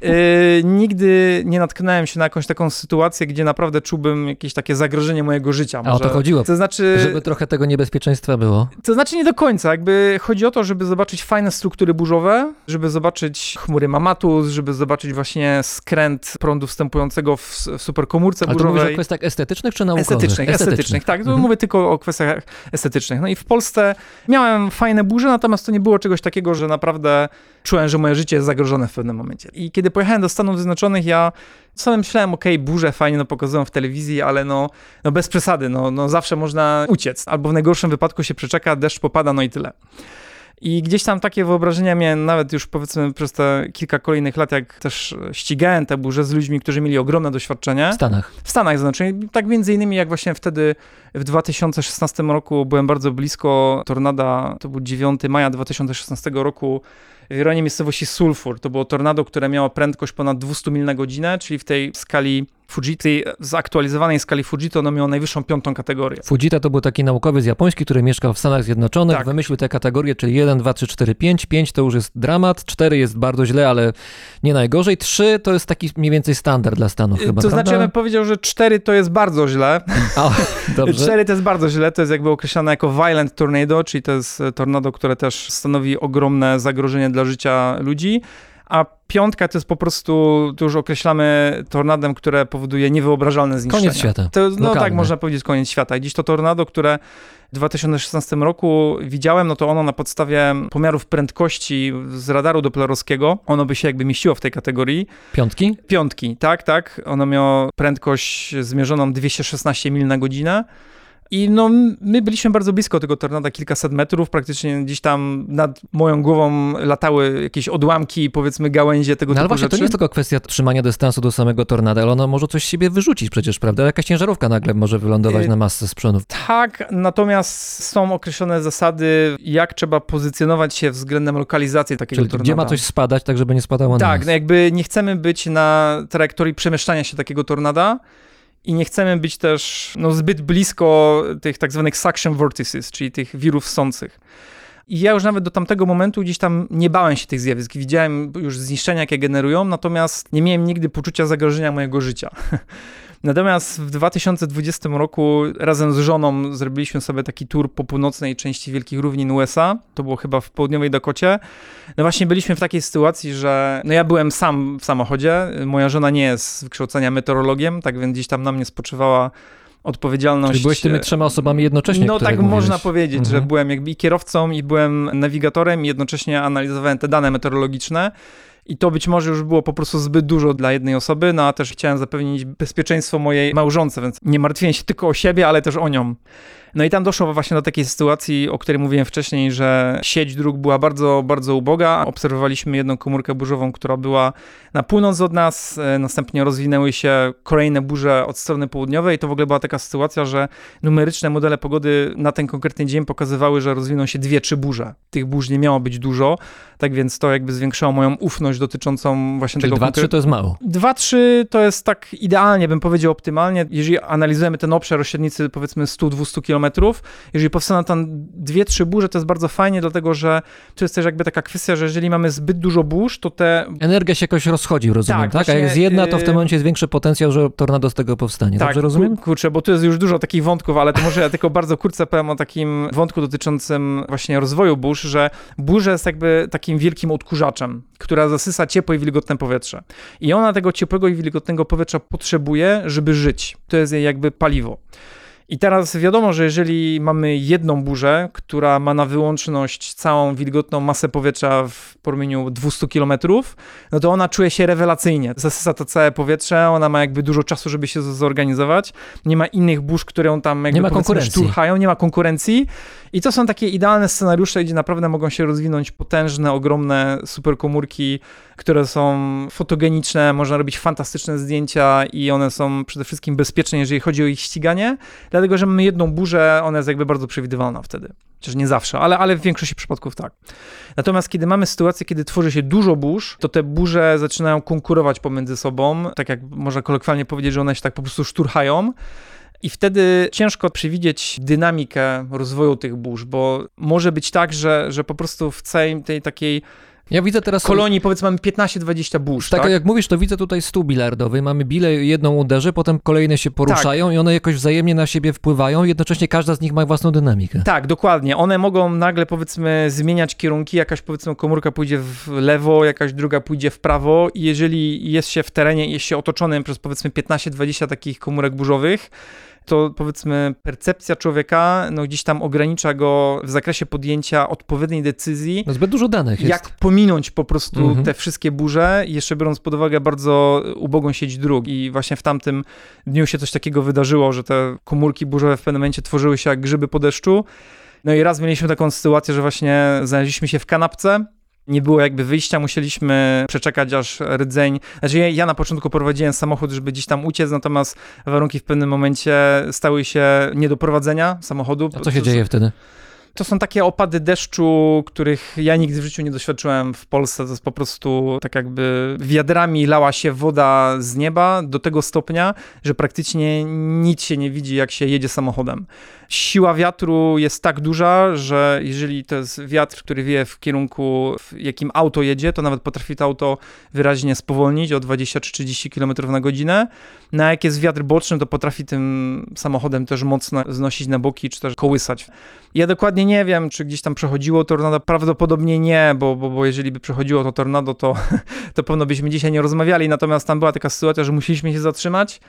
yy, nigdy nie natknąłem się na jakąś taką sytuację, gdzie naprawdę czułbym jakieś takie zagrożenie mojego życia. A o to chodziło, To znaczy, żeby trochę tego niebezpieczeństwa było. to znaczy nie do końca, jakby chodzi o to, żeby zobaczyć fajne struktury burzowe, żeby zobaczyć chmury Mamatus, żeby zobaczyć właśnie skręt prądu wstępującego w, w superkomórce Ale to mówisz o burzowej. kwestiach estetycznych czy naukowych? Estetycznych, estetycznych, tak. To Mhm. mówię tylko o kwestiach estetycznych. No i w Polsce miałem fajne burze, natomiast to nie było czegoś takiego, że naprawdę czułem, że moje życie jest zagrożone w pewnym momencie. I kiedy pojechałem do Stanów Zjednoczonych, ja sobie myślałem, okej, burze fajnie no, pokazują w telewizji, ale no, no bez przesady, no, no zawsze można uciec. Albo w najgorszym wypadku się przeczeka, deszcz popada, no i tyle. I gdzieś tam takie wyobrażenia miałem nawet już powiedzmy przez te kilka kolejnych lat, jak też ścigałem te burze z ludźmi, którzy mieli ogromne doświadczenie. W Stanach. W Stanach Zjednoczonych. Tak między innymi jak właśnie wtedy w 2016 roku byłem bardzo blisko tornada, to był 9 maja 2016 roku w rejonie miejscowości Sulfur. To było tornado, które miało prędkość ponad 200 mil na godzinę, czyli w tej skali Fujita, tej zaktualizowanej skali Fujita, ono miało najwyższą piątą kategorię. Fujita to był taki naukowiec japoński, który mieszkał w Stanach Zjednoczonych, Tak. wymyślił te kategorie, czyli 1, 2, 3, 4, 5. 5 to już jest dramat, 4 jest bardzo źle, ale nie najgorzej. 3 to jest taki mniej więcej standard dla Stanów chyba, to znaczy, ja prawda? bym powiedział, że 4 to jest bardzo źle. O, dobrze. 4 to jest bardzo źle, to jest jakby określane jako violent tornado, czyli to jest tornado, które też stanowi ogromne zagrożenie dla życia ludzi. A piątka to jest po prostu, to już określamy tornadem, które powoduje niewyobrażalne zniszczenia. Koniec świata. To, no Lokalny. tak, można powiedzieć koniec świata. I dziś to tornado, które w 2016 roku widziałem, no to ono na podstawie pomiarów prędkości z radaru doplerowskiego, ono by się jakby mieściło w tej kategorii. Piątki? Piątki, tak, tak. Ono miało prędkość zmierzoną 216 mil na godzinę. I no, my byliśmy bardzo blisko tego tornada, kilkaset metrów, praktycznie gdzieś tam nad moją głową latały jakieś odłamki, powiedzmy gałęzie tego No ale typu właśnie, to rzeczy. nie jest tylko kwestia trzymania dystansu do samego tornada, ale ono może coś z siebie wyrzucić przecież, prawda? Jakaś ciężarówka nagle może wylądować Y, na masce z przodów. Tak, natomiast są określone zasady, jak trzeba pozycjonować się względem lokalizacji takiego Czyli tornada. gdzie ma coś spadać, tak żeby nie spadało na Tak, nas. no jakby nie chcemy być na trajektorii przemieszczania się takiego tornada i nie chcemy być też no, zbyt blisko tych tak zwanych suction vortices, czyli tych wirów sących. I ja już nawet do tamtego momentu gdzieś tam nie bałem się tych zjawisk. Widziałem już zniszczenia, jakie generują, natomiast nie miałem nigdy poczucia zagrożenia mojego życia. Natomiast w 2020 roku razem z żoną zrobiliśmy sobie taki tour po północnej części Wielkich Równin USA. To było chyba w południowej Dakocie. No właśnie byliśmy w takiej sytuacji, że no ja byłem sam w samochodzie. Moja żona nie jest z wykształcenia meteorologiem, tak więc gdzieś tam na mnie spoczywała odpowiedzialność. Czyli byłeś tymi trzema osobami jednocześnie, No tak można mówiłeś. powiedzieć, że Mhm. byłem jakby i kierowcą, i byłem nawigatorem, i jednocześnie analizowałem te dane meteorologiczne. I to być może już było po prostu zbyt dużo dla jednej osoby, no a też chciałem zapewnić bezpieczeństwo mojej małżonce, więc nie martwiłem się tylko o siebie, ale też o nią. No i tam doszło właśnie do takiej sytuacji, o której mówiłem wcześniej, że sieć dróg była bardzo, bardzo uboga. Obserwowaliśmy jedną komórkę burzową, która była na północ od nas, e, następnie rozwinęły się kolejne burze od strony południowej. To w ogóle była taka sytuacja, że numeryczne modele pogody na ten konkretny dzień pokazywały, że rozwiną się dwie, trzy burze. Tych burz nie miało być dużo, tak więc to jakby zwiększało moją ufność dotyczącą właśnie Czyli tego dwa, konkre- trzy to jest mało. 2-3 to jest tak idealnie, bym powiedział optymalnie. Jeżeli analizujemy ten obszar o średnicy powiedzmy 100-200 km, kilometrów. Jeżeli powstaną tam dwie, trzy burze, to jest bardzo fajnie, dlatego że to jest też jakby taka kwestia, że jeżeli mamy zbyt dużo burz, to te Energia się jakoś rozchodzi, rozumiem, Tak, tak? A jak jest właśnie, jedna, to w tym yy, momencie jest większy potencjał, że tornado z tego powstanie. Dobrze rozumiem? kur- Kurczę, bo tu jest już dużo takich wątków, ale to może ja tylko bardzo krótko powiem o takim wątku dotyczącym właśnie rozwoju burz, że burza jest jakby takim wielkim odkurzaczem, która zasysa ciepłe i wilgotne powietrze. I ona tego ciepłego i wilgotnego powietrza potrzebuje, żeby żyć. To jest jej jakby paliwo. I teraz wiadomo, że jeżeli mamy jedną burzę, która ma na wyłączność całą wilgotną masę powietrza w promieniu 200 km, no to ona czuje się rewelacyjnie. Zasysa to całe powietrze, ona ma jakby dużo czasu, żeby się zorganizować. Nie ma innych burz, które ją tam jakby Nie ma konkurencji. szturchają, nie ma konkurencji. I to są takie idealne scenariusze, gdzie naprawdę mogą się rozwinąć potężne, ogromne superkomórki, które są fotogeniczne, można robić fantastyczne zdjęcia i one są przede wszystkim bezpieczne, jeżeli chodzi o ich ściganie, dlatego że mamy jedną burzę, ona jest jakby bardzo przewidywalna wtedy. Chociaż nie zawsze, ale, ale w większości przypadków tak. Natomiast kiedy mamy sytuację, kiedy tworzy się dużo burz, to te burze zaczynają konkurować pomiędzy sobą, tak jak można kolokwialnie powiedzieć, że one się tak po prostu szturchają. I wtedy ciężko przewidzieć dynamikę rozwoju tych burz, bo może być tak, że, że po prostu w całej tej takiej Ja widzę teraz... kolonii, powiedzmy, mamy 15-20 burz, Tak, tak? jak mówisz, to widzę tutaj stół bilardowy. Mamy bile, jedną uderzy, potem kolejne się poruszają Tak. i one jakoś wzajemnie na siebie wpływają. Jednocześnie każda z nich ma własną dynamikę. Tak, dokładnie. One mogą nagle, powiedzmy, zmieniać kierunki. Jakaś, powiedzmy, komórka pójdzie w lewo, jakaś druga pójdzie w prawo. I jeżeli jest się w terenie jest się otoczonym przez, powiedzmy, 15-20 takich komórek burzowych, to powiedzmy percepcja człowieka no, gdzieś tam ogranicza go w zakresie podjęcia odpowiedniej decyzji, No zbyt dużo danych jest. jak pominąć po prostu Mhm. te wszystkie burze, jeszcze biorąc pod uwagę bardzo ubogą sieć dróg. I właśnie w tamtym dniu się coś takiego wydarzyło, że te komórki burzowe w pewnym momencie tworzyły się jak grzyby po deszczu. No i raz mieliśmy taką sytuację, że właśnie znaleźliśmy się w kanapce. Nie było jakby wyjścia, musieliśmy przeczekać aż rdzeń. Znaczy ja, ja na początku prowadziłem samochód, żeby gdzieś tam uciec, natomiast warunki w pewnym momencie stały się nie do prowadzenia samochodu. A co się dzieje wtedy? To są takie opady deszczu, których ja nigdy w życiu nie doświadczyłem w Polsce. To jest po prostu tak jakby wiadrami lała się woda z nieba do tego stopnia, że praktycznie nic się nie widzi, jak się jedzie samochodem. Siła wiatru jest tak duża, że jeżeli to jest wiatr, który wieje w kierunku, w jakim auto jedzie, to nawet potrafi to auto wyraźnie spowolnić o 20 czy 30 km na godzinę. Na jak jest wiatr boczny, to potrafi tym samochodem też mocno znosić na boki, czy też kołysać. Ja dokładnie nie wiem, czy gdzieś tam przechodziło tornado. Prawdopodobnie nie, bo, bo, bo jeżeli by przechodziło to tornado, to, to pewno byśmy dzisiaj nie rozmawiali. Natomiast tam była taka sytuacja, że musieliśmy się zatrzymać,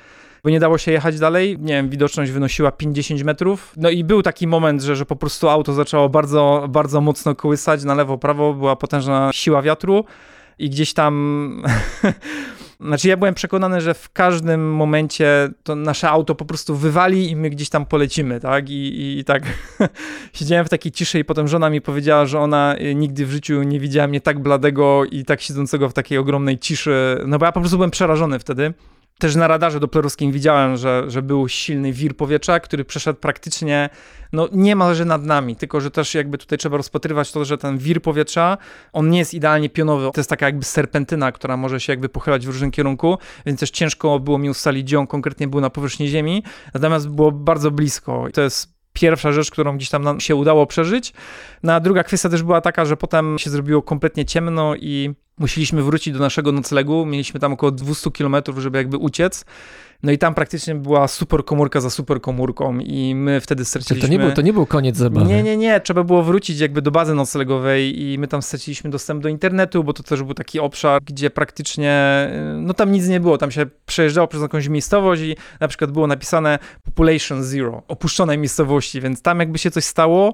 bo nie dało się jechać dalej. Nie wiem, widoczność wynosiła 50 metrów. No i był taki moment, że, że po prostu auto zaczęło bardzo, bardzo mocno kołysać na lewo, prawo. Była potężna siła wiatru i gdzieś tam. Znaczy, ja byłem przekonany, że w każdym momencie to nasze auto po prostu wywali i my gdzieś tam polecimy, tak? I, i, i tak siedziałem w takiej ciszy i potem żona mi powiedziała, że ona y, nigdy w życiu nie widziała mnie tak bladego i tak siedzącego w takiej ogromnej ciszy. No bo ja po prostu byłem przerażony wtedy. Też na radarze doplerowskim widziałem, że, że był silny wir powietrza, który przeszedł praktycznie, no niemalże nad nami, tylko że też jakby tutaj trzeba rozpatrywać to, że ten wir powietrza, on nie jest idealnie pionowy, to jest taka jakby serpentyna, która może się jakby pochylać w różnym kierunku, więc też ciężko było mi ustalić, gdzie on konkretnie był na powierzchni ziemi, natomiast było bardzo blisko. To jest pierwsza rzecz, którą gdzieś tam nam się udało przeżyć. No a druga kwestia też była taka, że potem się zrobiło kompletnie ciemno i musieliśmy wrócić do naszego noclegu. Mieliśmy tam około 200 km, żeby jakby uciec. No i tam praktycznie była super komórka za super komórką i my wtedy straciliśmy... to nie, był, to nie był koniec zabawy. Nie, nie, nie, trzeba było wrócić jakby do bazy noclegowej i my tam straciliśmy dostęp do internetu, bo to też był taki obszar, gdzie praktycznie, no tam nic nie było, tam się przejeżdżało przez jakąś miejscowość i na przykład było napisane population zero, opuszczonej miejscowości, więc tam jakby się coś stało,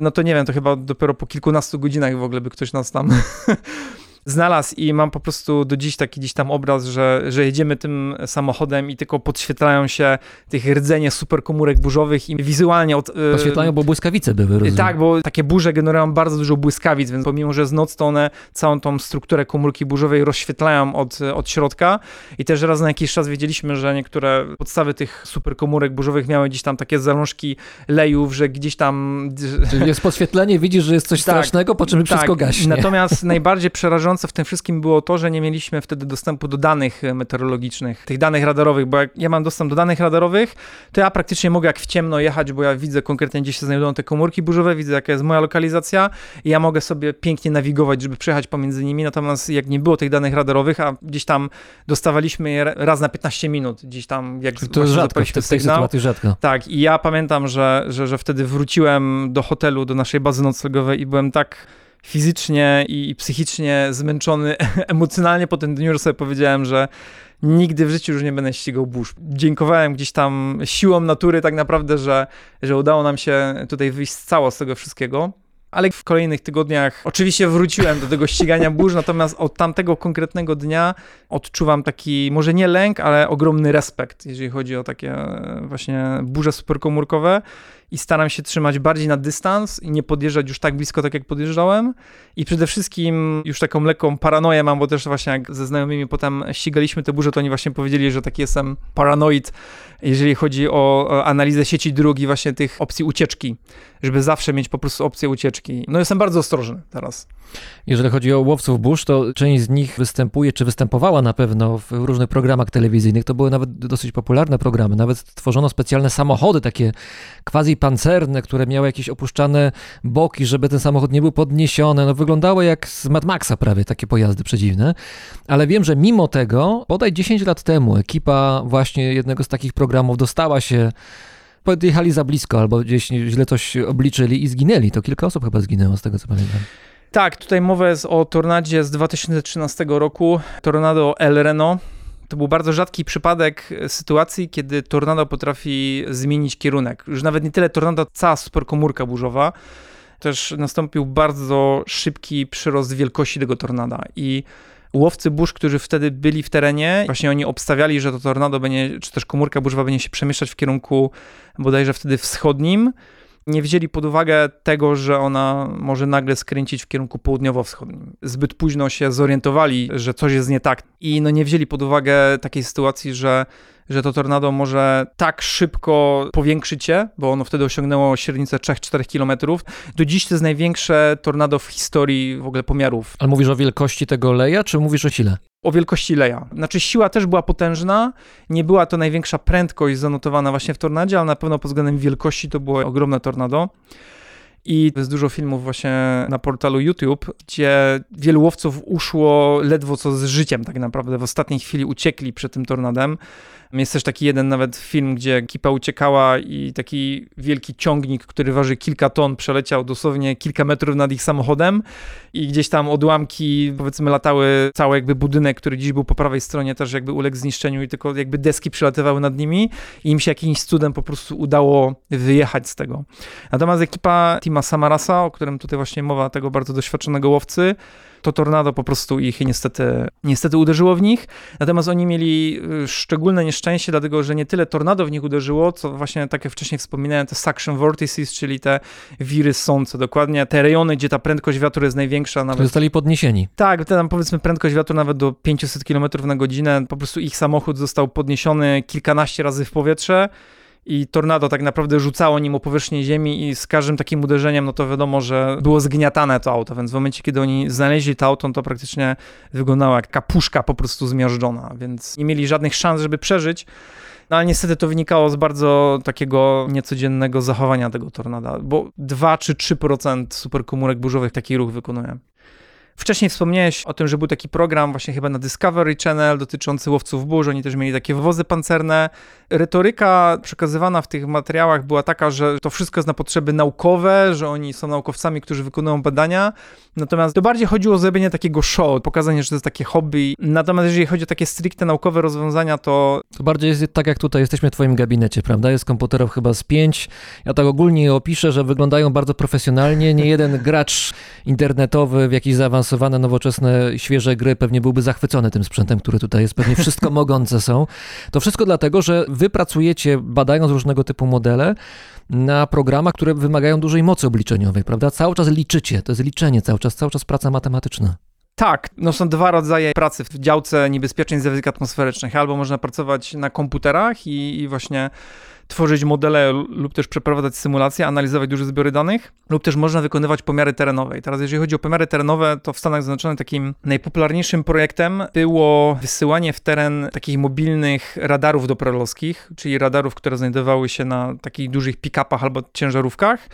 no to nie wiem, to chyba dopiero po kilkunastu godzinach w ogóle by ktoś nas tam znalazł i mam po prostu do dziś taki gdzieś tam obraz, że, że jedziemy tym samochodem i tylko podświetlają się tych rdzenie superkomórek burzowych i wizualnie od... e, Podświetlają, bo błyskawice były, rozumiem. tak, bo takie burze generują bardzo dużo błyskawic, więc pomimo, że jest noc, to one całą tą strukturę komórki burzowej rozświetlają od, od środka. I też raz na jakiś czas wiedzieliśmy, że niektóre podstawy tych superkomórek burzowych miały gdzieś tam takie zalążki lejów, że gdzieś tam... Czyli jest podświetlenie, widzisz, że jest coś Tak, strasznego, po czym wszystko gaśnie. Natomiast najbardziej przerażające w tym wszystkim było to, że nie mieliśmy wtedy dostępu do danych meteorologicznych, tych danych radarowych, bo jak ja mam dostęp do danych radarowych, to ja praktycznie mogę jak w ciemno jechać, bo ja widzę konkretnie, gdzie się znajdują te komórki burzowe, widzę, jaka jest moja lokalizacja i ja mogę sobie pięknie nawigować, żeby przejechać pomiędzy nimi, natomiast jak nie było tych danych radarowych, a gdzieś tam dostawaliśmy je raz na 15 minut, gdzieś tam, jak To jest rzadko, w tej sygnał, sytuacji rzadko. tak, i ja pamiętam, że, że, że wtedy wróciłem do hotelu, do naszej bazy noclegowej i byłem tak fizycznie i psychicznie zmęczony emocjonalnie po tym dniu, że sobie powiedziałem, że nigdy w życiu już nie będę ścigał burz. Dziękowałem gdzieś tam siłą natury tak naprawdę, że, że udało nam się tutaj wyjść cało z tego wszystkiego. Ale w kolejnych tygodniach oczywiście wróciłem do tego ścigania burz, natomiast od tamtego konkretnego dnia odczuwam taki, może nie lęk, ale ogromny respekt, jeżeli chodzi o takie e, właśnie burze superkomórkowe i staram się trzymać bardziej na dystans i nie podjeżdżać już tak blisko, tak jak podjeżdżałem. I przede wszystkim już taką lekką paranoję mam, bo też właśnie jak ze znajomymi potem ścigaliśmy te burze, to oni właśnie powiedzieli, że taki jestem paranoid, jeżeli chodzi o, analizę sieci dróg i właśnie tych opcji ucieczki, żeby zawsze mieć po prostu opcję ucieczki. No jestem bardzo ostrożny teraz. Jeżeli chodzi o łowców burz, to część z nich występuje, czy występowała na pewno w różnych programach telewizyjnych. To były nawet dosyć popularne programy. Nawet tworzono specjalne samochody, takie quasi pancerne, które miały jakieś opuszczane boki, żeby ten samochód nie był podniesiony. No, wyglądało jak z Mad Maxa prawie, takie pojazdy przedziwne. Ale wiem, że mimo tego, bodaj 10 lat temu, ekipa właśnie jednego z takich programów dostała się podjechali za blisko albo gdzieś źle coś obliczyli i zginęli. To kilka osób chyba zginęło, z tego co pamiętam. Tak, tutaj mowa jest o tornadzie z 2013 roku, tornado El Reno. To był bardzo rzadki przypadek sytuacji, kiedy tornado potrafi zmienić kierunek. Już nawet nie tyle tornado, cała superkomórka burzowa. Też nastąpił bardzo szybki przyrost wielkości tego tornada i łowcy burz, którzy wtedy byli w terenie, właśnie oni obstawiali, że to tornado będzie, czy też komórka burzowa będzie się przemieszczać w kierunku bodajże wtedy wschodnim, nie wzięli pod uwagę tego, że ona może nagle skręcić w kierunku południowo-wschodnim. Zbyt późno się zorientowali, że coś jest nie tak i no nie wzięli pod uwagę takiej sytuacji, że że to tornado może tak szybko powiększyć się, bo ono wtedy osiągnęło średnicę 3-4 km. Do dziś to jest największe tornado w historii w ogóle pomiarów. Ale mówisz o wielkości tego leja, czy mówisz o sile? O wielkości leja. Znaczy siła też była potężna, nie była to największa prędkość zanotowana właśnie w tornadzie, ale na pewno pod względem wielkości to było ogromne tornado. I jest dużo filmów właśnie na portalu YouTube, gdzie wielu łowców uszło ledwo co z życiem tak naprawdę. W ostatniej chwili uciekli przed tym tornadem. Jest też taki jeden nawet film, gdzie ekipa uciekała i taki wielki ciągnik, który waży kilka ton, przeleciał dosłownie kilka metrów nad ich samochodem i gdzieś tam odłamki, powiedzmy, latały, cały jakby budynek, który dziś był po prawej stronie, też jakby uległ zniszczeniu i tylko jakby deski przelatywały nad nimi i im się jakimś cudem po prostu udało wyjechać z tego. Natomiast ekipa Tima Samarasa, o którym tutaj właśnie mowa, tego bardzo doświadczonego łowcy, to tornado po prostu ich niestety, niestety uderzyło w nich. Natomiast oni mieli y, szczególne nieszczęście, dlatego że nie tyle tornado w nich uderzyło, co właśnie, tak jak wcześniej wspominałem, te suction vortices, czyli te wiry sące, dokładnie te rejony, gdzie ta prędkość wiatru jest największa. Nawet... Zostali podniesieni. Tak, tam powiedzmy prędkość wiatru nawet do 500 km na godzinę. Po prostu ich samochód został podniesiony kilkanaście razy w powietrze i tornado tak naprawdę rzucało nim o powierzchnię ziemi i z każdym takim uderzeniem, no to wiadomo, że było zgniatane to auto, więc w momencie, kiedy oni znaleźli to auto, no to praktycznie wyglądało jak kapuszka po prostu zmiażdżona, więc nie mieli żadnych szans, żeby przeżyć. No ale niestety to wynikało z bardzo takiego niecodziennego zachowania tego tornada, bo 2 czy 3% superkomórek burzowych taki ruch wykonuje. Wcześniej wspomniałeś o tym, że był taki program właśnie chyba na Discovery Channel dotyczący łowców burz. Oni też mieli takie wozy pancerne. Retoryka przekazywana w tych materiałach była taka, że to wszystko jest na potrzeby naukowe, że oni są naukowcami, którzy wykonują badania. Natomiast to bardziej chodziło o zrobienie takiego show, pokazanie, że to jest takie hobby. Natomiast jeżeli chodzi o takie stricte naukowe rozwiązania, to To bardziej jest tak jak tutaj jesteśmy w twoim gabinecie, prawda? Jest komputerów chyba z pięć. Ja tak ogólnie je opiszę, że wyglądają bardzo profesjonalnie. Nie jeden gracz internetowy w jakieś zaawansowane, nowoczesne, świeże gry pewnie byłby zachwycony tym sprzętem, który tutaj jest. Pewnie wszystko mogące są. To wszystko dlatego, że wy pracujecie, badając różnego typu modele, na programach, które wymagają dużej mocy obliczeniowej, prawda? Cały czas liczycie, to jest liczenie cały czas, cały czas praca matematyczna. Tak, no są dwa rodzaje pracy w działce niebezpiecznych zjawisk atmosferycznych. Albo można pracować na komputerach i, i właśnie tworzyć modele lub też przeprowadzać symulacje, analizować duże zbiory danych, lub też można wykonywać pomiary terenowe. I teraz jeżeli chodzi o pomiary terenowe, to w Stanach Zjednoczonych takim najpopularniejszym projektem było wysyłanie w teren takich mobilnych radarów doperowskich, czyli radarów, które znajdowały się na takich dużych pick-upach albo ciężarówkach.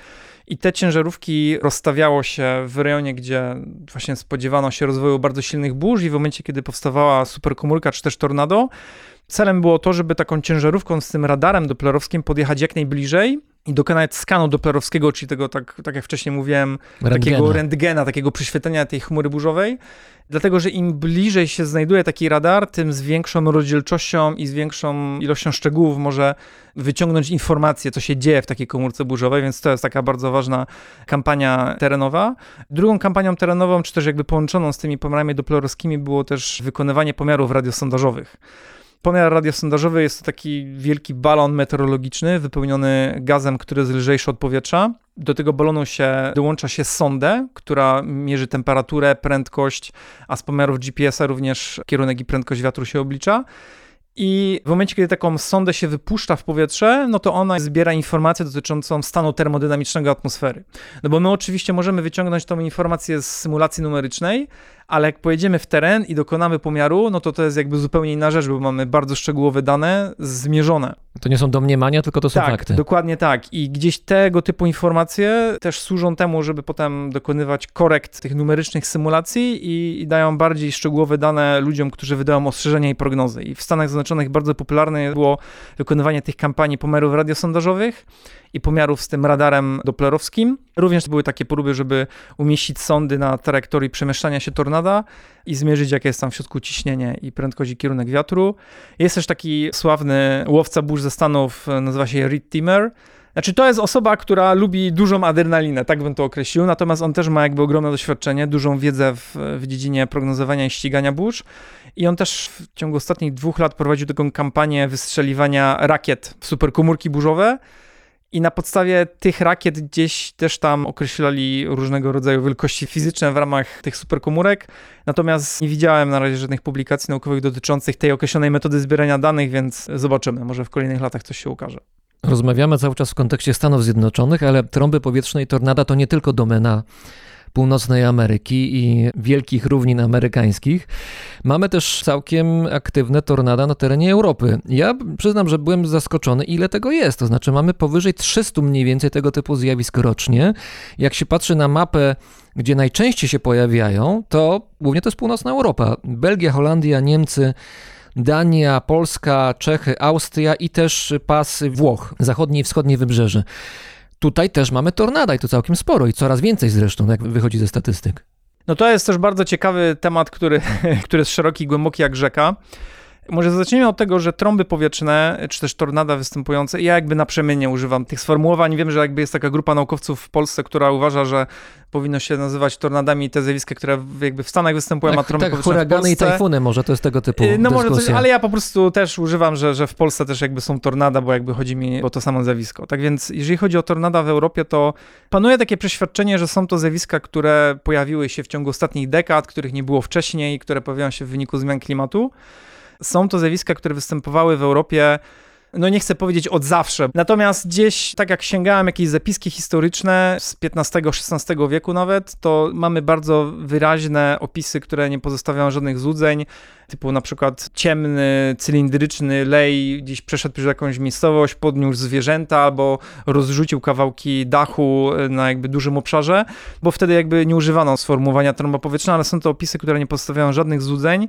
I te ciężarówki rozstawiało się w rejonie, gdzie właśnie spodziewano się rozwoju bardzo silnych burz i w momencie, kiedy powstawała superkomórka czy też tornado, celem było to, żeby taką ciężarówką z tym radarem doplerowskim podjechać jak najbliżej i dokonać skanu doplerowskiego, czyli tego, tak, tak jak wcześniej mówiłem, Rentgena. takiego rentgena, takiego prześwietlenia tej chmury burzowej. Dlatego, że im bliżej się znajduje taki radar, tym z większą rozdzielczością i z większą ilością szczegółów może wyciągnąć informacje, co się dzieje w takiej komórce burzowej, więc to jest taka bardzo ważna kampania terenowa. Drugą kampanią terenową, czy też jakby połączoną z tymi pomiarami doplerowskimi było też wykonywanie pomiarów radiosondażowych. Pomiar radiosondażowy jest to taki wielki balon meteorologiczny wypełniony gazem, który jest lżejszy od powietrza. Do tego balonu się dołącza się sondę, która mierzy temperaturę, prędkość, a z pomiarów GPS-a również kierunek i prędkość wiatru się oblicza. I w momencie, kiedy taką sondę się wypuszcza w powietrze, no to ona zbiera informację dotyczącą stanu termodynamicznego atmosfery. No bo my oczywiście możemy wyciągnąć tą informację z symulacji numerycznej, ale jak pojedziemy w teren i dokonamy pomiaru, no to to jest jakby zupełnie inna rzecz, bo mamy bardzo szczegółowe dane zmierzone. To nie są domniemania, tylko to są tak, fakty. dokładnie tak. I gdzieś tego typu informacje też służą temu, żeby potem dokonywać korekt tych numerycznych symulacji i, i dają bardziej szczegółowe dane ludziom, którzy wydają ostrzeżenia i prognozy. I w Stanach Zjednoczonych bardzo popularne było wykonywanie tych kampanii pomiarów radiosondażowych i pomiarów z tym radarem doplerowskim. Również były takie próby, żeby umieścić sondy na trajektorii przemieszczania się tornada i zmierzyć, jakie jest tam w środku ciśnienie i prędkość i kierunek wiatru. Jest też taki sławny łowca burz ze Stanów, nazywa się Reed Timmer. Znaczy, to jest osoba, która lubi dużą adrenalinę, tak bym to określił, natomiast on też ma jakby ogromne doświadczenie, dużą wiedzę w, w dziedzinie prognozowania i ścigania burz. I on też w ciągu ostatnich dwóch lat prowadził taką kampanię wystrzeliwania rakiet w superkomórki burzowe. I na podstawie tych rakiet gdzieś też tam określali różnego rodzaju wielkości fizyczne w ramach tych superkomórek. Natomiast nie widziałem na razie żadnych publikacji naukowych dotyczących tej określonej metody zbierania danych, więc zobaczymy. Może w kolejnych latach coś się ukaże. Rozmawiamy cały czas w kontekście Stanów Zjednoczonych, ale trąby powietrzne i tornada to nie tylko domena północnej Ameryki i wielkich równin amerykańskich. Mamy też całkiem aktywne tornada na terenie Europy. Ja przyznam, że byłem zaskoczony, ile tego jest. To znaczy, mamy powyżej 300 mniej więcej tego typu zjawisk rocznie. Jak się patrzy na mapę, gdzie najczęściej się pojawiają, to głównie to jest północna Europa. Belgia, Holandia, Niemcy. Dania, Polska, Czechy, Austria i też pas Włoch, zachodnie i wschodnie wybrzeże. Tutaj też mamy tornada i to całkiem sporo i coraz więcej zresztą, jak wychodzi ze statystyk. No to jest też bardzo ciekawy temat, który, który jest szeroki i głęboki jak rzeka. Może zacznijmy od tego, że trąby powietrzne, czy też tornada występujące, ja jakby naprzemiennie używam tych sformułowań. Wiem, że jakby jest taka grupa naukowców w Polsce, która uważa, że powinno się nazywać tornadami te zjawiska, które jakby w Stanach występują, tak, a trąby tak, powietrzne huragany i tajfuny może, to jest tego typu No może coś, dyskusja. ale ja po prostu też używam, że, że w Polsce też jakby są tornada, bo jakby chodzi mi o to samo zjawisko. Tak więc jeżeli chodzi o tornada w Europie, to panuje takie przeświadczenie, że są to zjawiska, które pojawiły się w ciągu ostatnich dekad, których nie było wcześniej, które pojawiają się w wyniku zmian klimatu. Są to zjawiska, które występowały w Europie, no nie chcę powiedzieć od zawsze. Natomiast gdzieś, tak jak sięgałem jakieś zapiski historyczne z XV-XVI wieku nawet, to mamy bardzo wyraźne opisy, które nie pozostawiają żadnych złudzeń, typu na przykład ciemny, cylindryczny lej gdzieś przeszedł przez jakąś miejscowość, podniósł zwierzęta albo rozrzucił kawałki dachu na jakby dużym obszarze, bo wtedy jakby nie używano sformułowania trąba powietrzna, ale są to opisy, które nie pozostawiają żadnych złudzeń,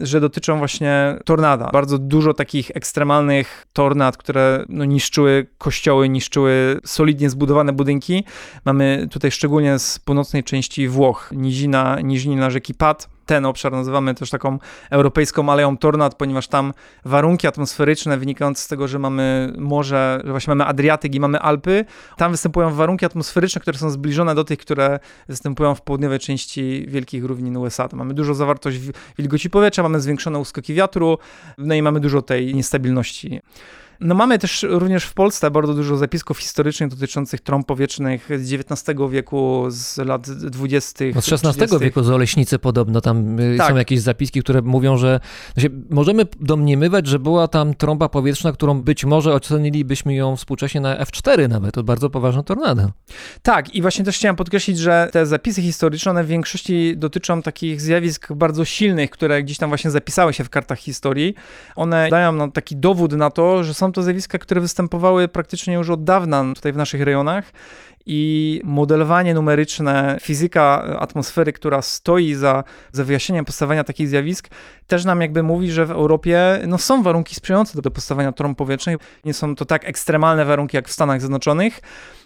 że dotyczą właśnie tornada. Bardzo dużo takich ekstremalnych tornad, które no, niszczyły kościoły, niszczyły solidnie zbudowane budynki. Mamy tutaj szczególnie z północnej części Włoch, nizina, nizinina rzeki Pat, ten obszar nazywamy też taką europejską aleją tornad, ponieważ tam warunki atmosferyczne wynikające z tego, że mamy morze, że właśnie mamy Adriatyk i mamy Alpy, tam występują warunki atmosferyczne, które są zbliżone do tych, które występują w południowej części wielkich równin USA. To mamy dużo zawartość wilgoci powietrza, mamy zwiększone uskoki wiatru, no i mamy dużo tej niestabilności. No mamy też również w Polsce bardzo dużo zapisków historycznych dotyczących trąb powietrznych z XIX wieku, z lat 20. Od XVI 30. wieku z Oleśnicy podobno tam y, Tak. są jakieś zapiski, które mówią, że znaczy, możemy domniemywać, że była tam trąba powietrzna, którą być może ocenilibyśmy ją współcześnie na F4 nawet, to bardzo poważna tornada. Tak, i właśnie też chciałem podkreślić, że te zapisy historyczne, one w większości dotyczą takich zjawisk bardzo silnych, które gdzieś tam właśnie zapisały się w kartach historii. One dają nam taki dowód na to, że są to zjawiska, które występowały praktycznie już od dawna tutaj w naszych rejonach. I modelowanie numeryczne, fizyka atmosfery, która stoi za, za wyjaśnieniem powstawania takich zjawisk, też nam jakby mówi, że w Europie no, są warunki sprzyjające do powstawania trąb powietrznych. Nie są to tak ekstremalne warunki jak w Stanach Zjednoczonych,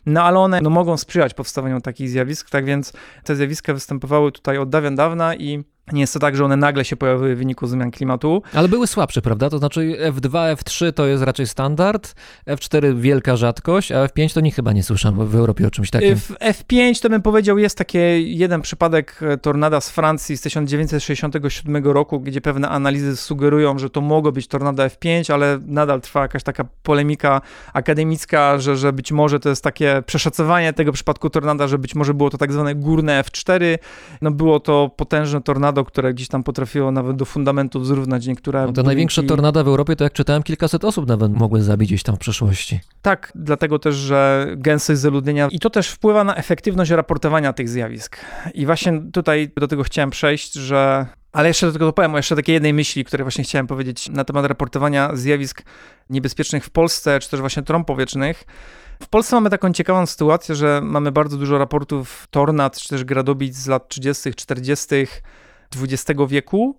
no ale one no, mogą sprzyjać powstawaniu takich zjawisk, tak więc te zjawiska występowały tutaj od dawien dawna i nie jest to tak, że one nagle się pojawiły w wyniku zmian klimatu. Ale były słabsze, prawda? To znaczy F2, F3 to jest raczej standard, F4 wielka rzadkość, a F5 to nikt chyba nie słyszał w Europie o czymś takim. W F5 to bym powiedział jest taki jeden przypadek e, tornada z Francji z 1967 roku, gdzie pewne analizy sugerują, że to mogło być tornado F5, ale nadal trwa jakaś taka polemika akademicka, że, że być może to jest takie przeszacowanie tego przypadku tornada, że być może było to tak zwane górne F4. No było to potężne tornado, które gdzieś tam potrafiło nawet do fundamentów zrównać niektóre No to budynki. największa tornada w Europie, to jak czytałem, kilkaset osób nawet mogły zabić gdzieś tam w przeszłości. Tak, dlatego też, że gęstość zaludnienia i to też wpływa na efektywność raportowania tych zjawisk. I właśnie tutaj do tego chciałem przejść, że. Ale jeszcze do tego dopowiem o jeszcze takiej jednej myśli, której właśnie chciałem powiedzieć na temat raportowania zjawisk niebezpiecznych w Polsce, czy też właśnie trąb powietrznych. W Polsce mamy taką ciekawą sytuację, że mamy bardzo dużo raportów tornad, czy też gradobić z lat 30., 40. XX wieku.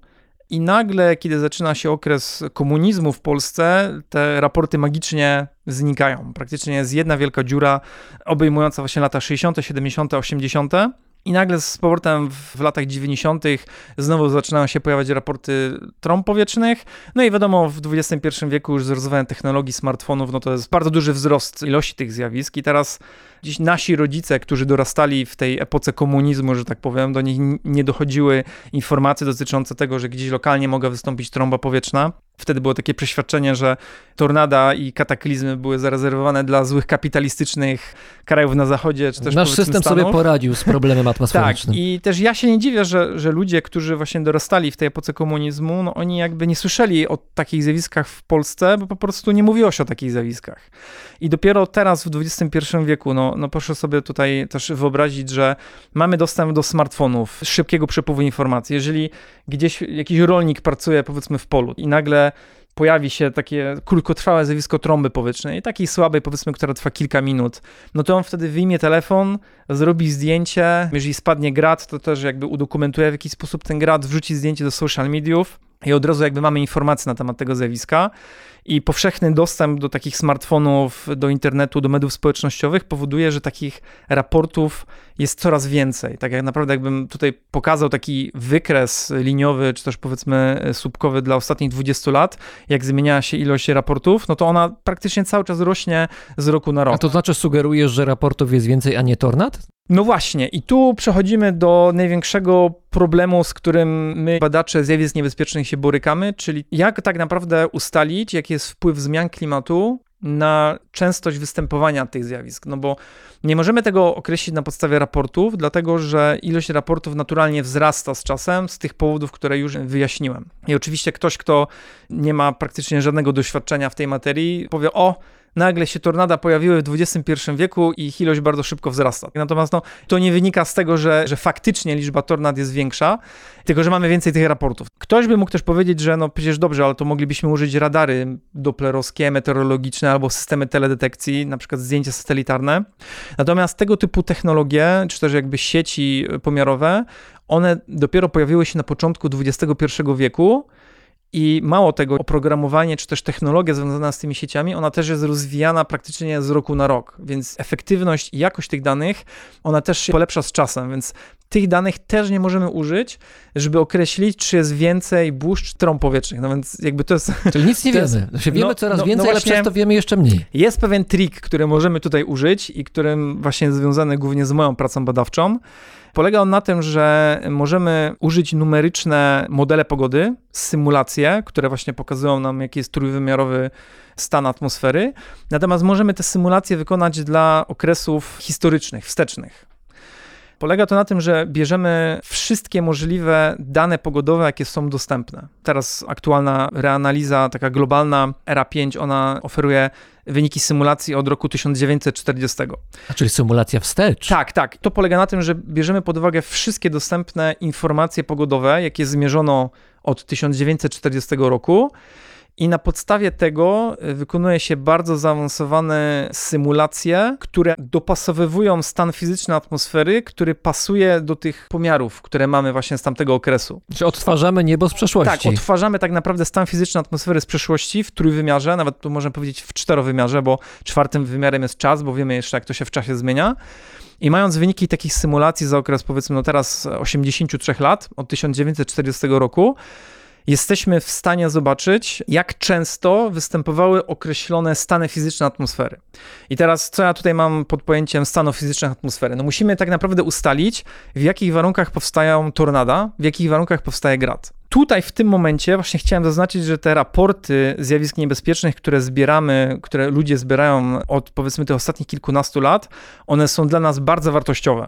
I nagle, kiedy zaczyna się okres komunizmu w Polsce, te raporty magicznie znikają. Praktycznie jest jedna wielka dziura obejmująca właśnie lata 60., 70., 80. I nagle z powrotem w latach 90. znowu zaczynają się pojawiać raporty trąb powietrznych. No i wiadomo, w XXI wieku już z rozwojem technologii smartfonów, no to jest bardzo duży wzrost ilości tych zjawisk. I teraz dziś nasi rodzice, którzy dorastali w tej epoce komunizmu, że tak powiem, do nich nie dochodziły informacje dotyczące tego, że gdzieś lokalnie mogła wystąpić trąba powietrzna. Wtedy było takie przeświadczenie, że tornada i kataklizmy były zarezerwowane dla złych kapitalistycznych krajów na zachodzie, czy też Nasz system Stanów. sobie poradził z problemem Tak, atmosferycznym. i też ja się nie dziwię, że, że ludzie, którzy właśnie dorastali w tej epoce komunizmu, no oni jakby nie słyszeli o takich zjawiskach w Polsce, bo po prostu nie mówiło się o takich zjawiskach. I dopiero teraz w XXI wieku, no, no proszę sobie tutaj też wyobrazić, że mamy dostęp do smartfonów, szybkiego przepływu informacji. Jeżeli gdzieś jakiś rolnik pracuje powiedzmy w polu i nagle pojawi się takie krótkotrwałe zjawisko trąby powietrznej, takiej słabej powiedzmy, która trwa kilka minut, no to on wtedy wyjmie telefon, zrobi zdjęcie, jeżeli spadnie grad, to też jakby udokumentuje w jakiś sposób ten grad, wrzuci zdjęcie do social mediów i od razu jakby mamy informacje na temat tego zjawiska. I powszechny dostęp do takich smartfonów, do internetu, do mediów społecznościowych powoduje, że takich raportów jest coraz więcej. Tak jak naprawdę, jakbym tutaj pokazał taki wykres liniowy, czy też powiedzmy słupkowy dla ostatnich 20 lat, jak zmieniała się ilość raportów, no to ona praktycznie cały czas rośnie z roku na rok. A to znaczy sugerujesz, że raportów jest więcej, a nie tornad? No właśnie, i tu przechodzimy do największego problemu, z którym my, badacze zjawisk niebezpiecznych, się borykamy, czyli jak tak naprawdę ustalić, jaki jest wpływ zmian klimatu na częstość występowania tych zjawisk. No bo nie możemy tego określić na podstawie raportów, dlatego że ilość raportów naturalnie wzrasta z czasem z tych powodów, które już wyjaśniłem. I oczywiście ktoś, kto nie ma praktycznie żadnego doświadczenia w tej materii, powie: O, nagle się tornada pojawiły w XXI wieku i ich ilość bardzo szybko wzrasta. Natomiast no, to nie wynika z tego, że, że faktycznie liczba tornad jest większa, tylko że mamy więcej tych raportów. Ktoś by mógł też powiedzieć, że no przecież dobrze, ale to moglibyśmy użyć radary doplerowskie, meteorologiczne albo systemy teledetekcji, na przykład zdjęcia satelitarne. Natomiast tego typu technologie, czy też jakby sieci pomiarowe, one dopiero pojawiły się na początku XXI wieku. I mało tego, oprogramowanie czy też technologia związana z tymi sieciami, ona też jest rozwijana praktycznie z roku na rok, więc efektywność i jakość tych danych, ona też się polepsza z czasem, więc tych danych też nie możemy użyć, żeby określić, czy jest więcej błyszcz trąb powietrznych. No więc jakby to jest, Czyli nic nie jest- wiemy. Znaczy, wiemy no- coraz no- no więcej, ale właśnie- przez to wiemy jeszcze mniej. jest pewien trik, który możemy tutaj użyć i którym właśnie jest związany głównie z moją pracą badawczą. Polega on na tym, że możemy użyć numeryczne modele pogody, symulacje, które właśnie pokazują nam, jaki jest trójwymiarowy stan atmosfery. Natomiast możemy te symulacje wykonać dla okresów historycznych, wstecznych. Polega to na tym, że bierzemy wszystkie możliwe dane pogodowe, jakie są dostępne. Teraz aktualna reanaliza, taka globalna ERA 5, ona oferuje wyniki symulacji od roku 1940. A czyli symulacja wstecz. Tak, tak. To polega na tym, że bierzemy pod uwagę wszystkie dostępne informacje pogodowe, jakie zmierzono od 1940 roku. I na podstawie tego y, wykonuje się bardzo zaawansowane symulacje, które dopasowywują stan fizyczny atmosfery, który pasuje do tych pomiarów, które mamy właśnie z tamtego okresu. Czy odtwarzamy niebo z przeszłości? Tak, odtwarzamy tak naprawdę stan fizyczny atmosfery z przeszłości w trójwymiarze, nawet tu możemy powiedzieć w czterowymiarze, bo czwartym wymiarem jest czas, bo wiemy jeszcze, jak to się w czasie zmienia. I mając wyniki takich symulacji za okres, powiedzmy, no teraz 83 lat, od 1940 roku, jesteśmy w stanie zobaczyć, jak często występowały określone stany fizyczne atmosfery. I teraz, co ja tutaj mam pod pojęciem stanów fizycznych atmosfery? No musimy tak naprawdę ustalić, w jakich warunkach powstają tornada, w jakich warunkach powstaje grad tutaj w tym momencie właśnie chciałem zaznaczyć, że te raporty zjawisk niebezpiecznych, które zbieramy, które ludzie zbierają od powiedzmy tych ostatnich kilkunastu lat, one są dla nas bardzo wartościowe.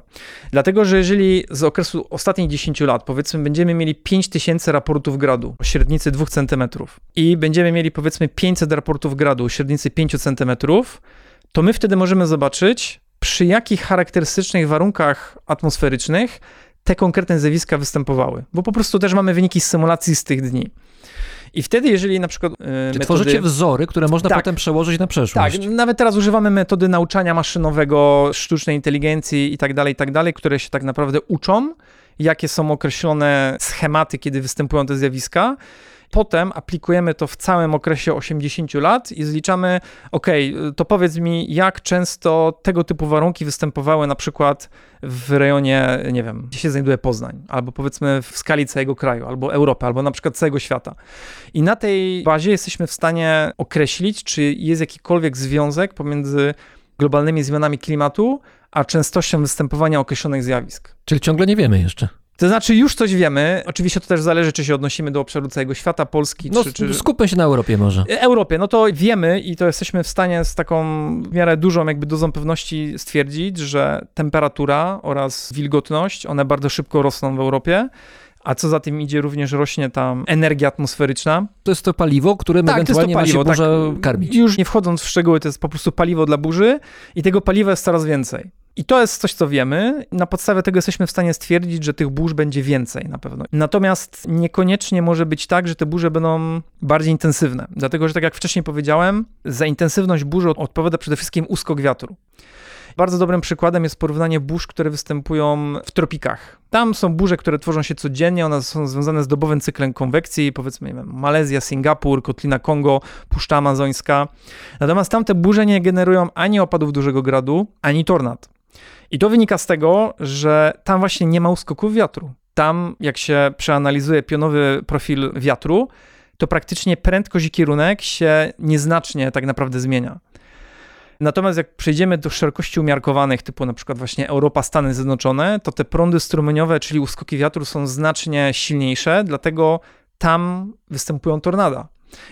Dlatego, że jeżeli z okresu ostatnich 10 lat powiedzmy będziemy mieli 5000 raportów gradu o średnicy 2 cm i będziemy mieli powiedzmy 500 raportów gradu o średnicy 5 cm, to my wtedy możemy zobaczyć, przy jakich charakterystycznych warunkach atmosferycznych te konkretne zjawiska występowały, bo po prostu też mamy wyniki z symulacji z tych dni. I wtedy, jeżeli na przykład. Yy, metody... Tworzycie wzory, które można tak, potem przełożyć na przeszłość. Tak, nawet teraz używamy metody nauczania maszynowego, sztucznej inteligencji i tak dalej, i tak dalej, które się tak naprawdę uczą, jakie są określone schematy, kiedy występują te zjawiska potem aplikujemy to w całym okresie 80 lat i zliczamy, ok, to powiedz mi, jak często tego typu warunki występowały na przykład w rejonie, nie wiem, gdzie się znajduje Poznań, albo powiedzmy w skali całego kraju, albo Europy, albo na przykład całego świata. I na tej bazie jesteśmy w stanie określić, czy jest jakikolwiek związek pomiędzy globalnymi zmianami klimatu, a częstością występowania określonych zjawisk. Czyli ciągle nie wiemy jeszcze. To znaczy, już coś wiemy. Oczywiście to też zależy, czy się odnosimy do obszaru całego świata, Polski, no, czy, czy... skupmy się na Europie może. E, Europie, no to wiemy i to jesteśmy w stanie z taką w miarę dużą jakby dozą pewności stwierdzić, że temperatura oraz wilgotność, one bardzo szybko rosną w Europie. A co za tym idzie, również rośnie tam energia atmosferyczna. To jest to paliwo, którym tak, ewentualnie to jest to paliwo, ma się burza tak, karmić. Już nie wchodząc w szczegóły, to jest po prostu paliwo dla burzy i tego paliwa jest coraz więcej. I to jest coś, co wiemy. Na podstawie tego jesteśmy w stanie stwierdzić, że tych burz będzie więcej na pewno. Natomiast niekoniecznie może być tak, że te burze będą bardziej intensywne. Dlatego, że tak jak wcześniej powiedziałem, za intensywność burzy odpowiada przede wszystkim uskok wiatru. Bardzo dobrym przykładem jest porównanie burz, które występują w tropikach. Tam są burze, które tworzą się codziennie, one są związane z dobowym cyklem konwekcji, powiedzmy, nie wiem, Malezja, Singapur, Kotlina Kongo, Puszcza Amazońska. Natomiast tamte burze nie generują ani opadów dużego gradu, ani tornad. I to wynika z tego, że tam właśnie nie ma uskoków wiatru. Tam, jak się przeanalizuje pionowy profil wiatru, to praktycznie prędkość i kierunek się nieznacznie tak naprawdę zmienia. Natomiast jak przejdziemy do szerokości umiarkowanych, typu na przykład właśnie Europa, Stany Zjednoczone, to te prądy strumieniowe, czyli uskoki wiatru są znacznie silniejsze, dlatego tam występują tornada.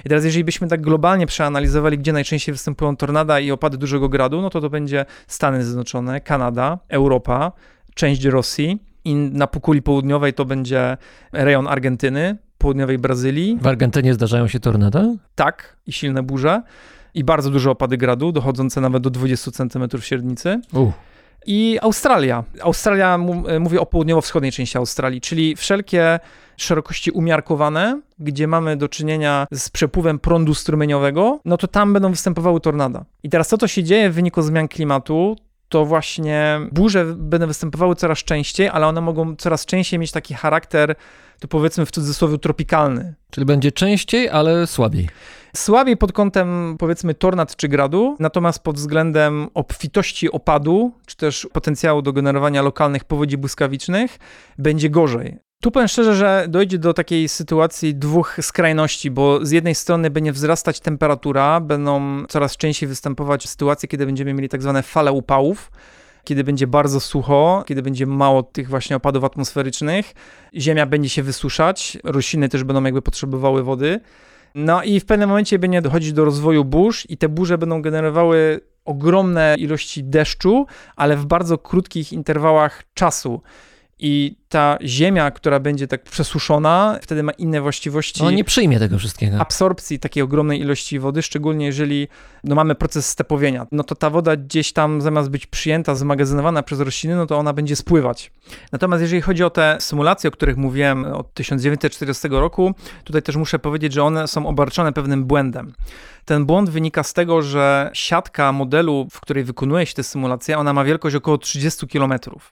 I teraz, jeżeli byśmy tak globalnie przeanalizowali, gdzie najczęściej występują tornada i opady dużego gradu, no to to będzie Stany Zjednoczone, Kanada, Europa, część Rosji i na półkuli południowej to będzie rejon Argentyny, południowej Brazylii. W Argentynie zdarzają się tornada? Tak, i silne burze. I bardzo duże opady gradu, dochodzące nawet do 20 cm średnicy. Uh. I Australia. Australia, mówię o południowo-wschodniej części Australii, czyli wszelkie szerokości umiarkowane, gdzie mamy do czynienia z przepływem prądu strumieniowego, no to tam będą występowały tornada. I teraz to, co się dzieje w wyniku zmian klimatu, to właśnie burze będą występowały coraz częściej, ale one mogą coraz częściej mieć taki charakter, to powiedzmy w cudzysłowie tropikalny. Czyli będzie częściej, ale słabiej. Słabiej pod kątem powiedzmy tornad czy gradu, natomiast pod względem obfitości opadu, czy też potencjału do generowania lokalnych powodzi błyskawicznych, będzie gorzej. Tu powiem szczerze, że dojdzie do takiej sytuacji dwóch skrajności, bo z jednej strony będzie wzrastać temperatura, będą coraz częściej występować sytuacje, kiedy będziemy mieli tak zwane fale upałów, kiedy będzie bardzo sucho, kiedy będzie mało tych właśnie opadów atmosferycznych, ziemia będzie się wysuszać, rośliny też będą jakby potrzebowały wody. No i w pewnym momencie będzie dochodzić do rozwoju burz i te burze będą generowały ogromne ilości deszczu, ale w bardzo krótkich interwałach czasu. I ta ziemia, która będzie tak przesuszona, wtedy ma inne właściwości On nie przyjmie tego wszystkiego. absorpcji takiej ogromnej ilości wody, szczególnie jeżeli no, mamy proces stepowienia. No to ta woda gdzieś tam zamiast być przyjęta, zmagazynowana przez rośliny, no to ona będzie spływać. Natomiast jeżeli chodzi o te symulacje, o których mówiłem od 1940 roku, tutaj też muszę powiedzieć, że one są obarczone pewnym błędem. Ten błąd wynika z tego, że siatka modelu, w której wykonuje się te symulacje, ona ma wielkość około 30 kilometrów.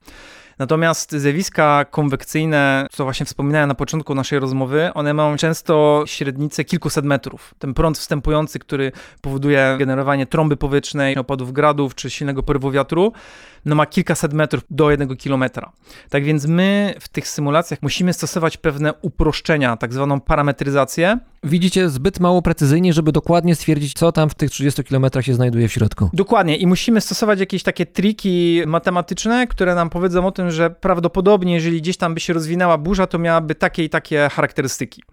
Natomiast zjawiska konwekcyjne, co właśnie wspominałem na początku naszej rozmowy, one mają często średnicę kilkuset metrów. Ten prąd wstępujący, który powoduje generowanie trąby powietrznej, opadów gradów czy silnego porywu wiatru, no ma kilkaset metrów do jednego kilometra. Tak więc my w tych symulacjach musimy stosować pewne uproszczenia, tak zwaną parametryzację, Widzicie zbyt mało precyzyjnie, żeby dokładnie stwierdzić, co tam w tych 30 km się znajduje w środku. Dokładnie, i musimy stosować jakieś takie triki matematyczne, które nam powiedzą o tym, że prawdopodobnie, jeżeli gdzieś tam by się rozwinęła burza, to miałaby takie i takie charakterystyki.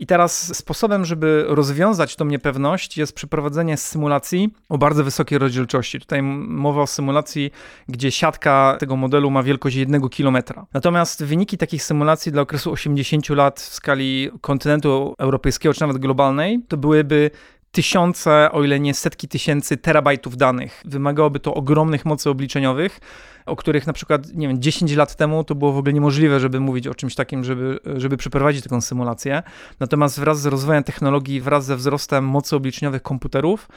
I teraz sposobem, żeby rozwiązać tą niepewność, jest przeprowadzenie symulacji o bardzo wysokiej rozdzielczości. Tutaj mowa o symulacji, gdzie siatka tego modelu ma wielkość jednego kilometra. Natomiast wyniki takich symulacji dla okresu 80 lat w skali kontynentu europejskiego, czy nawet globalnej, to byłyby tysiące, o ile nie setki tysięcy terabajtów danych. Wymagałoby to ogromnych mocy obliczeniowych, o których na przykład, nie wiem, 10 lat temu to było w ogóle niemożliwe, żeby mówić o czymś takim, żeby, żeby przeprowadzić taką symulację. Natomiast wraz z rozwojem technologii, wraz ze wzrostem mocy obliczeniowych komputerów,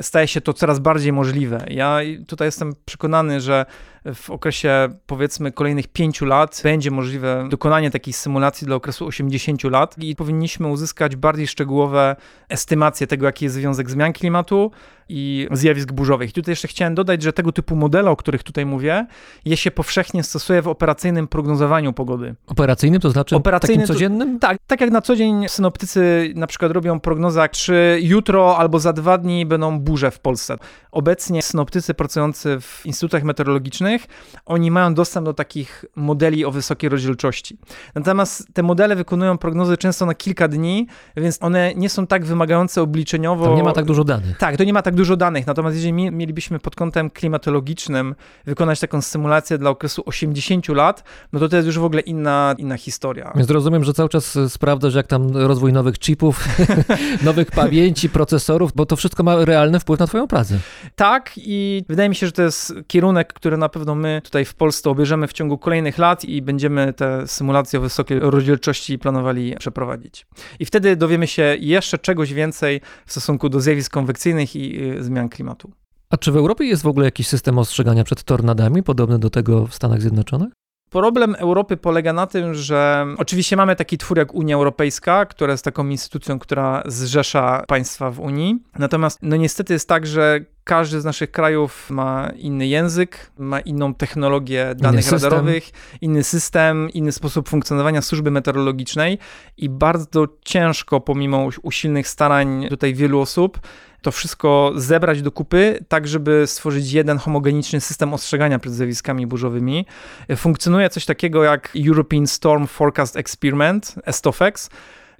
staje się to coraz bardziej możliwe. Ja tutaj jestem przekonany, że w okresie powiedzmy kolejnych pięciu lat będzie możliwe dokonanie takiej symulacji dla okresu 80 lat i powinniśmy uzyskać bardziej szczegółowe estymacje tego, jaki jest związek zmian klimatu i zjawisk burzowych. I tutaj jeszcze chciałem dodać, że tego typu modele, o których tutaj mówię, je się powszechnie stosuje w operacyjnym prognozowaniu pogody. Operacyjnym, to znaczy Operacyjny takim to- codziennym? Tak, tak jak na co dzień synoptycy na przykład robią prognozę, czy jutro albo za dwa dni będą burze w Polsce. Obecnie synoptycy pracujący w instytutach meteorologicznych, oni mają dostęp do takich modeli o wysokiej rozdzielczości. Natomiast te modele wykonują prognozy często na kilka dni, więc one nie są tak wymagające obliczeniowo. Tam nie ma tak dużo danych. Tak, to nie ma tak dużo danych, natomiast jeżeli mi- mielibyśmy pod kątem klimatologicznym wykonać taką symulację dla okresu 80 lat, no to to jest już w ogóle inna, inna historia. Więc rozumiem, że cały czas y, sprawdzasz, jak tam rozwój nowych chipów, nowych pamięci, procesorów, bo to wszystko ma realny wpływ na twoją pracę. Tak, i wydaje mi się, że to jest kierunek, który na pewno my tutaj w Polsce obierzemy w ciągu kolejnych lat i będziemy te symulacje o wysokiej rozdzielczości planowali przeprowadzić. I wtedy dowiemy się jeszcze czegoś więcej w stosunku do zjawisk konwekcyjnych i y, zmian klimatu. A czy w Europie jest w ogóle jakiś system ostrzegania przed tornadami, podobny do tego w Stanach Zjednoczonych? Problem Europy polega na tym, że oczywiście mamy taki twór jak Unia Europejska, która jest taką instytucją, która zrzesza państwa w Unii. Natomiast no niestety jest tak, że każdy z naszych krajów ma inny język, ma inną technologię danych system. radarowych, inny system, inny sposób funkcjonowania służby meteorologicznej i bardzo ciężko, pomimo usilnych starań tutaj wielu osób, to wszystko zebrać do kupy, tak żeby stworzyć jeden homogeniczny system ostrzegania przed zjawiskami burzowymi. Funkcjonuje coś takiego jak European Storm Forecast Experiment, ESTOFEX.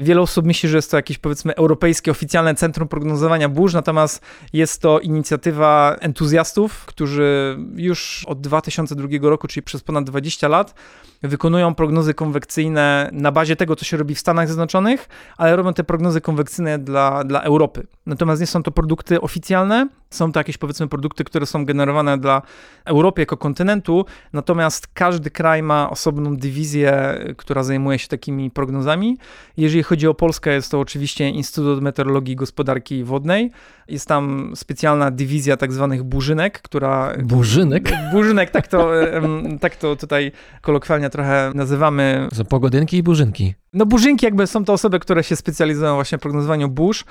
Wiele osób myśli, że jest to jakieś powiedzmy europejskie oficjalne centrum prognozowania burz, natomiast jest to inicjatywa entuzjastów, którzy już od 2002 roku, czyli przez ponad 20 lat, wykonują prognozy konwekcyjne na bazie tego, co się robi w Stanach Zjednoczonych, ale robią te prognozy konwekcyjne dla, dla Europy. Natomiast nie są to produkty oficjalne, są to jakieś powiedzmy produkty, które są generowane dla Europy jako kontynentu, natomiast każdy kraj ma osobną dywizję, która zajmuje się takimi prognozami. Jeżeli chodzi o Polskę, jest to oczywiście Instytut Meteorologii i Gospodarki Wodnej. Jest tam specjalna dywizja tak zwanych burzynek, która... Burzynek? Burzynek, tak to, tak to tutaj kolokwialnie trochę nazywamy. Są pogodynki i burzynki. No burzynki jakby są to osoby, które się specjalizują właśnie w prognozowaniu burz,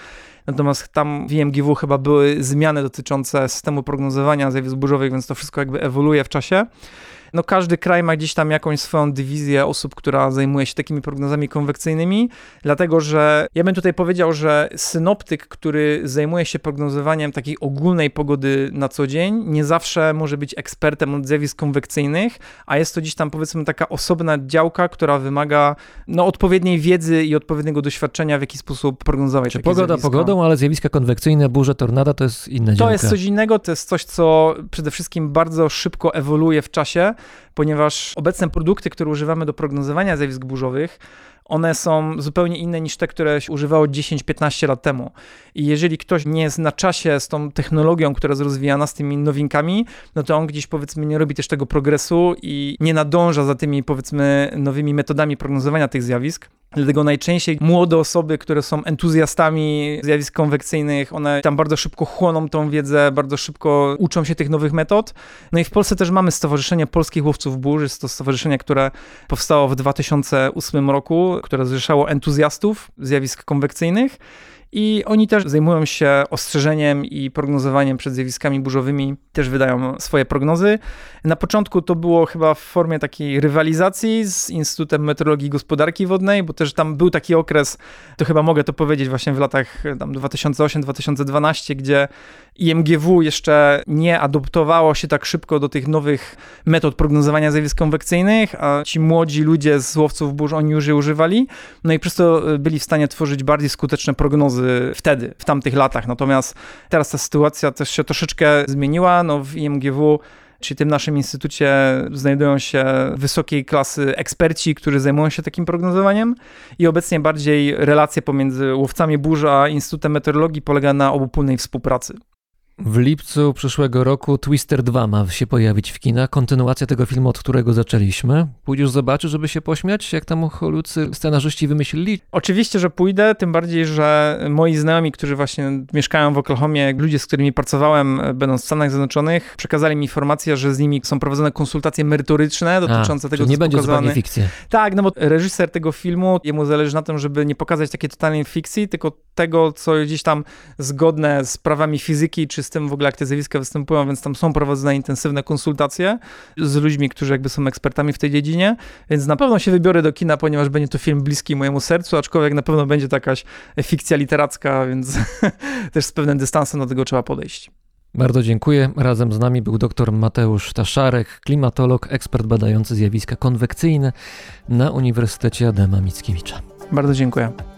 natomiast tam w IMGW chyba były zmiany dotyczące systemu prognozowania zjawisk burzowych, więc to wszystko jakby ewoluuje w czasie. No każdy kraj ma gdzieś tam jakąś swoją dywizję osób, która zajmuje się takimi prognozami konwekcyjnymi, dlatego że ja bym tutaj powiedział, że synoptyk, który zajmuje się prognozowaniem takiej ogólnej pogody na co dzień, nie zawsze może być ekspertem od zjawisk konwekcyjnych, a jest to gdzieś tam powiedzmy taka osobna działka, która wymaga no, odpowiedniej wiedzy i odpowiedniego doświadczenia, w jaki sposób prognozować Czy pogoda zjawiska. pogodą, ale zjawiska konwekcyjne, burze, tornada to jest inna To działka. jest coś innego, to jest coś, co przede wszystkim bardzo szybko ewoluuje w czasie, ponieważ obecne produkty, które używamy do prognozowania zjawisk burzowych, one są zupełnie inne niż te, które się używało 10-15 lat temu. I jeżeli ktoś nie jest na czasie z tą technologią, która jest rozwijana, z tymi nowinkami, no to on gdzieś powiedzmy nie robi też tego progresu i nie nadąża za tymi powiedzmy nowymi metodami prognozowania tych zjawisk. Dlatego najczęściej młode osoby, które są entuzjastami zjawisk konwekcyjnych, one tam bardzo szybko chłoną tą wiedzę, bardzo szybko uczą się tych nowych metod. No i w Polsce też mamy Stowarzyszenie Polskich Łowców Burz. Jest to stowarzyszenie, które powstało w 2008 roku, które zrzeszało entuzjastów zjawisk konwekcyjnych. I oni też zajmują się ostrzeżeniem i prognozowaniem przed zjawiskami burzowymi, też wydają swoje prognozy. Na początku to było chyba w formie takiej rywalizacji z Instytutem Meteorologii i Gospodarki Wodnej, bo też tam był taki okres, to chyba mogę to powiedzieć właśnie w latach tam 2008-2012, gdzie IMGW jeszcze nie adoptowało się tak szybko do tych nowych metod prognozowania zjawisk konwekcyjnych, a ci młodzi ludzie z łowców burz, oni już je używali, no i przez to y, byli w stanie tworzyć bardziej skuteczne prognozy wtedy, w tamtych latach. Natomiast teraz ta sytuacja też się troszeczkę zmieniła, no w IMGW Czyli tym naszym instytucie znajdują się wysokiej klasy eksperci, którzy zajmują się takim prognozowaniem i obecnie bardziej relacje pomiędzy łowcami burz a Instytutem Meteorologii polega na obopólnej współpracy. W lipcu przyszłego roku Twister 2 ma się pojawić w kinach. Kontynuacja tego filmu, od którego zaczęliśmy. Pójdziesz zobaczyć, żeby się pośmiać, jak tam holudzy scenarzyści wymyślili? Oczywiście, że pójdę, tym bardziej, że moi znajomi, którzy właśnie mieszkają w Oklahomie, ludzie, z którymi pracowałem, będąc w Stanach Zjednoczonych, przekazali mi informację, że z nimi są prowadzone konsultacje merytoryczne dotyczące A, tego, czyli nie co będzie pokazane. fikcja. Tak, no bo reżyser tego filmu, jemu zależy na tym, żeby nie pokazać takiej totalnej fikcji, tylko tego, co gdzieś tam zgodne z prawami fizyki, czy z tym w ogóle, jak te zjawiska występują, więc tam są prowadzone intensywne konsultacje z ludźmi, którzy jakby są ekspertami w tej dziedzinie, więc na pewno się wybiorę do kina, ponieważ będzie to film bliski mojemu sercu, aczkolwiek na pewno będzie to jakaś fikcja literacka, więc też z pewnym dystansem do tego trzeba podejść. Bardzo dziękuję. Razem z nami był dr Mateusz Taszarek, klimatolog, ekspert badający zjawiska konwekcyjne na Uniwersytecie Adama Mickiewicza. Bardzo dziękuję.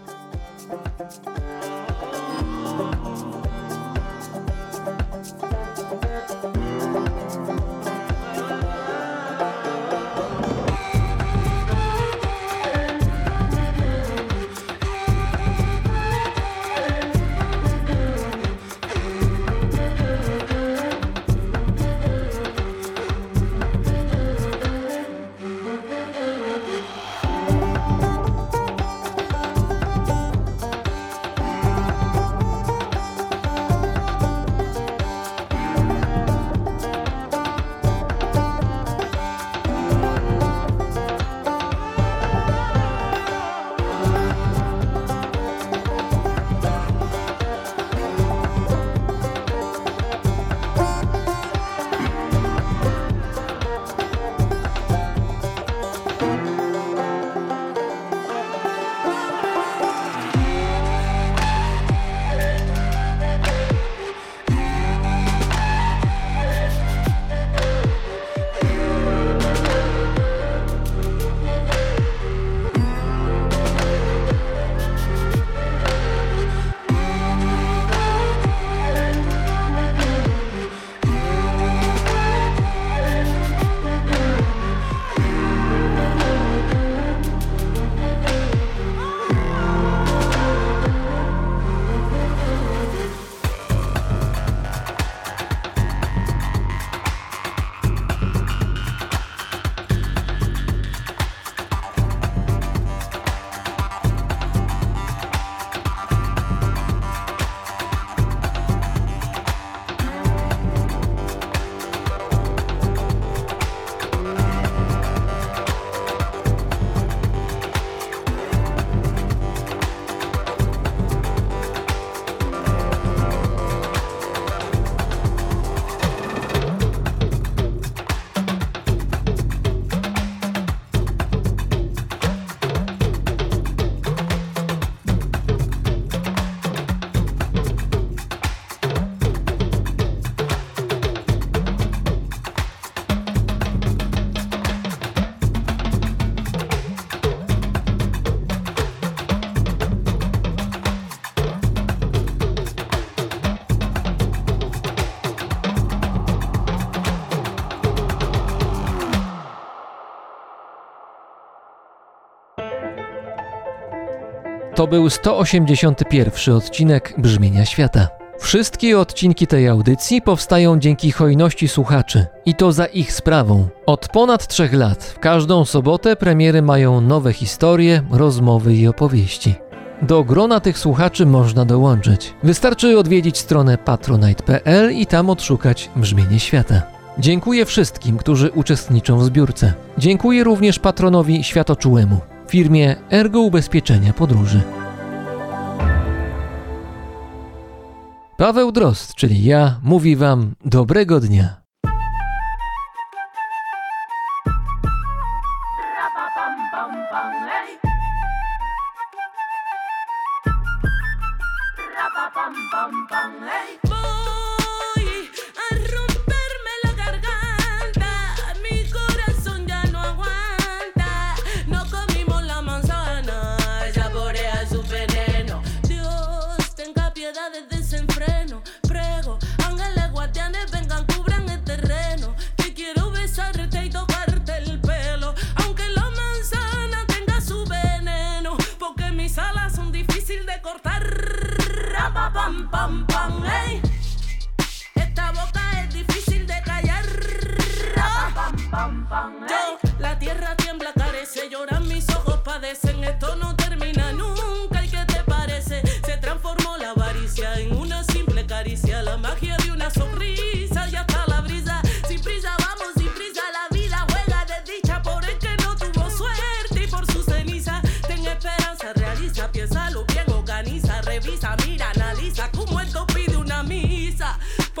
To był 181 odcinek Brzmienia Świata. Wszystkie odcinki tej audycji powstają dzięki hojności słuchaczy i to za ich sprawą. Od ponad trzech lat w każdą sobotę premiery mają nowe historie, rozmowy i opowieści. Do grona tych słuchaczy można dołączyć. Wystarczy odwiedzić stronę patronite.pl i tam odszukać brzmienie świata. Dziękuję wszystkim, którzy uczestniczą w zbiórce. Dziękuję również patronowi światoczułemu firmie Ergo Ubezpieczenia Podróży. Paweł Drost, czyli ja, mówi Wam dobrego dnia. pam, pam, ey. Esta boca es difícil de callar. Yo, la tierra tiembla, carece, lloran mis ojos, padecen, esto no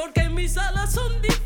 porque mis alas son.